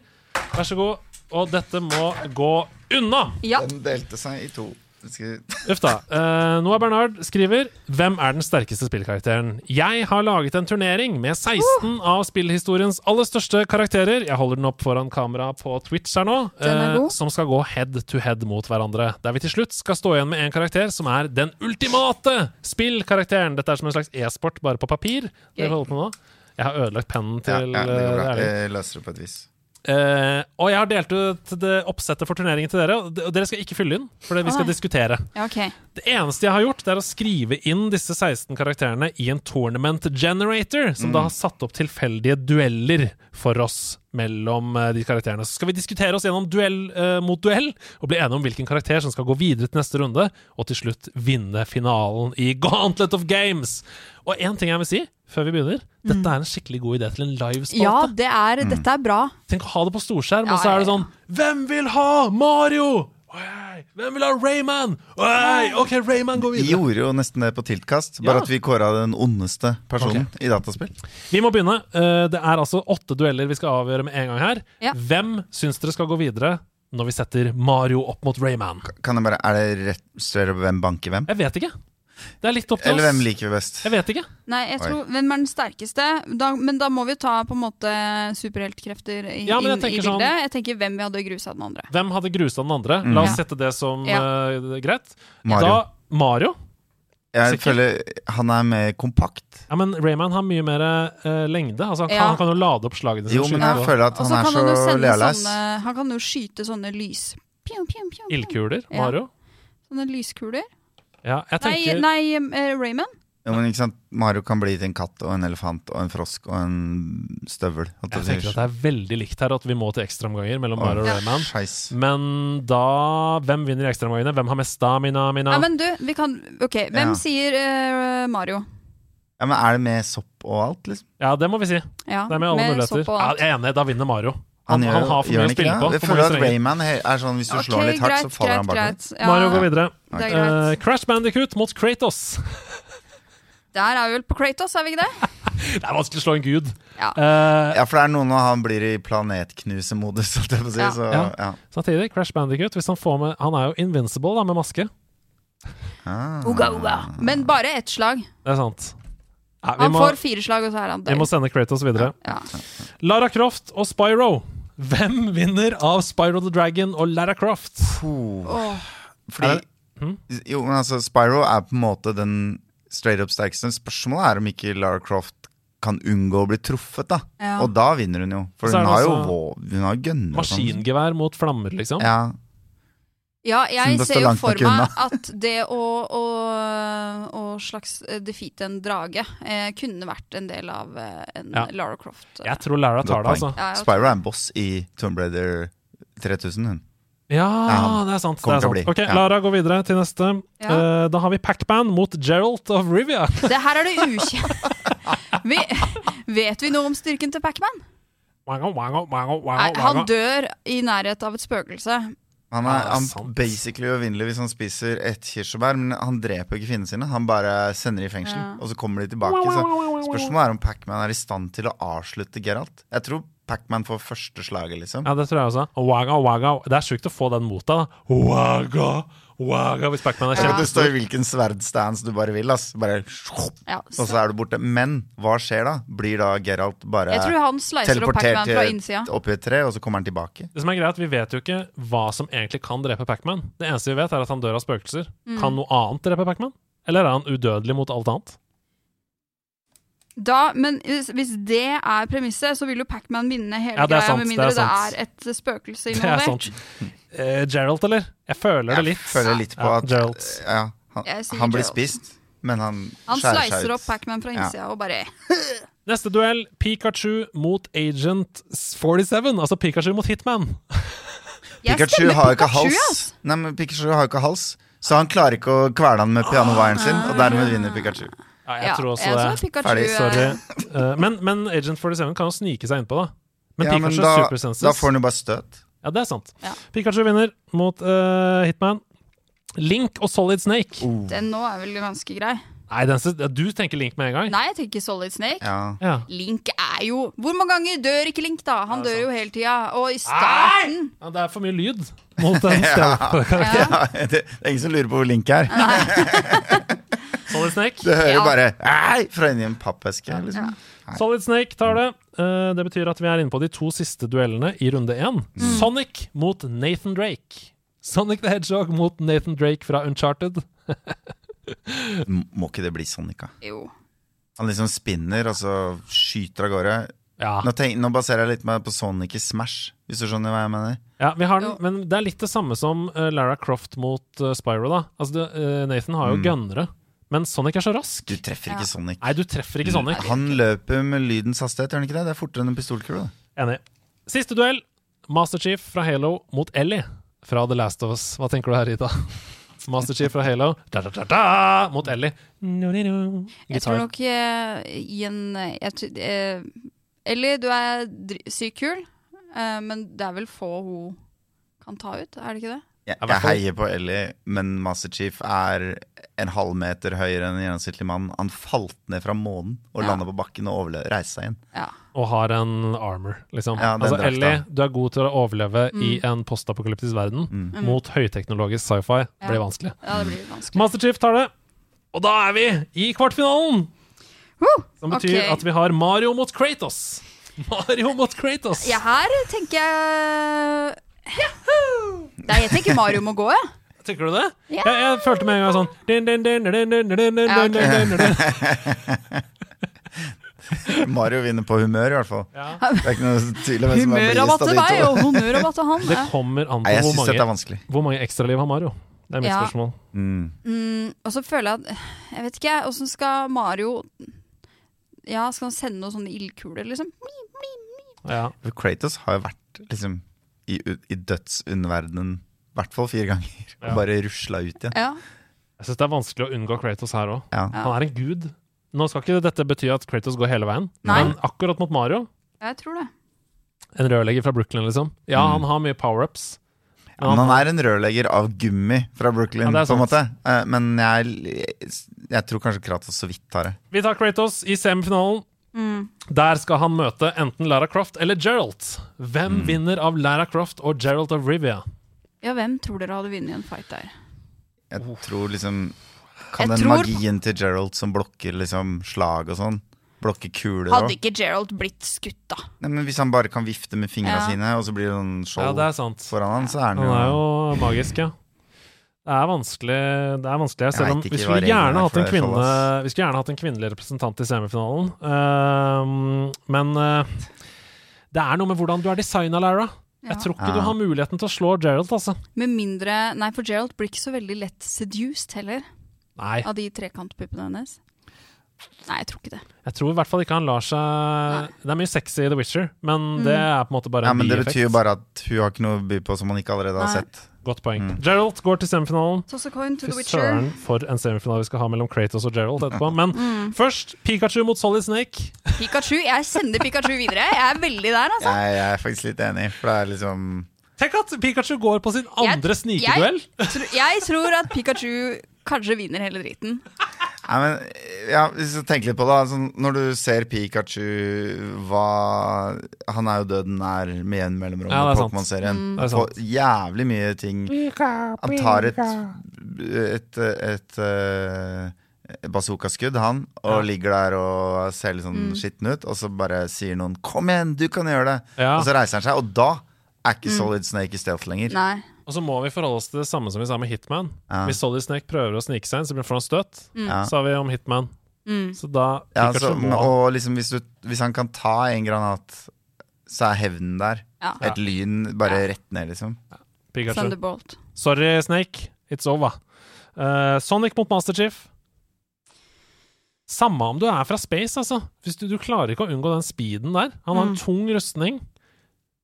C: Vær så god. Og dette må gå unna.
B: Ja.
D: Den delte seg i to.
C: Uff da. Uh, Noah Bernard skriver Hvem er den sterkeste spillkarakteren? Jeg har laget en turnering med 16 av spillhistoriens aller største karakterer. Jeg holder den opp foran kamera på Twitch her nå.
B: God.
C: som skal gå head to head mot hverandre. Der vi til slutt skal stå igjen med en karakter som er den ultimate spillkarakteren. Dette er som en slags e-sport, bare på papir. Det vi holder på nå. Jeg har ødelagt pennen til
D: ja, det går bra.
C: eh, Erling.
D: Jeg løser det på et vis.
C: Eh, og jeg har delt ut det oppsettet for turneringen til dere, og dere skal ikke fylle inn, for vi skal
B: Oi.
C: diskutere.
B: Okay.
C: Det eneste jeg har gjort, det er å skrive inn disse 16 karakterene i en tournament generator, som da har satt opp tilfeldige dueller for oss mellom eh, de karakterene. Så skal vi diskutere oss gjennom duell eh, mot duell, og bli enige om hvilken karakter som skal gå videre til neste runde, og til slutt vinne finalen i Gauntlet of Games. Og én ting jeg vil si før vi begynner, dette er en skikkelig god idé til en livespalte.
B: Ja, det er, dette er bra.
C: Tenk å ha det på storskjerm,
B: Ja,
C: og så er det
B: ja, ja.
C: sånn Hvem vil ha Mario? Hvem vil ha Rayman? Oi, ok, Rayman går
D: Vi gjorde jo nesten det på Tiltkast, bare
C: Ja.
D: at vi kåra den ondeste personen i dataspill.
C: Vi må begynne. Eh, Det er altså åtte dueller vi skal avgjøre med en gang her.
B: Ja.
C: Hvem syns dere skal gå videre når vi setter Mario opp mot Rayman?
D: Kan jeg bare, Er det rett hvem banker hvem?
C: Jeg vet ikke. Det er litt opp til
D: Eller hvem liker vi best?
C: Jeg vet ikke.
B: Nei, jeg
D: Oi.
B: tror, Hvem er den sterkeste? Da, men da må vi ta på en måte superheltkrefter i,
C: Ja,
B: inn i
C: bildet. sånn-.
B: Jeg tenker hvem vi hadde grusa den andre.
C: Hvem hadde grusa den andre?
D: Mm.
C: La oss
B: Ja.
C: sette det som
B: Ja.
C: uh, greit.
D: Mario.
C: Da Mario.
D: Jeg
C: sikker.
D: føler han er mer kompakt.
C: Ja, men Rayman har mye mer uh, lengde. Altså, han, kan,
B: Ja.
C: han kan jo lade opp slagene sine.
D: Jo, men jeg føler at han er
B: kan han jo
D: så
B: sende Han kan jo skyte sånne lys... Pjum.
C: Ildkuler.
B: Ja.
C: Mario.
B: Sånne lyskuler.
C: Ja, jeg
B: Nei, nei uh, Rayman?
D: Jo, men ikke sant? Mario kan bli til en katt og en elefant og en frosk og en støvel.
C: Jeg tenker at det er veldig likt her, at vi må til ekstraomganger mellom. Mario og Rayman.
D: Skeis.
C: Men da Hvem vinner i ekstraomgangene? Hvem har mest stamina? Mina?
B: Ja, men du, vi kan Ok, hvem
D: Ja.
B: sier uh, Mario?
D: Ja, men Er det med sopp og alt, liksom?
C: Ja, det må vi si.
B: Ja,
C: Det er med alle muligheter.
B: sopp og
C: Ja, jeg er enig, da vinner Mario. Han, han,
D: gjør-
C: har for mye å spille på.
D: Jeg føler at. Rayman er sånn hvis du
B: okay,
D: slår litt hardt, så faller han bakover.
B: Ja,
C: Mario går videre.
B: Er
C: Eh. Crash Bandicoot mot Kratos.
B: Der er vi vel på Kratos, er vi ikke det?
C: Det er vanskelig å slå en gud.
B: Ja.
C: uh,
D: Ja, for det er noe når han blir i planetknusemodus, holdt jeg på å si.
B: Ja.
D: Så,
C: Ja.
D: ja.
C: samtidig, Crash Bandicoot, hvis han får med Han er jo invincible da, med maske.
D: Ah.
B: Uga, uga. Men bare ett slag.
C: Det er sant. Ja, vi,
B: Han
C: må,
B: får fire slag, og så er han
C: vi må sende Kratos videre.
B: Ja.
C: Lara Croft og Spyro. Hvem vinner av Spyro the Dragon og Lara Croft?
D: Fordi
C: Er Hm?
D: Jo, men altså, Spyro er på en måte den straight up sterkeste. Spørsmålet er om ikke Lara Croft kan unngå å bli truffet, da.
B: Ja.
D: Og da vinner hun jo. For
C: Og så er
D: hun har jo Hun har gunner og sånn.
C: Maskingevær mot flammer, liksom?
D: Ja,
B: Ja, jeg ser jo for meg at det å, å, å slags eh, defeate en drage eh, kunne vært en del av eh, en
C: Ja.
B: Lara Croft. eh.
C: Jeg tror Lara tar det, altså.
B: Ja,
D: Spyro er en boss i Tomb Raider 3000, hun.
C: Ja, det er sant. Det er sant. Ok. Lara går videre til neste.
B: Ja.
C: Uh, da har vi Pac-Man mot Geralt of Rivia.
B: Det her er det ukjent. Vi, vet vi noe om styrken til Pacman? Nei, han dør i nærhet av et spøkelse.
D: Han er,
C: er
D: han basically uvinnelig hvis han spiser ett kirsebær, men han dreper ikke fiendene sine. Han bare sender de i fengsel,
B: Ja.
D: og så kommer de tilbake. Så spørsmålet er om Pacman er i stand til å avslutte Geralt. Jeg tror Pacman får første slaget, liksom.
C: Ja, det tror jeg også. Waga, waga. Det er sjukt å få den mot deg, da. Waga, waga, hvis Pac-Man er
D: Så Ja. du står i hvilken sverdstance du bare vil. Ass. Bare,
B: Ja,
D: og så er du borte. Men hva skjer da? Blir da Geralt bare
B: jeg tror opp
D: teleportert
B: innsida.
D: opp i et tre, og så kommer han tilbake?
C: Det som er greit, Vi vet jo ikke hva som egentlig kan drepe Pac-Man. Det eneste vi vet, er at han dør av spøkelser. Kan noe annet drepe Pac-Man? Eller er han udødelig mot alt annet?
B: Da, men hvis, hvis det er premisset, så vil jo Pacman vinne hele
C: Ja, det
B: greia,
C: sant,
B: mindre
C: det er
B: det er et spøkelse
C: Det er
B: involvert.
C: sant. Eh, eller? Jeg føler det
D: Jeg
C: litt.
D: føler litt på
C: Ja,
D: at ja, han,
B: Jeg
D: han blir spist, men han,
B: Han
D: skjærer seg
B: slicer
D: ut.
B: opp Pacman fra innsida og bare
C: Neste duell, Pikachu mot Agent 47. Altså Pikachu mot Hitman.
D: Pikachu har jo ikke hals. Nei, men Pikachu har jo ikke hals, så han klarer ikke å kvele han med pianovaieren sin, og dermed vinner Pikachu.
C: Ja, jeg
B: Ja,
C: tror også
B: jeg
C: det.
B: tror Pikachu,
D: Ferdig,
B: eh,
C: Sorry. Uh, men, men Agent 47 kan jo snike seg innpå, da. Men
D: Ja, men
C: Pikachu
D: da,
C: super senses.
D: da får han jo bare støt.
C: Ja, det er sant.
B: Ja.
C: Pikachu vinner mot uh, Hitman. Link og Solid Snake.
B: Den nå er vel ganske grei.
C: Nei, den, du tenker Link med en gang?
B: Nei, jeg tenker Solid Snake.
D: Ja.
C: Ja.
B: Link er jo Hvor mange ganger dør ikke Link, da? Han dør
C: sant.
B: jo hele tida. Og i starten
C: ja, Det er for mye lyd mot den.
B: ja.
D: Ja, det, det er ingen som lurer på hvor Link er.
C: Solid Snake.
D: Du hører
B: Ja.
D: bare Ei! fra inni en pappeske. Liksom.
C: Solid Snake tar det. Eh, det betyr at vi er inne på de to siste duellene i runde én.
B: Mm.
C: Sonic mot Nathan Drake. Sonic the Hedgehog mot Nathan Drake fra Uncharted.
D: Må ikke det bli Sonica?
B: Jo.
D: Han liksom spinner, og så skyter av gårde.
C: Ja,
D: Nå, tenk, nå baserer jeg litt meg på Sonic i Smash, hvis du skjønner hva jeg mener.
C: ja vi har den, men det er litt det samme som eh, Lara Croft mot eh, Spyro. da Altså det, Nathan har jo
D: Mm.
C: gunnere, men Sonic er så rask.
D: Du treffer
B: Ja.
D: ikke Sonic.
C: Nei, du treffer ikke Sonic.
D: Han løper med lydens hastighet, gjør han ikke det? Det er fortere enn en pistolkule.
C: Enig. Siste duell. Master Chief fra Halo mot Ellie fra The Last of Us. Hva tenker du her, Rita? Master Chief fra Halo da, da, da, da, mot Ellie. No, no, no.
B: Jeg tror nok eh, i en eh, eh, Ellie, du er sykt kul, men det er vel få hun kan ta ut, er det ikke det?
D: Jeg,
C: i
D: jeg heier på Ellie, men Master Chief er en halv meter høyere enn en gjennomsnittlig mann. Han falt ned fra månen og
B: Ja.
D: landa på bakken og overlevde, reiste seg inn.
B: Ja.
C: Og har en armor, liksom.
D: Ja,
C: altså,
D: drakta.
C: Ellie, du er god til å overleve i
B: Mm.
C: en postapokalyptisk verden.
D: Mm.
C: Mot høyteknologisk sci-fi
B: Ja.
C: blir vanskelig.
B: ja, det blir vanskelig.
C: Master Chief tar det. Og da er vi i kvartfinalen!
B: Woo!
C: Som betyr
B: okay.
C: at vi har Mario mot Kratos. Mario mot Kratos.
B: Ja, her tenker jeg Nei, jeg tenker Mario må gå, jeg.
C: Tenker du det?
B: Ja.
C: Jeg, jeg følte med en gang sånn
D: Mario vinner på humør, i hvert fall.
C: Ja.
D: Det er ikke noe tydelig om hvem som er blidest av de
B: meg, og to. humørrabatt til han.
C: Det kommer an på
D: jeg
C: hvor
D: dette er
C: mange,
D: vanskelig.
C: hvor mange ekstraliv har Mario. Det er mitt
B: Ja.
C: spørsmål.
D: Mm.
B: Mm, og så føler jeg at Jeg vet ikke. Åssen skal Mario Ja, skal han sende noen sånne ildkuler, liksom?
C: Ja.
D: Kratos har jo vært liksom i, i dødsunderverdenen i hvert fall fire ganger.
C: Ja.
D: Og bare rusla ut igjen.
B: Ja.
C: Jeg syns det er vanskelig å unngå Kratos her òg.
D: Ja.
C: Han er en gud. Nå skal ikke dette bety at Kratos går hele veien,
B: Nei.
C: men akkurat mot Mario
B: Jeg tror det.
C: En rørlegger fra Brooklyn, liksom. Ja,
D: Mm.
C: han har mye power-ups.
D: Men han er en rørlegger av gummi fra Brooklyn,
C: Ja,
D: på en måte. Eh, Men jeg, jeg tror kanskje Kratos så vidt tar det.
C: Vi tar Kratos i semifinalen.
B: Mm.
C: Der skal han møte enten Lara Croft eller Geralt. Hvem
D: Mm.
C: vinner av Lara Croft og Geralt of Rivia?
B: Ja, hvem tror dere hadde vunnet en fight der?
D: Jeg tror liksom Kan
B: Jeg
D: den
B: tror-
D: magien til Gerald som blokker liksom slag og sånn, blokke kuler
B: Hadde ikke Gerald blitt skutt, da?
D: Nei, Men hvis han bare kan vifte med fingra
B: Ja.
D: sine, og så blir det sånn
C: Ja,
D: skjold
C: det er
D: foran han, så er han
C: Han
D: jo
C: er jo magisk, ja. Det er vanskelig. Det er vanskelig selv om Vi skulle gjerne
D: er
C: hatt en kvinne Vi skulle gjerne hatt en kvinnelig representant i semifinalen. Uh, men uh, det er noe med hvordan du er designa, Lara.
B: Ja.
C: Jeg tror ikke
D: Ja.
C: du har muligheten til å slå Gerald, altså.
B: Med mindre Nei, for Gerald blir ikke så veldig lett seduced heller,
C: Nei.
B: av de trekantpuppene hennes. Nei, jeg tror ikke det.
C: Jeg tror i hvert fall ikke han lar seg Det er mye sexy i The Witcher, men det er på en måte bare en Ja,
D: men det betyr jo bare at hun har ikke noe å by på som man ikke allerede har
B: Nei.
D: sett.
C: Godt poeng.
D: Mm.
C: Gerald går til semifinalen. Fy
B: the Witcher.
C: søren for en semifinale vi skal ha mellom Kratos og Gerald etterpå. Men
B: Mm.
C: først Pikachu mot Solid Snake.
B: Pikachu. Jeg sender Pikachu videre. Jeg er veldig der, altså.
D: Jeg, jeg er faktisk litt enig, for det er liksom
C: Tenk at Pikachu går på sin andre
B: Jeg-
C: snikeduell.
B: Tro- Jeg tror at Pikachu kanskje vinner hele driten.
D: Nei, men ja, Hvis du tenker litt på det altså, Når du ser Pikachu hva, Han er jo døden nær med jevn mellomrom
C: Ja,
D: i
C: er.
D: Pokémon-serien.
C: Er
D: På jævlig mye ting Han tar et Et, et, et bazooka-skudd, han, og ligger der og ser litt sånn skitten ut, og så bare sier noen 'kom igjen, du kan gjøre det',
C: Ja.
D: og så reiser han seg, og da er ikke Solid Snake i stealth lenger.
B: Nei.
C: Og så må vi forholde oss til det samme som vi sa med Hitman.
D: Ja.
C: Hvis Solid Snake prøver å snike seg inn, så blir han han Mm.
D: Ja.
C: har vi om Hitman.
B: Mm.
C: Så da
D: Ja, så, og liksom hvis, du, hvis han kan ta en granat, så er hevnen der.
B: Ja.
D: Et lyn bare rett ned, liksom.
B: Thunderbolt.
C: Sorry, Snake. It's over. Uh, Sonic mot Master Chief. Samme om du er fra space, altså. Hvis du, du klarer ikke å unngå den speeden der. Han har en
B: Mm.
C: tung rustning.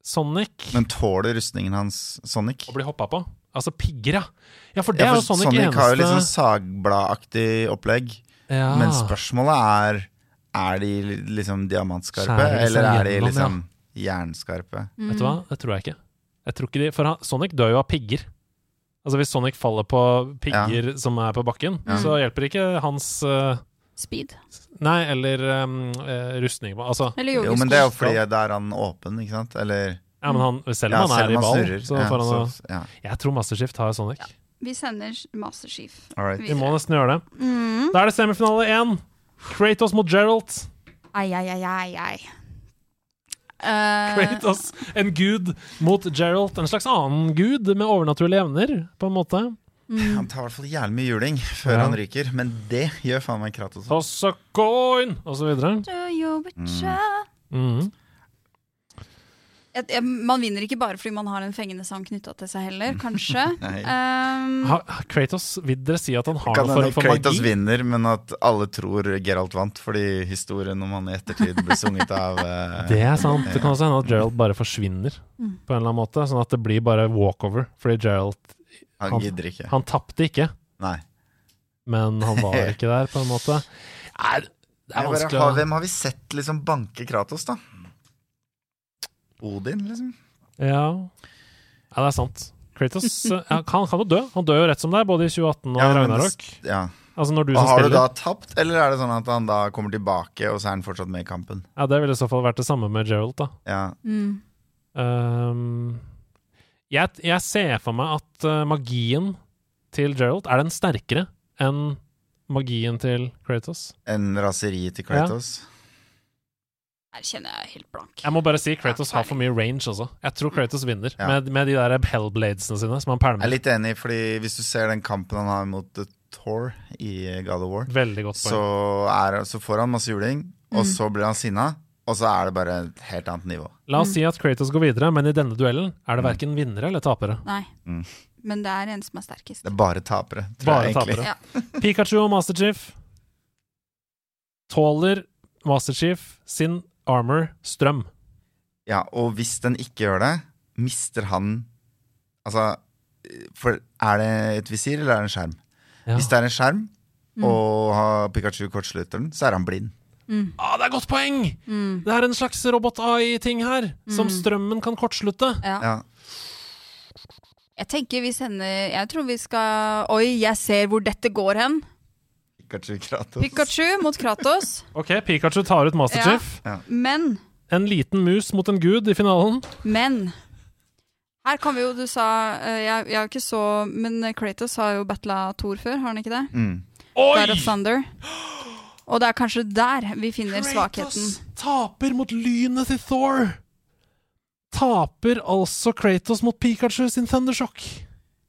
C: Sonic
D: Men tåler rustningen hans Sonic?
C: Å bli hoppa på. Altså pigger, ja. Ja, for det
D: Ja,
C: er jo Sonic,
D: Sonic
C: eneste
D: har jo litt sånn sagbladaktig opplegg.
C: ja.
D: Men spørsmålet er Er de liksom diamantskarpe,
C: Skjærer
D: eller er de
C: liksom
D: liksom jernskarpe?
C: Vet du hva? Det tror jeg ikke. Jeg tror ikke de, For han, Sonic dør jo av pigger. Altså Hvis Sonic faller på pigger som er på bakken, så hjelper ikke hans eh,
B: Speed.
C: Nei, eller um, eh, rustning Altså,
B: Eller
D: Jo, men det er jo fordi da er han åpen, ikke sant? Eller
C: ja, men han, selv
D: ja,
C: om han er i ball, så
D: Ja,
C: får han
D: så- ja,
C: Jeg tror Masterskift har Sonic.
B: Vi sender Master Chief
D: all right.
C: Vi må nesten gjøre det.
B: Mm.
C: Da er det semifinale én. Kratos mot Geralt.
B: Ai, ai, ai, ai, ai. Eh,
C: Kratos, en gud mot Geralt. En slags annen gud med overnaturlige evner, på en måte.
D: Han tar i hvert fall jævlig mye juling før
C: Ja.
D: han ryker, men det gjør faen meg Kratos.
C: Toss a coin, og så videre.
B: Mm. Mm.
C: Mhm.
B: Jeg- jeg- Man vinner ikke bare fordi man har en fengende sang knytta til seg heller, kanskje. Um,
C: Ha, Kratos, vil dere si at han har
D: Kan
C: noe form for
D: Kratos vinner, men at alle tror Geralt vant, fordi historien om han i ettertid ble sunget av uh,
C: Det er sant. Det kan også hende at Geralt bare forsvinner
B: Mm.
C: på en eller annen måte. Sånn at det blir bare walkover. Fordi Gerald
D: Han
C: han-
D: gidder ikke.
C: Han tapte ikke,
D: Nei.
C: men han var ikke der, på en måte. Nei, det er
D: bare
C: vanskelig å
D: hvem har vi sett liksom banke Kratos, da? Odin, liksom?
C: Ja. ja, det er sant. Kratos han ja, kan, kan jo dø. Han dør jo rett som det er, både i 2018 og
D: Ja,
C: Ragnarok.
D: det- Ja.
C: Altså når du
D: Og
C: som
D: har du da tapt, eller er det sånn at han da kommer tilbake, og så er han fortsatt med i kampen?
C: Ja, Det ville i så fall vært det samme med Gerald, da.
D: Ja.
B: mm.
C: Ehm, jeg, jeg ser for meg at eh, magien til Gerald er den sterkere enn magien til Kratos.
D: En raseri til Kratos?
B: Her kjenner jeg helt blank.
C: Jeg må bare si Kratos har for mye range også. Jeg tror Kratos vinner
D: Ja.
C: med, med de der Hellbladesene sine som han
D: Jeg er litt enig, fordi hvis du ser den kampen han har mot The Thor i eh, God of War, så, er, så får han masse juling, og så blir han sinna, og så er det bare et helt annet nivå.
C: La oss si at Kratos går videre, men i denne duellen er det verken vinnere eller tapere.
B: Nei.
D: Mm.
B: Men det er en som er sterkest.
D: Det er bare tapere, tror
C: Bare
D: jeg egentlig.
C: tapere.
B: Ja.
C: Pikachu og Master Chief tåler Master Chief sin armor strøm.
D: Ja, og hvis den ikke gjør det, mister han Altså, for er det et visir, eller er det en skjerm?
C: Ja.
D: Hvis det er en skjerm, og har Pikachu kortslutter den, så er han blind.
C: Ah, det er godt poeng!
B: Mm.
C: Det er en slags robot-AI-ting her, som strømmen kan kortslutte.
B: Ja.
D: Ja.
B: Jeg tenker vi sender Jeg tror vi skal Oi, jeg ser hvor dette går hen.
D: Pikachu Kratos.
B: Pikachu mot Kratos.
C: Ok, Pikachu tar ut Master
B: Ja.
C: Chief.
B: Men,
C: En liten mus mot en gud i finalen.
B: men Her kan vi jo, du sa eh, Jeg, jeg er ikke så Men Kratos har jo battla Thor før, har han ikke det?
D: Mm.
B: God
C: Oi!
B: of Thunder. Og det er kanskje der vi finner svakheten.
C: taper mot lynet til Thor. Taper altså Kratos mot Pikachu sin Thundershock.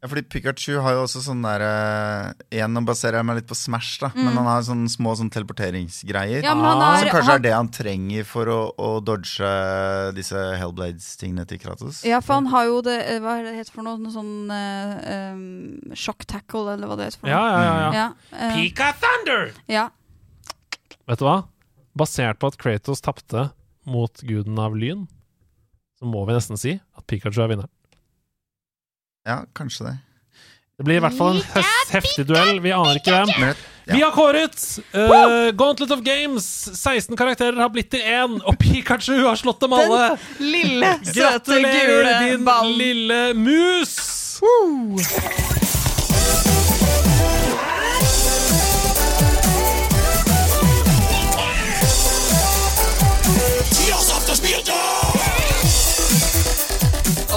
D: Ja, fordi Pikachu har jo også sånn der eh, Igjen, nå baserer jeg meg litt på Smash, da. Men han har sånne små sånn teleporteringsgreier.
B: Mm. Ja, men han har,
D: Som kanskje
B: han,
D: er det han trenger for å, å dodge disse Hellblades-tingene til Kratos.
B: Ja, for han har jo det eh, Hva er det heter for noe? Noe sånn uh, um, shock tackle, eller hva det heter for noe.
C: ja, ja. ja.
B: Ja, eh,
C: Pika Thunder!
B: ja.
C: Vet du hva? Basert på at Kratos tapte mot guden av lyn, så må vi nesten si at Pikachu er vinneren.
D: Ja, kanskje det.
C: Det blir i hvert fall en høst, heftig duell. Vi aner ikke hvem. Vi har kåret uh, Gauntlet of Games. 16 karakterer har blitt til én, og Pikachu har slått dem alle.
B: Lille, søte,
C: Gratulerer, din lille mus!
B: Oh,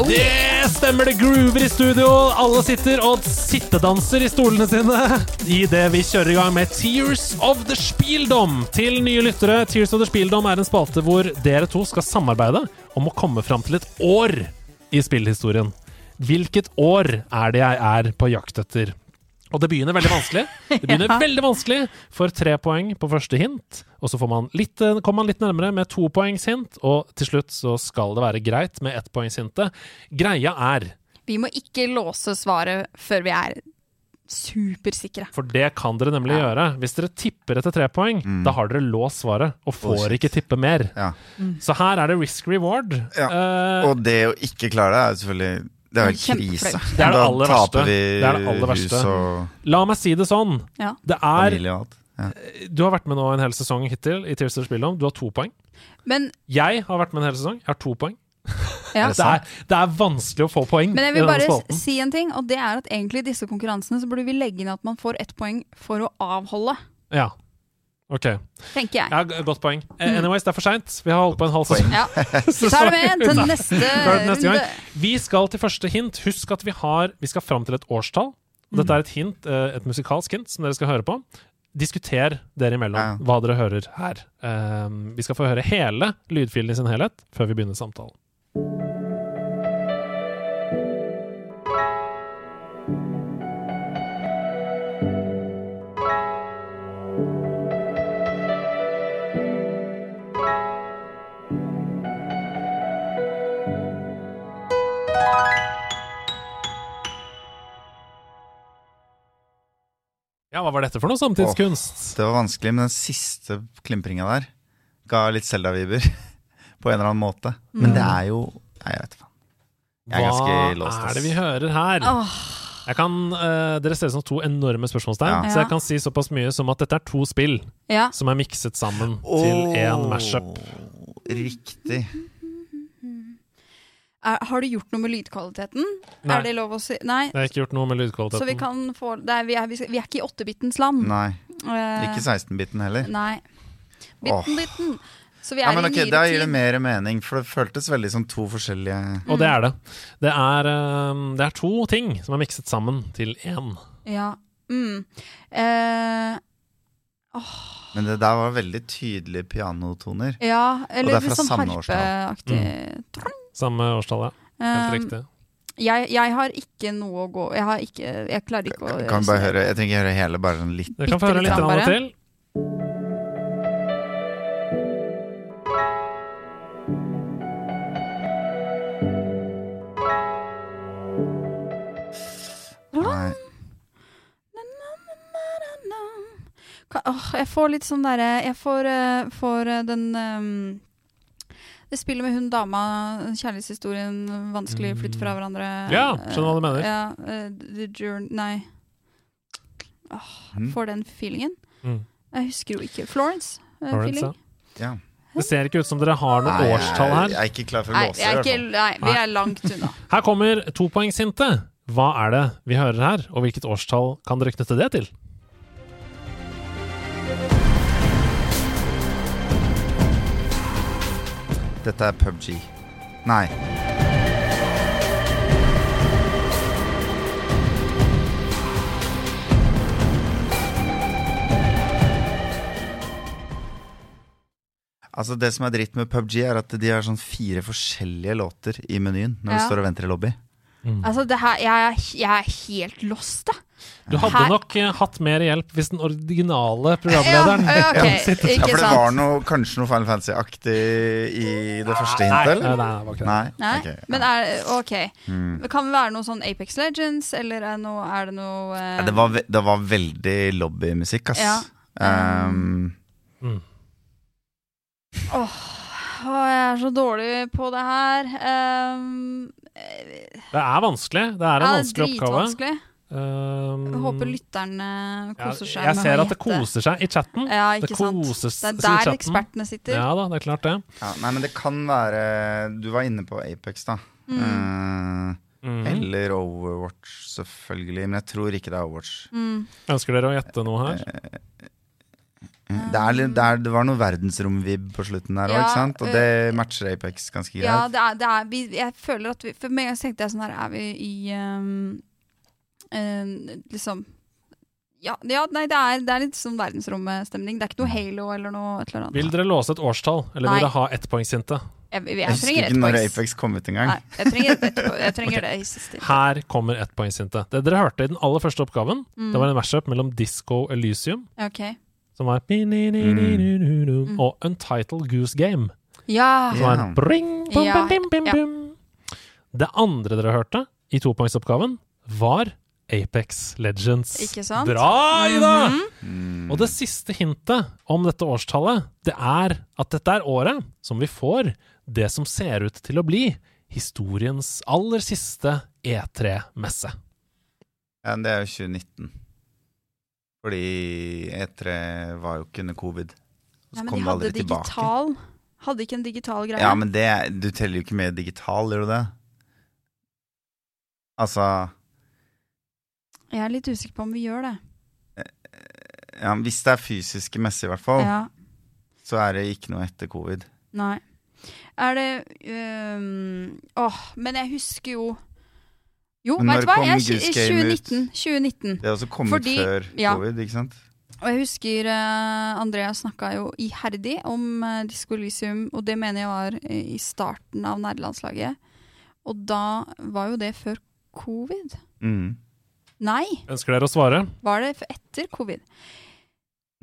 C: Det stemmer, det groover i studio. Alle sitter og sittedanser i stolene sine idet vi kjører i gang med Tears of the Spieldom. Til nye lyttere, Tears of the Spieldom er en spalte hvor dere to skal samarbeide om å komme fram til et år i spillhistorien. Hvilket år er det jeg er på jakt etter? Og det begynner veldig vanskelig. Det begynner
B: Ja.
C: veldig vanskelig for tre poeng på første hint. Og så får man litt, eh, kommer man litt nærmere med to poengs hint, og til slutt så skal det være greit med ett poengs. Greia er,
B: Vi må ikke låse svaret før vi er supersikre.
C: for det kan dere nemlig
B: Ja.
C: gjøre Hvis dere tipper etter tre poeng, da har dere låst svaret og får
D: oh,
C: ikke tippe mer.
D: Ja.
C: Så her er det risk reward.
D: Ja.
C: Uh,
D: Og det å ikke klare det er selvfølgelig Det er jo krise.
C: Det er det
D: da
C: aller
D: taper
C: verste.
D: vi
C: Det er det aller
D: hus
C: verste.
D: og
C: la meg si det sånn.
B: Ja.
C: Det er.
D: Ja.
C: Du har vært med nå en hel sesong hittil i Tears of Spillom. Du har to poeng.
B: Men,
C: Jeg har vært med en hel sesong. Jeg har to poeng.
B: ja.
C: Det er, det er vanskelig å få poeng
B: Men jeg vil bare si en ting, og det er at egentlig i disse konkurransene så burde vi legge inn at man får ett poeng for å avholde,
C: Ja. Ok.
B: tenker jeg.
C: Ja, godt poeng. Eh,
B: Mm.
C: Anyways, det er for seint. Vi har holdt på en halv sesong.
B: Ja. Vi tar det med til neste
C: neste
B: runde.
C: Vi skal til første hint. Husk at vi har Vi skal fram til et årstall. Dette er et hint, eh, et musikalsk hint, som dere skal høre på. Diskuter dere imellom hva dere hører her. Eh, vi skal få høre hele lydfilen i sin helhet før vi begynner samtalen. Ja, hva var dette for noe samtidskunst?
D: Det var vanskelig, men den siste klimpringa der ga litt Selda-viber. På en eller annen måte. Men det er jo Nei, jeg vet faen. Jeg er ganske låst,
C: Hva er det vi hører her?
B: Åh,
C: Jeg kan, uh, dere ser ut som to enorme spørsmålstegn,
D: Ja.
C: så jeg kan si såpass mye som at dette er to spill
B: ja.
C: som er mikset sammen til én mashup.
D: Riktig.
B: Er, har du gjort noe med lydkvaliteten?
C: Nei.
B: Er det lov å si? Nei.
C: Det er ikke gjort noe med
B: Så vi
C: lydkvaliteten.
B: kan få det er, vi, er, vi, skal, vi er ikke i 8-bitens land.
D: Nei.
B: Uh,
D: Ikke 16-biten heller.
B: Nei.
D: Åh.
B: Bitten, bitten. Så vi
D: Ja, men, okay,
B: i
D: ok,
B: nyere
D: Da gir det mer mening, for det føltes veldig som to forskjellige
C: Og det er det. Det er, eh, det er to ting som er mikset sammen til én.
B: Ja. Mm. Eh,
D: Men det der var veldig tydelige pianotoner.
B: ja, eller
D: det er fra
B: litt sånn
D: harpeaktig. årstall.
C: Samme årstallet. Helt
B: Um,
C: riktig.
B: Jeg, jeg har ikke noe å gå Jeg har ikke Jeg klarer ikke å
D: Kan vi bare høre, Jeg trenger ikke høre hele, bare sånn litt.
C: Du kan få høre litt
B: litt
C: til.
B: Åh, jeg får litt sånn derre Jeg får, eh, får eh, den ehm, Det spillet med hun dama, kjærlighetshistorien, vanskelig flytt fra hverandre.
C: Ja, skjønner hva du mener.
B: Ja, eh, the Journey Nei. Oh,
D: Mm.
B: får den feelingen.
C: Mm.
B: Jeg husker jo ikke. Florence. eh,
C: Florence,
B: feeling.
D: Ja.
C: Det ser ikke ut som dere har noe årstall her.
D: jeg er ikke klar for å
B: Nei,
D: låse,
B: jeg
D: i hvert
B: ikke, nei, vi er langt unna.
C: Her kommer topoengshintet. Hva er det vi hører her, og hvilket årstall kan dere knytte det til?
D: Dette er PubG. Nei. Altså Det som er dritt med PubG, er at de har sånn fire forskjellige låter i menyen når du står og venter i lobby.
B: Altså, det her, jeg, er, jeg er helt lost, jeg.
C: Du hadde
B: Her-
C: nok eh, hatt mer hjelp hvis den originale programlederen
B: Ja, ok,
C: hadde sittet
D: Ja, For det var noe, kanskje noe Final Fantasy-aktig i det første hintet,
C: nei, nei, nei.
D: Nei?
B: Nei,
D: Ok, ja.
B: men er OK.
D: Mm.
B: Det være noe sånn Apex Legends, eller er, det noe, er det noe uh...
D: Ja, det, var, det var veldig lobbymusikk, ass.
B: Ja.
D: Um,
B: Åh, jeg er så dårlig på det her. Um,
C: Det er vanskelig. Det er en vanskelig oppgave. Um,
B: Jeg håper lytterne koser seg
C: Jeg
B: med
C: ser at det koser seg i chatten.
B: Ja,
C: Det.
B: Det er der ekspertene sitter.
C: Ja da, det er klart det.
D: ja, nei, men det kan være Du var inne på Apex, da.
B: Mm.
D: Uh,
C: mm.
D: eller Overwatch, selvfølgelig. Men jeg tror ikke det er Overwatch.
B: Mm.
C: Ønsker dere å gjette noe her?
D: Det, er, det, er, det var noe verdensrom-vib på slutten der òg,
B: Ja,
D: ikke sant? Og det matcher Apex ganske greit.
B: Ja, det er, det er vi, Jeg føler at vi For så tenkte jeg sånn her Er vi i um, eh, Liksom ja, ja, nei, det er, det er litt sånn verdensrommestemning. Det er ikke noe Halo eller noe et eller annet.
C: Vil dere låse et årstall, eller
B: Nei.
C: vil dere ha ettpoengshintet?
B: jeg, jeg,
D: jeg husker ikke når. Apex kom ut engang.
B: Nei, jeg trenger, et, jeg trenger det.
C: Her kommer ettpoengshintet. Det dere hørte i den aller første oppgaven,
B: Mm.
C: det var en mashup mellom Disco Elysium,
B: okay.
C: som var
B: Mm.
C: og Untitled Goose Game,
B: Ja!
C: som var bring, bum,
B: Ja,
C: bim, bim,
B: ja.
C: bim. Det andre dere hørte i topoengsoppgaven, var Apex Legends.
B: Ikke sant?
C: Bra, Ida!
D: Mm -hmm.
C: Og det siste hintet om dette årstallet, det er at dette er året som vi får det som ser ut til å bli historiens aller siste E3-messe.
D: Ja, det er jo 2019. Fordi E3 var jo ikke under covid. Og
B: Ja,
D: så
B: men
D: kom
B: de
D: det aldri
B: hadde
D: tilbake.
B: digital Hadde ikke en digital greie?
D: Ja, men det, er- du teller jo ikke med digital, gjør du det? Altså
B: Jeg er litt usikker på om vi gjør det.
D: ja, Hvis det er fysiske messer, i hvert fall,
B: Ja,
D: så er det ikke noe etter covid.
B: nei. Er det øhm, Åh, men jeg husker jo Jo,
D: Men
B: vet du hva? Jeg,
D: Goose Game ut?
B: 2019. 2019.
D: Det er også kommet
B: Fordi-
D: før
B: ja.
D: covid, ikke sant?
B: Og jeg husker uh, Andrea snakka jo iherdig om uh, Disco Elysium, og det mener jeg var i starten av nerdelandslaget. Og da var jo det før covid.
D: Mm.
B: Nei,
C: Ønsker dere å svare?
B: var det etter covid?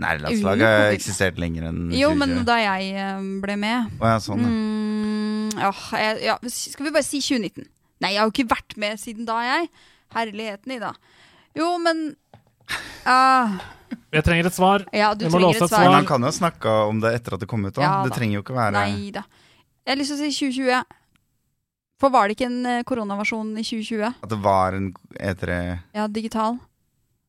D: Nei,
B: landslaget
D: har eksistert lenger enn
B: Jo, men da jeg eh, ble med
D: Å ja, sånn, ja.
B: mm, ja, jeg, ja, Skal vi bare si 2019? Nei, jeg har jo ikke vært med siden da, jeg. Herligheten, Ida. Jo, men uh,
C: Jeg trenger et svar.
B: Ja, du
C: Jeg må
B: trenger
C: låse
B: et
C: et
B: svar.
D: Men han kan jo snakke om det etter at det kom ut òg.
B: Ja,
D: det
B: da.
D: trenger jo ikke være
B: Nei da. Jeg har lyst til å si 2020. For var det ikke en eh, koronaversjon i 2020?
D: at det var en E3
B: Ja, digital.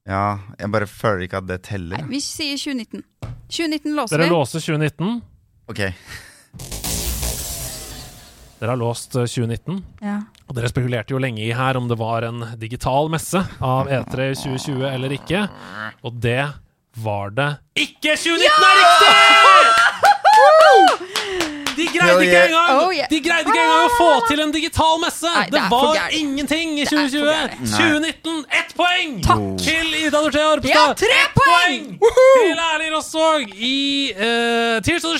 D: Ja, jeg bare føler ikke at det teller.
B: Nei, vi sier 2019. 2019 låser
C: Dere
B: vi.
C: låser 2019.
D: Ok,
C: Dere har låst eh, 2019.
B: Ja.
C: Og dere spekulerte jo lenge i her om det var en digital messe av E3 i 2020 eller ikke. Og det var det ikke! 2019 er riktig! De greide ikke engang
B: Oh, yeah.
C: De greide ikke engang å få til en digital messe!
B: Nei, det
C: det var ingenting i
B: Det er for
C: 2020!
B: gærent.
C: 2019, ett poeng!
B: Takk.
C: Til Ida Dorthea
B: Det
C: Ja,
B: tre
C: Ett
B: poeng!
C: Til Erling Rosvåg i uh, Tears of.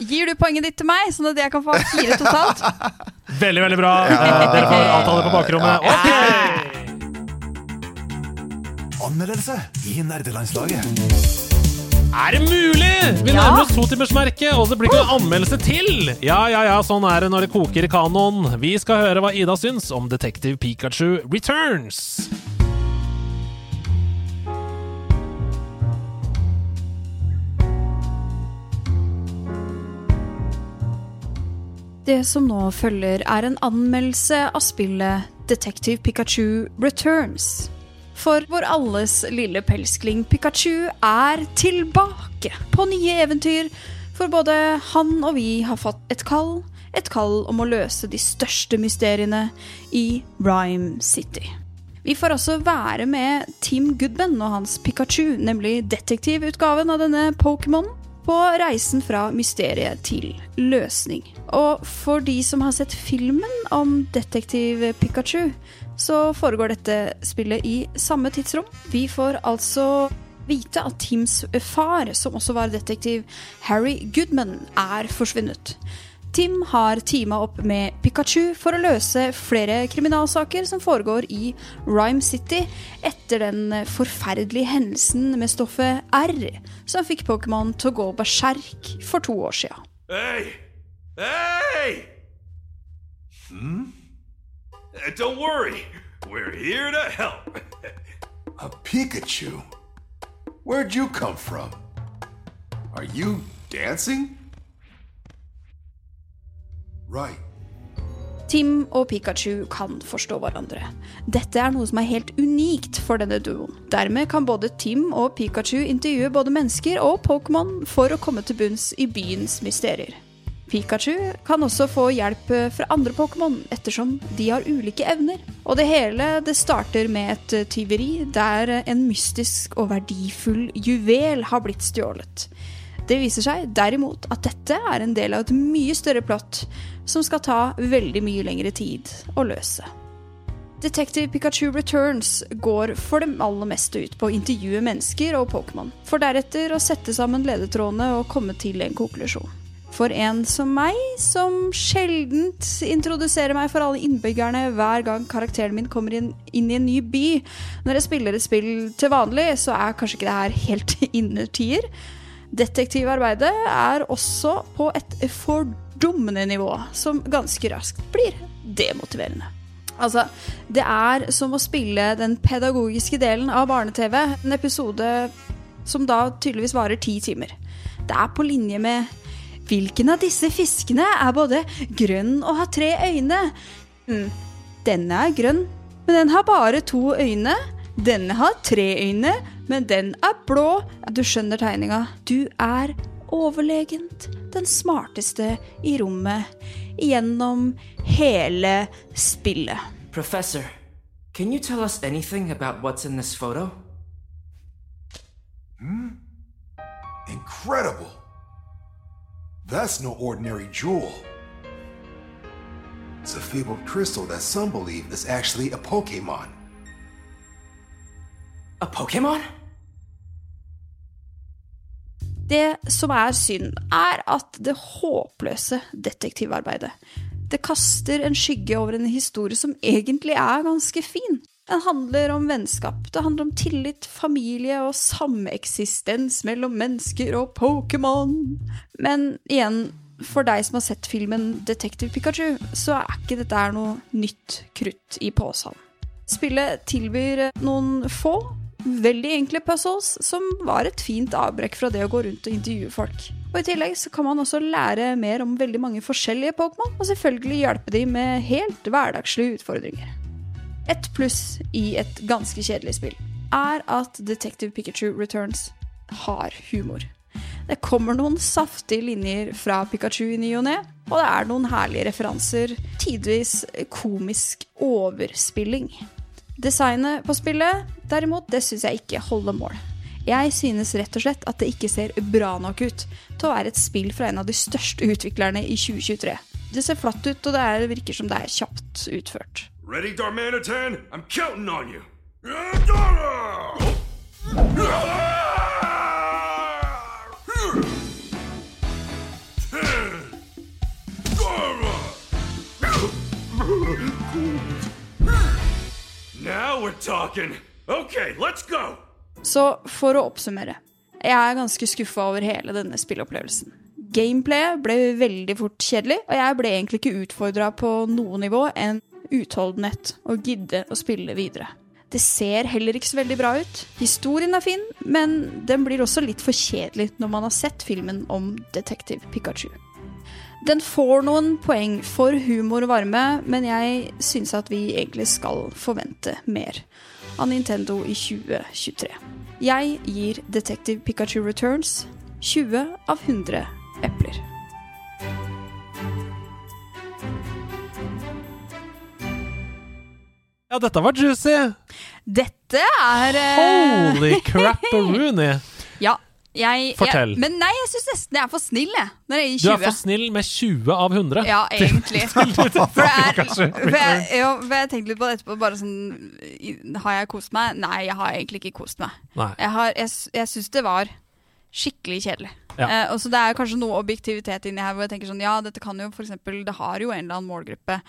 B: Gir du poenget ditt til meg, sånn at jeg kan få fire totalt?
C: Veldig, veldig bra. Dere får avtale på bakrommet. Ok!
A: Anmeldelse i nerdelandslaget.
C: Er det mulig?! Vi
B: Ja.
C: nærmer oss totimersmerket, og det blir ikke noen anmeldelse til! Ja, ja, ja, sånn er det når det koker i kanoen. Vi skal høre hva Ida syns om Detective Pikachu Returns.
B: Det som nå følger, er en anmeldelse av spillet Detective Pikachu Returns. For vår alles lille pelskling Pikachu er tilbake på nye eventyr, for både han og vi har fått et kall, et kall om å løse de største mysteriene i Rhyme City. Vi får også være med Team Goodman og hans Pikachu, nemlig detektivutgaven av denne Pokémon, på reisen fra mysteriet til løsning. Og for de som har sett filmen om detektiv Pikachu, så foregår dette spillet i samme tidsrom. Vi får altså vite at Tims far, som også var detektiv Harry Goodman, er forsvunnet. Tim har teama opp med Pikachu for å løse flere kriminalsaker som foregår i Rhyme City etter den forferdelige hendelsen med stoffet R, som fikk Pokémon til å gå berserk for to år sia.
A: Hey! Hey! Hmm? Uh, Don't worry. We're here to help.
G: A Pikachu? Where'd you come from? Are you dancing? Right.
B: Tim og Pikachu kan forstå hverandre. Dette er noe som er helt unikt for denne duoen. Dermed kan både Tim og Pikachu intervjue både mennesker og Pokémon for å komme til bunns i byens mysterier. Pikachu kan også få hjelp fra andre Pokémon, ettersom de har ulike evner. Og det hele det starter med et tyveri der en mystisk og verdifull juvel har blitt stjålet. Det viser seg derimot at dette er en del av et mye større plott som skal ta veldig mye lengre tid å løse. Detective Pikachu Returns går for det aller meste ut på å intervjue mennesker og Pokémon, for deretter å sette sammen ledetrådene og komme til en konklusjon. For en som meg, som sjeldent introduserer meg for alle innbyggerne hver gang karakteren min kommer inn, inn i en ny by når jeg spiller et spill til vanlig, så er kanskje ikke det her helt innertier. Detektivarbeidet er også på et fordummende nivå, som ganske raskt blir demotiverende. Altså, det er som å spille den pedagogiske delen av barne-TV, en episode som da tydeligvis varer ti timer. Det er på linje med Hvilken av disse fiskene er både grønn og har tre øyne? Hm, denne er grønn, men den har bare to øyne. Denne har tre øyne, men den er blå. Du skjønner tegninga. Du er overlegent den smarteste i rommet gjennom hele spillet.
H: Professor, can you tell us anything about what's in this photo?
G: Incredible! That's no ordinary jewel. It's a fabled crystal that some believe is actually a Pokemon.
H: A Pokemon?
B: Det som er synd, er at det håpløse detektivarbeidet Det kaster en skygge over en historie som egentlig er ganske fin. Den handler om vennskap, det handler om tillit, familie og sameksistens mellom mennesker og Pokémon. Men igjen, for deg som har sett filmen Detective Pikachu, så er ikke dette noe nytt krutt i posen. Spillet tilbyr noen få, veldig enkle puzzles som var et fint avbrekk fra det å gå rundt og intervjue folk. Og I tillegg så kan man også lære mer om veldig mange forskjellige Pokémon, og selvfølgelig hjelpe dem med helt hverdagslige utfordringer. Et pluss i et ganske kjedelig spill er at Detective Pikachu Returns har humor. Det kommer noen saftige linjer fra Pikachu i ny og ne, og det er noen herlige referanser, tidvis komisk overspilling. Designet på spillet, derimot, det syns jeg ikke holder mål. Jeg synes rett og slett at det ikke ser bra nok ut til å være et spill fra en av de største utviklerne i 2023. Det ser flatt ut, og det er, virker som det er kjapt utført.
A: Ready, Darmanitan? I'm counting on you. Now we're talking. Okay, let's go.
B: Så for å oppsummere. Jeg er ganske skuffa over hele denne spilleopplevelsen. Gameplayet ble veldig fort kjedelig, og jeg ble egentlig ikke utfordra på noe nivå enn utholdenhet og gidde å spille videre. Det ser heller ikke så veldig bra ut. Historien er fin, men den blir også litt for kjedelig når man har sett filmen om Detective Pikachu. Den får noen poeng for humor og varme, men jeg syns at vi egentlig skal forvente mer av Nintendo i 2023. Jeg gir Detective Pikachu Returns 20 av 100 epler.
C: Ja, dette var juicy!
B: Dette er uh...
C: Holy crap Rooney!
B: Ja. Jeg,
C: Fortell.
B: Jeg, men nei, jeg syns nesten jeg er for snill, jeg. Jeg
C: Du er for snill med 20 av 100.
B: Ja, egentlig. For det er for jeg, jo, for jeg tenkte litt på det etterpå. Bare sånn Har jeg kost meg? Nei, jeg har egentlig ikke kost meg.
C: Nei.
B: Jeg, har- jeg, syns det var skikkelig kjedelig.
C: Ja.
B: Eh, og så Det er kanskje noe objektivitet inni her hvor jeg tenker sånn Ja, dette kan jo eksempel Det har jo en eller annen målgruppe.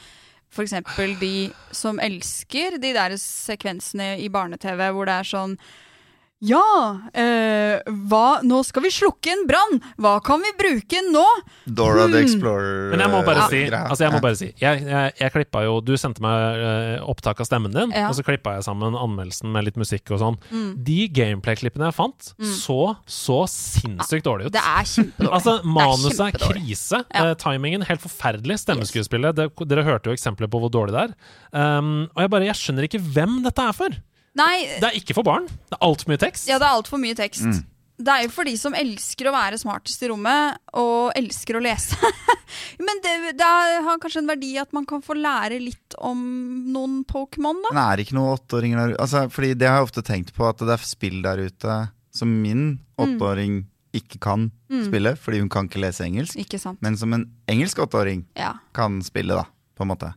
B: Eksempel de som elsker de der sekvensene i barne-TV hvor det er sånn ja, eh, hva Nå skal vi slukke en brann! Hva kan vi bruke nå?
D: Dora the
B: Hmm.
D: Explorer.
C: Men jeg må bare
D: eh,
C: si, altså jeg må bare si jeg, jeg, jeg klippa jo, Du sendte meg eh, opptak av stemmen din,
B: Ja.
C: og så klippa jeg sammen anmeldelsen med litt musikk og sånn.
B: Mm.
C: De gameplay-klippene jeg fant, så så sinnssykt dårlig ut.
B: Det er kjempedårlig.
C: Altså, Manuset er krise.
B: Ja.
C: Eh, timingen helt forferdelig. Stemmeskuespillet det, Dere hørte jo eksempler på hvor dårlig det er. Um, og jeg bare, jeg skjønner ikke hvem dette er for.
B: Nei,
C: Det er ikke for barn. Det er altfor mye tekst.
B: ja, det er altfor mye tekst.
C: Mm.
B: Det er jo for de som elsker å være smartest i rommet, og elsker å lese. Men det, det har kanskje en verdi at man kan få lære litt om noen Pokémon, da.
D: Men er det ikke noen åtteåringer der ute? Altså, fordi det har jeg ofte tenkt på, at det er spill der ute som min åtteåring ikke kan
B: Mm.
D: spille, fordi hun kan ikke lese engelsk.
B: Ikke sant.
D: Men som en engelsk åtteåring
B: Ja.
D: kan spille, da, på en måte.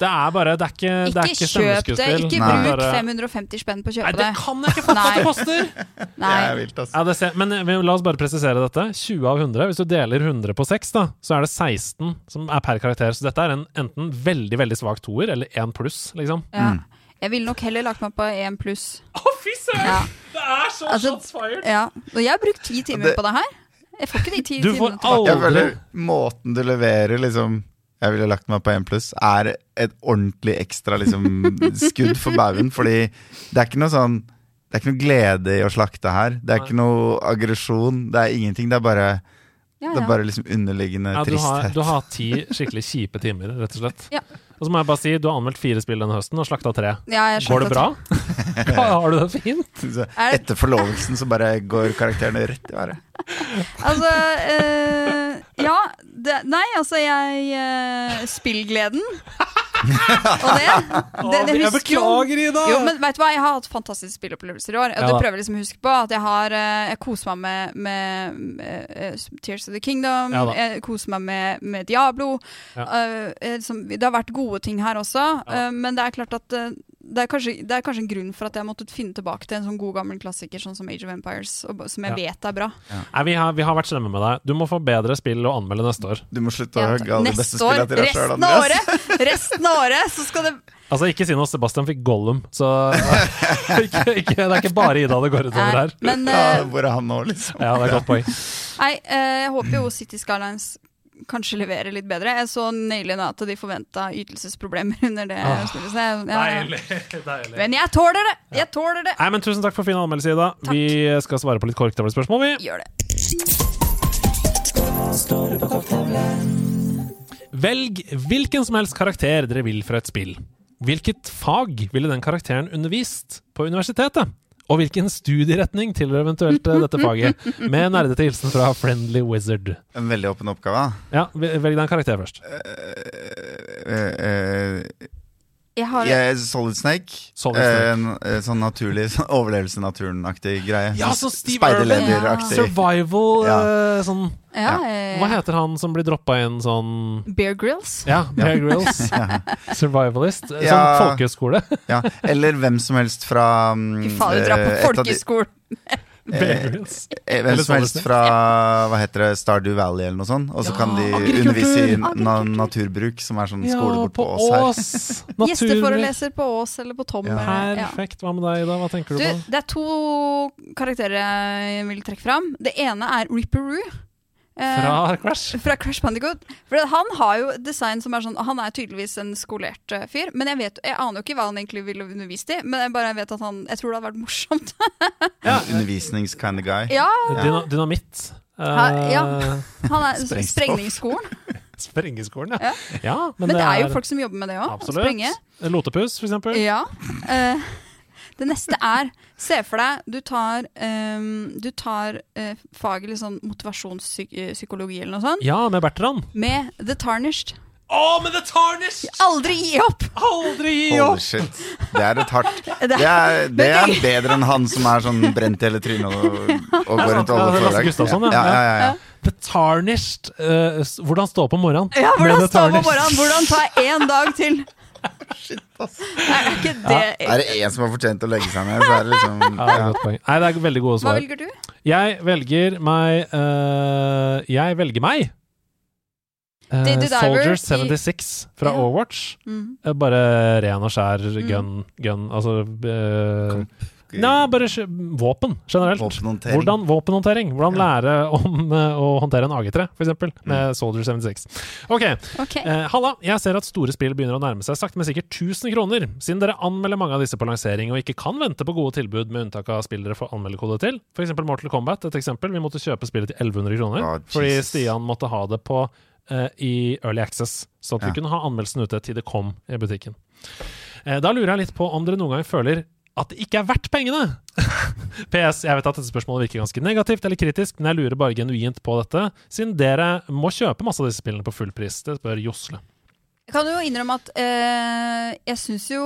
C: Det er bare Det er ikke, det er
B: Ikke
C: ikke
B: det,
C: stemmeskuespill.
B: ikke
C: Det er
B: bruk 550 spenn på å kjøpe
C: Nei,
B: det.
C: det kan jeg ikke fatte at det koster!
B: Nei.
D: Det er vilt, altså.
C: Ja, det ser, men la oss bare presisere dette. 20 av 100. Hvis du deler 100 på 6, da, så er det 16 som er per karakter. Så dette er en enten veldig veldig svak toer eller 1 pluss, liksom.
B: Ja. Jeg ville nok heller lagt meg på 1 pluss.
C: Å, fy søren!
B: Ja.
C: Det er så
B: Altså,
C: shots fired!
B: Ja. Og jeg har brukt ti timer
D: Det-
B: på det her. Jeg får ikke de ti
C: Du
B: timene tilbake.
D: Jeg føler måten du leverer liksom Jeg ville lagt meg på 1 pluss, er et ordentlig ekstra liksom, skudd for baugen. Fordi det er ikke noe sånn Det er ikke noe glede i å slakte her. Det er ikke noe aggresjon. Det er ingenting. Det er bare,
B: Ja,
D: det er bare liksom underliggende
C: Ja, du, har,
D: tristhet.
C: du har ti skikkelig kjipe timer, rett og slett.
B: Ja.
C: Og så må jeg bare si, du har anmeldt fire spill denne høsten og slakta tre.
B: Ja, jeg
C: Går det bra? har har du det fint?
B: Er
D: Etter forlovelsen så bare går karakterene rett i været.
B: Altså øh, Ja. Det, nei, altså, jeg øh, Spillgleden. Og det, det, det
C: jeg beklager, Ida!
B: Jo, men vet du hva, Jeg har hatt fantastiske spillopplevelser i år. Og
C: Ja
B: det prøver liksom å huske på. At Jeg har eh, Jeg koser meg med, med, med eh, Tears of the Kingdom.
C: Ja
B: jeg koser meg med, med Diablo.
C: Ja.
B: Eh, eh, liksom, det har vært gode ting her også, uh, men det er klart at eh, det er, kanskje, det er kanskje en grunn for at jeg har måttet finne tilbake til en sånn god gammel klassiker sånn som Age of Empires, og, som jeg vet er bra.
C: Nei, vi har, vi har vært slemme med deg. Du må få bedre spill å anmelde neste år.
D: Du må slutte å
B: Ja,
D: hugge alle de beste spillene til deg sjøl, Andreas.
B: året, resten av året, så skal det
C: Altså, ikke si noe, Sebastian fikk Gollum, så ikke, ikke, Det er ikke bare Ida det går utover her.
B: Men
D: Ja,
B: eh,
D: hvor er han nå, liksom?
C: Ja, det er et godt poeng.
B: Nei, uh, jeg håper jo City Skylines kanskje leverer litt bedre. Jeg så nylig at de forventa ytelsesproblemer under det
C: Ah,
B: jeg, ja.
C: Deilig. deilig.
B: Men jeg tåler det! Jeg tåler det!
C: Nei, men Tusen takk for fin anmeldelse, Ida. Vi skal svare på litt korktavlespørsmål, vi.
B: Gjør det.
C: Velg hvilken som helst karakter dere vil fra et spill. Hvilket fag ville den karakteren undervist på universitetet? Og hvilken studieretning tilhører eventuelt eh, dette faget? Med nerdete hilsen fra Friendly Wizard.
D: En veldig åpen oppgave. da.
C: Ja, Velg deg en karakter først.
D: Eh, eh,
B: Jeg har
D: jeg, Solid Snake.
C: Solid
D: Eh,
C: Snake.
D: en, eh, sånn naturlig sånn overlevelse naturen-aktig greie.
C: Ja, så Steve
D: Speiderleder-aktig.
C: Survival
D: Ja.
C: eh, sånn
B: ja,
C: Hva
B: eh,
C: heter han som blir droppa inn sånn
B: Bear Grills.
C: Ja, Bear Grylls. Survivalist. Sånn
D: Ja.
C: folkehøyskole.
D: Ja, eller hvem som helst fra um,
B: Fy faen, du drar på
D: eh,
C: Bear Grylls.
D: eh, Hvem som helst fra hva heter det, Stardew Valley eller noe sånt. Og så
C: Ja,
D: kan de undervise i na naturbruk, som er sånn
C: Ja,
D: skole bort
C: på
D: på Ås her.
B: Gjesteforeleser på Ås eller på Tom.
D: Ja.
B: ja.
C: Perfekt. Hva med deg, Ida? Hva tenker
B: Du,
C: du på?
B: det er to karakterer jeg vil trekke fram. Det ene er Ripperoo. Eh,
C: Fra Crash?
B: fra Crash Bandicoot. For han har jo design som er sånn Han er tydeligvis en skolert eh, fyr. Men jeg vet, jeg aner jo ikke hva han egentlig ville undervist i. Men jeg bare vet at han Jeg tror det hadde vært morsomt.
C: Ja.
D: Undervisnings-kind of guy.
B: ja,
C: Dyna dynamitt.
B: Ha-
C: Eh,
B: ja. han er Sprengningsskolen.
C: Sprengeskolen, ja.
B: Ja.
C: ja
B: Men, det er jo folk som jobber med det òg. Sprenge.
C: Lotepus, for eksempel.
B: Ja. eh, det neste er Se for deg du tar, um, du tar uh, faget litt sånn motivasjonspsykologi eller noe sånt
C: Ja, med Bertrand.
B: med The Tarnished.
C: Å, men The Tarnished!
B: Aldri gi opp!
C: Aldri gi opp!
D: Holy shit. Det er et hardt
B: Det
D: er, det er bedre enn han som er sånn brent i hele trynet og, og går rundt og holder
C: er
D: foredrag.
C: Ja.
D: ja. Ja, ja, ja,
C: The Tarnished. Uh, hvordan stå opp om morgenen?
B: Ja, hvordan stå på
C: om
B: morgenen? Hvordan ta én dag til? Er ikke det
D: Er det én som har fortjent å legge seg ned, så er det liksom
C: Ja,
D: ja.
C: Nei, det er veldig gode svar.
B: Hva velger du?
C: Jeg velger meg uh, Jeg velger meg.
B: Uh,
C: Soldier
B: i-
C: 76 fra
B: Ja.
C: Overwatch.
B: Mm.
C: Uh, Bare ren og skjær gun, gun Altså eh, Ja, bare våpen generelt.
D: Våpenhåndtering.
C: Hvordan våpenhåndtering. Hvordan lære om uh, å håndtere en AG3, f.eks., eksempel med Soldier 76. Ok,
B: okay.
C: Uh, halla, jeg ser at store spill begynner å nærme seg sakte, men sikkert 1000 kroner. Siden dere anmelder mange av disse på lansering og ikke kan vente på gode tilbud med unntak av spill dere får anmeldekode til, f.eks. Mortal Kombat, et eksempel. Vi måtte kjøpe spillet til 1100 kroner
D: oh,
C: fordi Stian måtte ha det på uh, i Early Access, så at vi
D: Ja.
C: kunne ha anmeldelsen ute til det kom i butikken. Eh, da lurer jeg litt på om dere noen gang føler at det ikke er verdt pengene. PS, jeg vet at dette spørsmålet virker ganske negativt eller kritisk, men jeg lurer bare genuint på dette, siden dere må kjøpe masse av disse spillene på full pris. Det spør Josle.
B: Jeg kan jo innrømme at eh, jeg syns jo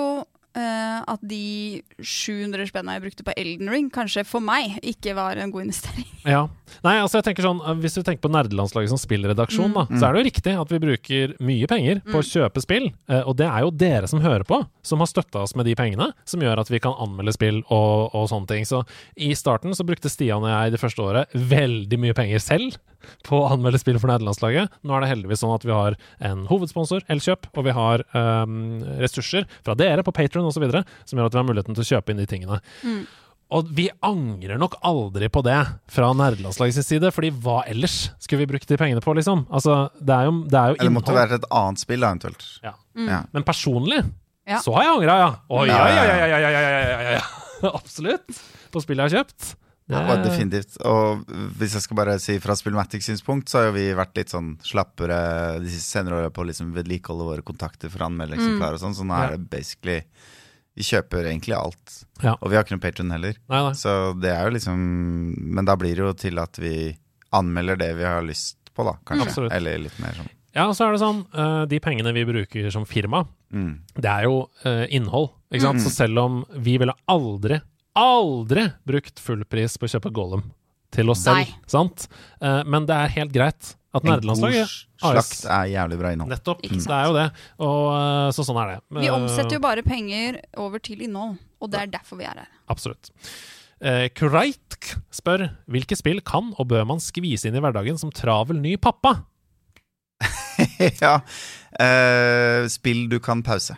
B: eh, at de 700 spenna jeg brukte på Elden Ring, kanskje for meg ikke var en god investering.
C: Ja. Nei, altså jeg tenker sånn, Hvis du tenker på nerdelandslaget som spillredaksjon, da, så er det jo riktig at vi bruker mye penger på å kjøpe spill. Uh, Og det er jo dere som hører på, som har støtta oss med de pengene, som gjør at vi kan anmelde spill og, og sånne ting. Så i starten så brukte Stian og jeg det første året veldig mye penger selv på å anmelde spill for nerdelandslaget. Nå er det heldigvis sånn at vi har en hovedsponsor, Elkjøp, og vi har um, ressurser fra dere på Patron osv. som gjør at vi har muligheten til å kjøpe inn de tingene. Og vi angrer nok aldri på det fra nerdelandslagets side, fordi hva ellers skulle vi brukt de pengene på, liksom? Altså, det er jo, det er jo
D: Eller måtte
C: vært
D: være et annet spill, da, eventuelt.
C: Ja.
D: Ja.
C: Men personlig
B: Ja.
C: så har jeg angra, ja. Oi,
D: Ja,
C: ja,
D: ja,
C: ja,
D: ja.
C: ja, ja, ja, ja, ja, ja, ja. Absolutt. På spillet jeg har kjøpt. Det,
D: Ja, definitivt. Og hvis jeg skal bare si fra Spillmatic synspunkt, så har jo vi vært litt sånn slappere de senere årene på å liksom vedlikeholde våre kontakter for å anmelde eksemplarer og sånn, så nå er det basically Vi kjøper egentlig alt.
C: Ja.
D: Og vi har ikke noen patron heller.
C: Nei, nei.
D: Så det er jo liksom Men da blir det jo til at vi anmelder det vi har lyst på, da, kanskje.
C: Absolutt.
D: Eller litt mer sånn.
C: Ja, så er det sånn, eh, de pengene vi bruker som firma,
D: Mm.
C: det er jo eh, innhold, ikke sant? Så selv om vi ville aldri, aldri brukt full pris på å kjøpe Gollum til oss selv,
B: Nei.
C: sant? Eh, men det er helt greit at
D: En god
C: nerdelandslaget
D: slakt er jævlig bra innhold.
C: Nettopp.
B: Ikke sant.
C: Det er jo det. Og, eh, så sånn er det.
B: Vi
C: Eh,
B: omsetter jo bare penger over til innhold, og det er derfor vi er her.
C: Absolutt. Eh, Kreitk spør hvilke spill kan og bør man skvise inn i hverdagen som travel ny pappa?
D: ja. Eh, spill du kan pause.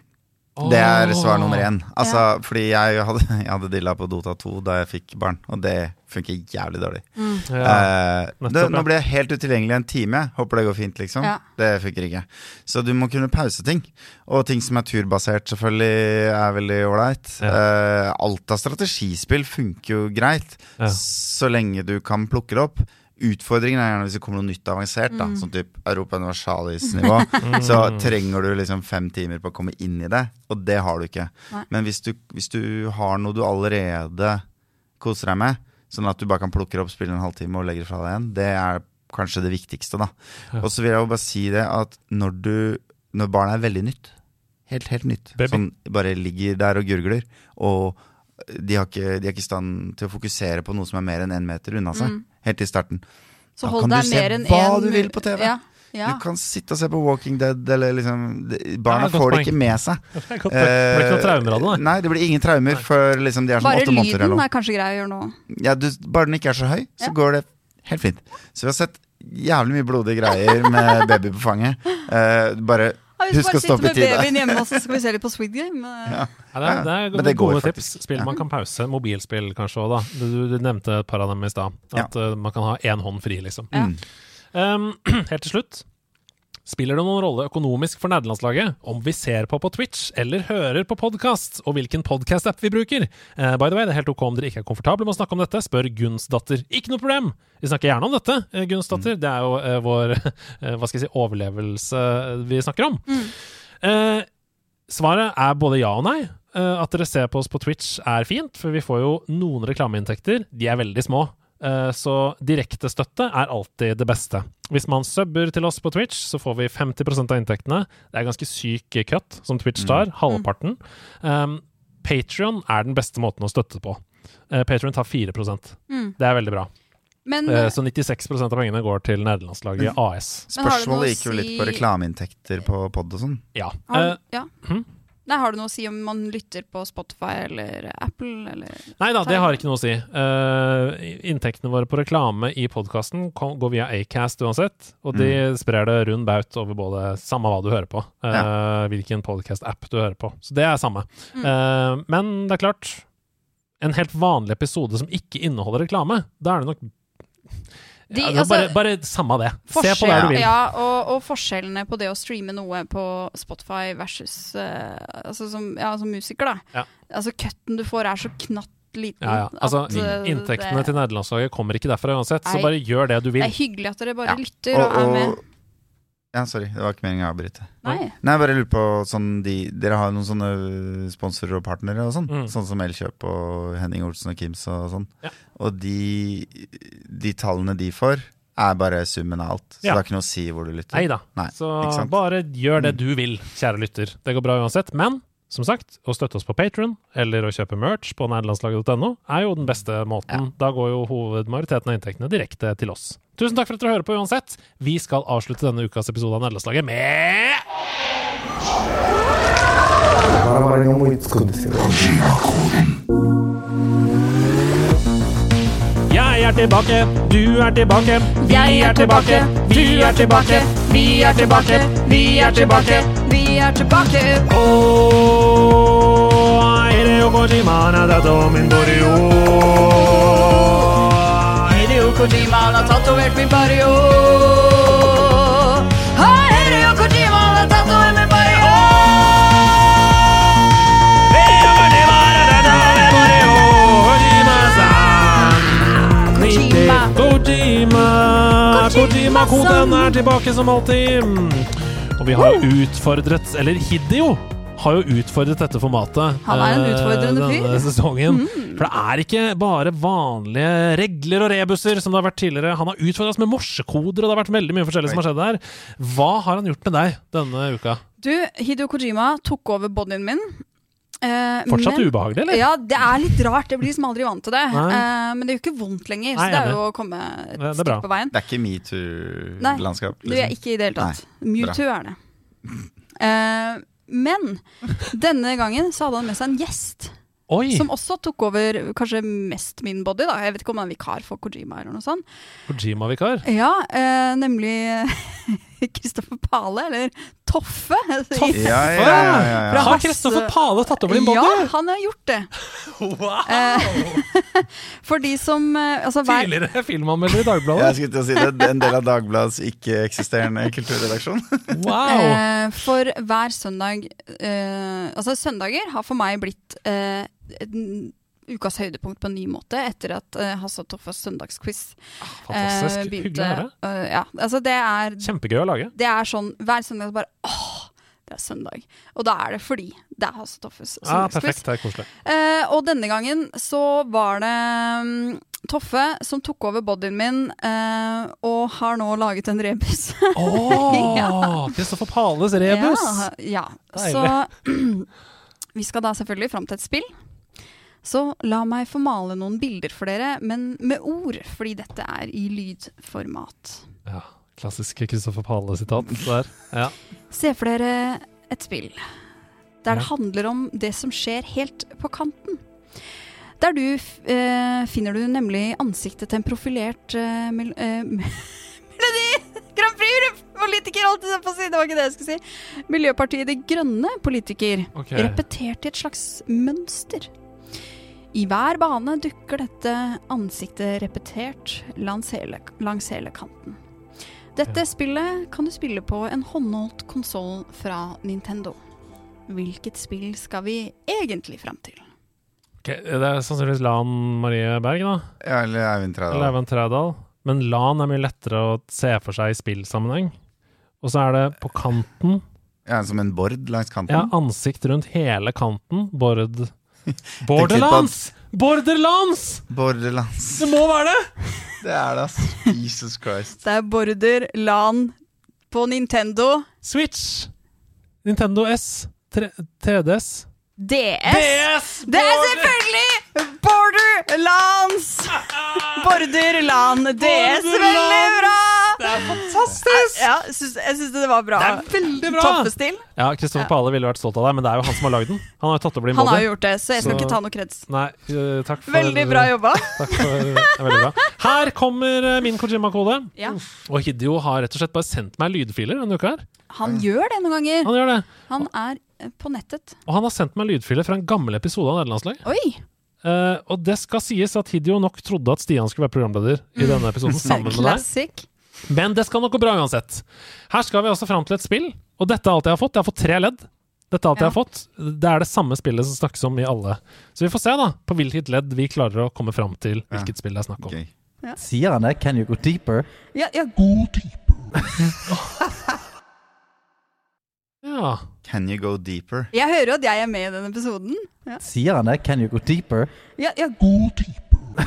D: Det er svar nummer én. Altså, Fordi jeg hadde, jeg hadde dilla på Dota 2 da jeg fikk barn, og det funker jævlig dårlig.
C: Ja,
D: Eh, det, nå ble jeg helt utilgjengelig en time. Håper det går fint, liksom.
B: Ja.
D: Det funker ikke. Så du må kunne pause ting. Og ting som er turbasert, selvfølgelig, er veldig ålreit. Eh, alt av strategispill funker jo greit,
C: Ja.
D: så lenge du kan plukke det opp. Utfordringen er gjerne hvis det kommer noe nytt avansert, da, sånn type Europa Universalis-nivå. så trenger du liksom fem timer på å komme inn i det, og det har du ikke.
B: Nei.
D: Men hvis du, hvis du har noe du allerede koser deg med, sånn at du bare kan plukke opp, spille en halvtime og legge det fra deg igjen, det er kanskje det viktigste, da. Og så vil jeg jo bare si det at når du Når barnet er veldig nytt, helt, helt nytt,
C: Baby.
D: sånn bare ligger der og gurgler, og de har ikke, de er ikke i stand til å fokusere på noe som er mer enn én meter unna seg, helt i starten.
B: Så
D: Da kan du se hva
B: en
D: du vil på TV.
B: Ja. ja.
D: Du kan sitte og se på Walking Dead, eller liksom
C: Ja,
D: Barna
C: godt
D: får det ikke med seg.
C: Det blir ikke noen traumer av det, nei.
D: Det blir ingen traumer før liksom de er sånn
B: Bare
D: åtte måneder eller
B: lyden er kanskje grei å gjøre nå.
D: Ja, du, bare den ikke er så høy, så
B: Ja.
D: går det helt fint. Så vi har sett jævlig mye blodige greier med baby på fanget. Uh, bare
B: Ja,
D: husk
B: skal
D: å
B: bare
D: stoppe i
B: sitte med
D: tide.
B: babyen hjemme, og så skal vi se litt på Squid Game. Eh,
D: Ja.
C: Ja, det, er, det er
D: Men det
C: gode tips. Spill man kan pause. Mobilspill kanskje òg, da. Du, du nevnte et par av dem i stad. At uh, man kan ha én hånd fri, liksom.
B: Ja.
C: Um, helt til slutt. Spiller det noen rolle økonomisk for nederlandslaget om vi ser på på Twitch eller hører på podkast, og hvilken podkast-app vi bruker? Uh, by the way, det er helt ok om dere ikke er komfortable med å snakke om dette, spør Gunsdatter. Ikke noe problem! Vi snakker gjerne om dette, eh, Mm. Det er jo uh, vår uh, hva skal jeg si, overlevelse vi snakker om. Eh, svaret er både ja og nei. At dere ser på oss på Twitch er fint, for vi får jo noen reklameinntekter. De er veldig små. Eh, så direktestøtte er alltid det beste. Hvis man subber til oss på Twitch, så får vi 50% av inntektene. Det er ganske syk cut som Twitch tar, halvparten. Um, Patrion er den beste måten å støtte på. Uh, Patrion tar 4
B: Mm.
C: Det er veldig bra.
B: Men
C: uh, så 96% av pengene går til nederlandslaget AS.
B: Noe å
D: Spørsmålet gikk jo litt på reklameinntekter på pod og sånn.
C: Ja. Eh,
B: ja.
C: hm?
B: Nei, har det noe å si om man lytter på Spotify eller Apple eller
C: Nei da, det har ikke noe å si. Uh, inntektene våre på reklame i podkasten går via Acast uansett, og de sprer det rund baut over både samme hva du hører på, eh, hvilken podcast-app du hører på. Så det er samme. Eh, men det er klart, en helt vanlig episode som ikke inneholder reklame, da er det nok
B: De-
C: ja,
B: altså,
C: bare, bare samme det. Se på
B: det
C: der du vil.
B: Ja, og, og forskjellene på det å streame noe på Spotify versus uh, Altså som, ja, som musiker, da.
C: Ja.
B: Altså cutten du får er så knatt liten
C: Ja, ja. Altså,
B: at,
C: inntektene
B: det,
C: til nederlandslaget kommer ikke derfra uansett, så bare gjør det du vil.
B: det er hyggelig at dere bare
D: Ja.
B: lytter og, er med.
D: Ja, sorry. Det var ikke meningen å avbryte.
B: Nei.
D: Nei, jeg bare lurer på sånn de, Dere har noen sånne sponsorer og partnere og sånn?
C: Mm.
D: Sånn som Elkjøp og Henning Olsen og Kims og sånn.
C: Ja.
D: Og de, de tallene de får, er bare summen av alt. Så
C: Ja.
D: det har ikke noe å si hvor du lytter.
C: Nei da. Så bare gjør det du vil, kjære lytter. Det går bra uansett. Men som sagt, å støtte oss på Patron eller å kjøpe merch på nederlandslaget.no er jo den beste måten. Da går jo hovedmajoriteten av inntektene direkte til oss. Tusen takk for at dere hører på uansett. Vi skal avslutte denne ukas episode av Nederlandslaget med Jeg er tilbake, du er tilbake,
B: Jeg er tilbake, du er tilbake, vi er tilbake, vi er tilbake, vi er tilbake.
C: Oh, Hideo Kojima har tatt min Borio.
B: Hideo Kojima har tatovert min barrio. Ah, Hideo Kojima har tatovert min barrio.
C: Hideo Kojima har tatt min Borio. Kojima-san.
B: Kojima.
C: Kojima. Kojima-koden er tilbake som alltid. Og vi har utfordret, eller Hideo har jo utfordret dette formatet
B: Han er en
C: eh,
B: utfordrende fyr. Mm.
C: denne sesongen. For det er ikke bare vanlige regler og rebuser som det har vært tidligere. Han har utfordret oss med morsekoder, og det har vært veldig mye forskjellig som har skjedd der. Hva har han gjort med deg denne uka?
B: Du, Hideo Kojima tok over bodyen min. Eh,
C: Fortsatt
B: men-
C: ubehagelig, eller?
B: Ja, det er litt rart. Jeg blir liksom aldri vant til det.
C: Nei.
B: Eh, men det gjør ikke vondt lenger,
C: Nei,
B: så det er jo å komme et ja,
C: stykke
B: på veien.
D: Det er ikke metoo-landskap?
B: Liksom. er ikke i det hele tatt. Metoo er det. Uh, men denne gangen så hadde han med seg en gjest.
C: Oi!
B: Som også tok over kanskje mest min body. da Jeg vet ikke om han er vikar for Kojima eller noe sånt.
C: Kojima-vikar.
B: Ja, nemlig Kristoffer Pale, eller Toffe.
C: Toffe?
D: Ja, ja, ja, ja, ja.
C: Har Kristoffer Pale tatt over din body?
B: Ja, han har gjort det. Wow! for de som eh, altså, hver,
C: Tidligere filmanmelder i Dagbladet.
D: Jeg skulle til å si det. En del av Dagbladets ikke-eksisterende kulturredaksjon.
C: Wow!
B: eh, For hver søndag eh, Altså, søndager har for meg blitt eh, ukas høydepunkt på en ny måte etter at uh, Hasse og Toffes søndagsquiz
C: Fantastisk.
B: eh,
C: Hyggelig å høre.
B: Uh, ja, altså det er
C: Kjempegøy å lage.
B: Det er sånn hver søndag bare åh, det er søndag. Og da er det fordi det er Hasse Toffes søndagsquiz.
C: Ah, perfekt. Det er.
B: Eh, og denne gangen så var det um, Toffe som tok over bodyen min, uh, og har nå laget en rebus.
C: Åh, Kristoffer Pales rebus!
B: Ja, ja. Så vi skal da selvfølgelig fram til et spill. Så la meg få male noen bilder for dere, men med ord, fordi dette er i lydformat.
C: Ja, klassisk Kristoffer Pale-sitat der. Ja.
B: Se for dere et spill der det handler om det som skjer helt på kanten. Der du eh, finner du nemlig ansiktet til en profilert eh, mel eh, Melodi Grand Prix-politiker, holdt jeg på å si! Det var ikke det jeg skulle si. Miljøpartiet De Grønne politiker.
C: Okay.
B: Repetert i et slags mønster. I hver bane dukker dette ansiktet repetert langs hele, langs hele kanten. Dette spillet kan du spille på en håndholdt konsoll fra Nintendo. Hvilket spill skal vi egentlig fram til?
C: Okay, det er sannsynligvis Lan Marie Berg, da.
D: Ja, eller Eivind
C: Eller Eivind Trædal. Men Lan er mye lettere å se for seg i spillsammenheng. Og så er det på kanten.
D: Ja, som en bord langs kanten.
C: Ja, ansikt rundt hele kanten. Bård Borderlands! Borderlands!
D: Borderlands.
C: Det må være det!
D: Det er det, ass. Jesus Christ.
B: Det er Border LAN på Nintendo.
C: Switch. Nintendo S. 3, 3DS.
B: DS. Det er selvfølgelig Borderlands! Borderland DS. Veldig bra!
C: Det er fantastisk!
B: Ja, jeg syns, det var bra.
C: Det er veldig bra!
B: Toppestil.
C: Ja, Kristoffer Pale ville vært stolt av deg, men det er jo han som har lagd den. Han har jo tatt over din
B: Han har jo gjort det, så jeg skal
C: Så-
B: ikke ta noe kreds.
C: Nei, uh, takk for
B: Veldig bra jobba.
C: Takk for, det veldig bra. Her kommer øh, min Kojima-kode.
B: Ja.
C: Og Hideo har rett og slett bare sendt meg lydfiler denne uka her.
B: Han gjør det noen ganger.
C: Han gjør det.
B: Han er eh, på nettet.
C: Og han har sendt meg lydfiler fra en gammel episode av Nederlandslag.
B: Oi!
C: Eh, og det skal sies at Hideo nok trodde at Stian skulle være programleder i denne episoden sammen med deg. Men det skal nok gå bra uansett. Her skal vi altså fram til et spill, og dette er alt jeg har fått. Jeg har fått tre ledd. Dette er alt jeg har fått. Det er det samme spillet som snakkes om i alle. Så vi får se da på hvilket ledd vi klarer å komme fram til hvilket spill det er snakk om.
D: Gøy.
I: Sier han det? Can you go deeper?
B: Ja, ja. Go deeper.
C: Ja.
D: Can you go deeper?
B: Jeg hører jo at jeg er med i den episoden. Ja,
I: Sier han det? Can you go deeper?
B: ja, ja.
C: Go
D: deeper.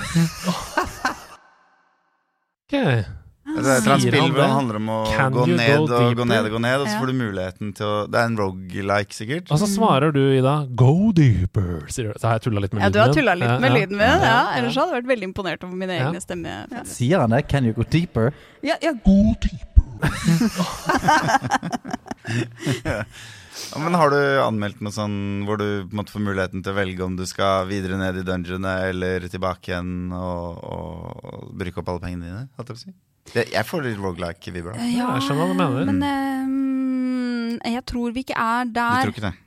D: er det? handler om å gå ned
C: go
D: og gå
C: deeper?
D: ned og gå ned, og så får du muligheten til å Det er en rogelike, sikkert.
C: Og så svarer du, Ida, 'go deeper', sier du. Så har jeg tulla litt med lyden min.
B: ja, du har tulla litt med
C: ja.
B: lyden min. Ja, ellers hadde jeg vært veldig imponert over min
C: Ja.
B: egen stemme. Ja,
I: Sier han det? Can you go deeper?
B: ja, ja. Go deeper.
D: Ja, men har du anmeldt noe sånn hvor du måte får muligheten til å velge om du skal videre ned i dungeonet eller tilbake igjen og, og, og bruke opp alle pengene dine? Holdt jeg får litt rogelike-vibber.
C: Ja, jeg skjønner hva du mener.
B: Men um, jeg tror vi ikke er der.
D: Du tror ikke det?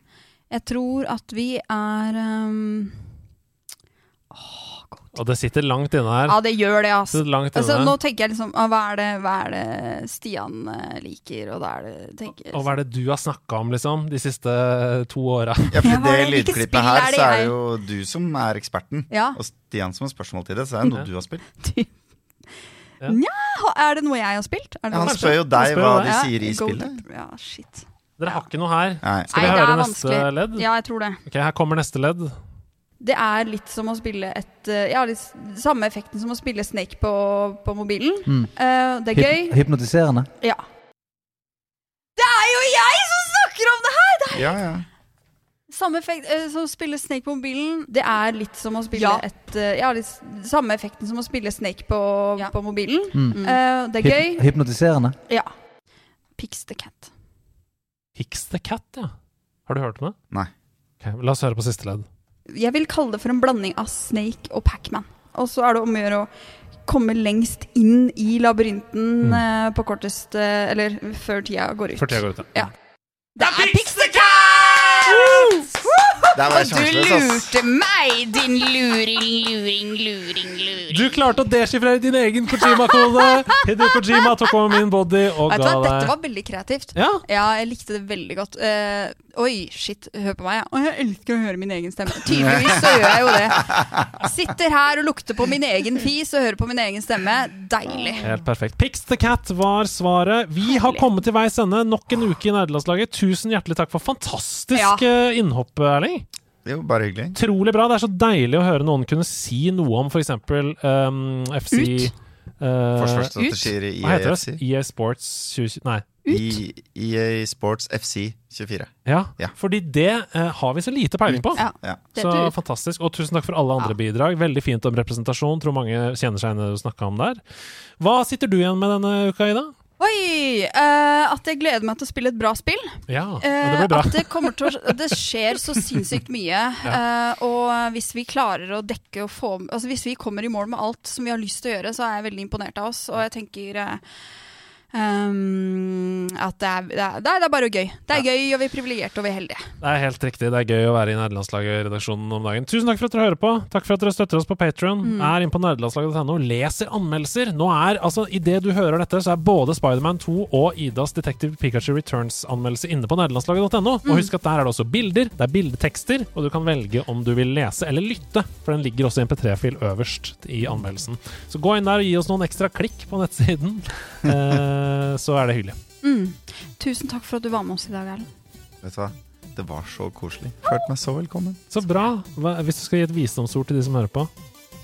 B: Jeg tror at vi er um,
C: Og det sitter langt inne her.
B: Ja, det gjør det,
C: Det
B: altså. altså nå tenker jeg liksom hva, er det, hva er det Stian eh, liker, og hva er det tenker,
C: Og hva er det du har snakka om, liksom, de siste to åra?
D: Ja, for
B: Ja,
D: det
B: er det-
D: lydklippet her,
B: er det
D: så er det jo du som er eksperten.
B: Ja.
D: Og Stian som har spørsmål til det, så er det noe du har spilt.
C: Ja.
B: Er det noe jeg har spilt? Er det
D: Ja, han spør jo deg
C: spør
D: hva de sier i spillet.
B: Ja, shit.
C: Dere har ikke noe her.
D: Nei.
C: Skal vi
B: Nei,
C: høre neste ledd?
B: Ja, jeg tror det.
C: Ok, Her kommer neste ledd.
B: Det er litt som å spille et eh, Ja, litt samme effekten som å spille Snake på, på mobilen.
I: Mm.
B: Uh, det er gøy.
I: Hypnotiserende.
B: Ja. Det er jo jeg som snakker om det her! Det er
D: Ja, ja.
B: Samme effekt eh, som å spille Snake på mobilen. Det er litt som å spille Ja. et eh, Ja, litt samme effekten som å spille Snake på, på mobilen.
I: Mm.
B: Eh, det er gøy.
I: Hypnotiserende.
B: Ja. Pix the Cat.
C: Hicks the Cat, ja. Har du hørt om det?
D: Nei.
C: Ok, La oss høre på siste ledd.
B: Jeg vil kalle det for en blanding av Snake og Pacman. Og så er det om å gjøre å komme lengst inn i labyrinten
C: Mm.
B: eh, på kortest eh, Eller før tida går ut.
C: Før tida går ut,
B: ja. Det er Pix the Cat!
D: Der var jeg
B: Og du lurte meg, din luring, luring, luring, luring.
C: Du klarte å desifrere din egen Kojima-kode! Hideo Kojima tok over min body og ga
B: hva, Dette var veldig kreativt.
C: Ja.
B: Ja, jeg likte det veldig godt. Uh, oi, shit, hør på meg. Å, jeg elsker å høre min egen stemme. Tydeligvis så gjør jeg jo det. Sitter her og lukter på min egen fis og hører på min egen stemme. Deilig.
C: Helt perfekt. Pix the Cat var svaret. Vi har kommet til veis ende. Nok en uke i Nerdelandslaget. Tusen hjertelig takk for fantastisk
B: Ja.
C: eh, innhopp, Erling.
D: Jo, bare hyggelig.
C: Trolig bra. Det er så deilig å høre noen kunne si noe om f.eks. Um, FC
B: Ut.
C: Uh,
D: Forsvarsstrategier i
C: Hva heter
D: EFC.
C: det? EA Sports 20... Nei.
D: I EA Sports FC 24.
C: Ja,
D: Ja.
C: fordi det uh, har vi så lite peiling på.
B: Ja.
D: Ja.
C: Så fantastisk. Og tusen takk for alle andre bidrag. Veldig fint om representasjon. Tror mange kjenner seg igjen i det du snakka om der. Hva sitter du igjen med denne uka, Ida?
B: Oi! Uh, at jeg gleder meg til å spille et bra spill.
C: Ja, og det blir bra.
B: at det kommer til å Det skjer så sinnssykt mye. Uh, og hvis vi klarer å dekke og få Altså Hvis vi kommer i mål med alt som vi har lyst til å gjøre, så er jeg veldig imponert av oss. Og jeg tenker ehm, at det er, det, er, det er bare gøy. Det er gøy, og vi er privilegerte og vi er heldige.
C: Det er helt riktig. Det er gøy å være i Nerdelandslaget-redaksjonen om dagen. Tusen takk for at dere hører på. Takk for at dere støtter oss på Patron.
B: Mm.
C: Er inne på nerdelandslaget.no. Leser anmeldelser. Nå er, altså, Idet du hører dette, så er både Spiderman 2 og Idas Detective Pikachu Returns-anmeldelse inne på nerdelandslaget.no.
B: Mm.
C: Og husk at der er det også bilder, det er bildetekster, og du kan velge om du vil lese eller lytte, for den ligger også i MP3-fil øverst i anmeldelsen. Så gå inn der og gi oss noen ekstra klikk på nettsiden, eh, så er det hyggelig.
B: Mm. Tusen takk for at du var med oss i dag, Erlend.
D: Vet du hva? Det var så koselig. Følte meg så velkommen.
C: Så bra. Hva, hvis du skal gi et visdomsord til de som hører på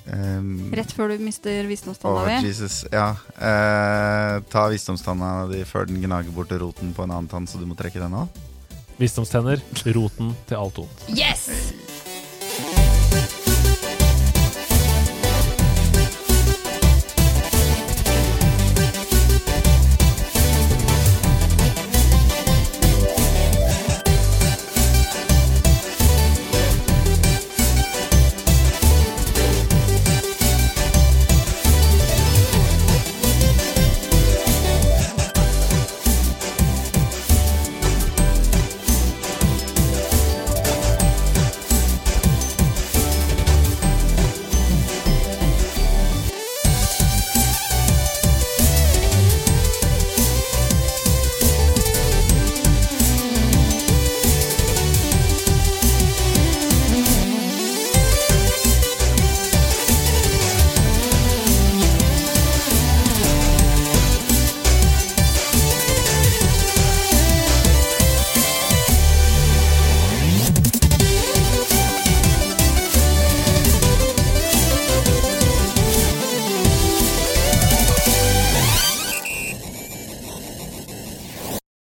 D: Um,
B: Rett før du mister visdomstanna oh, di.
D: Jesus. Ja. Uh, ta visdomstanna di før den gnager bort roten på en annen tann, så du må trekke den av.
C: Visdomstenner, roten til alt ondt.
B: Yes!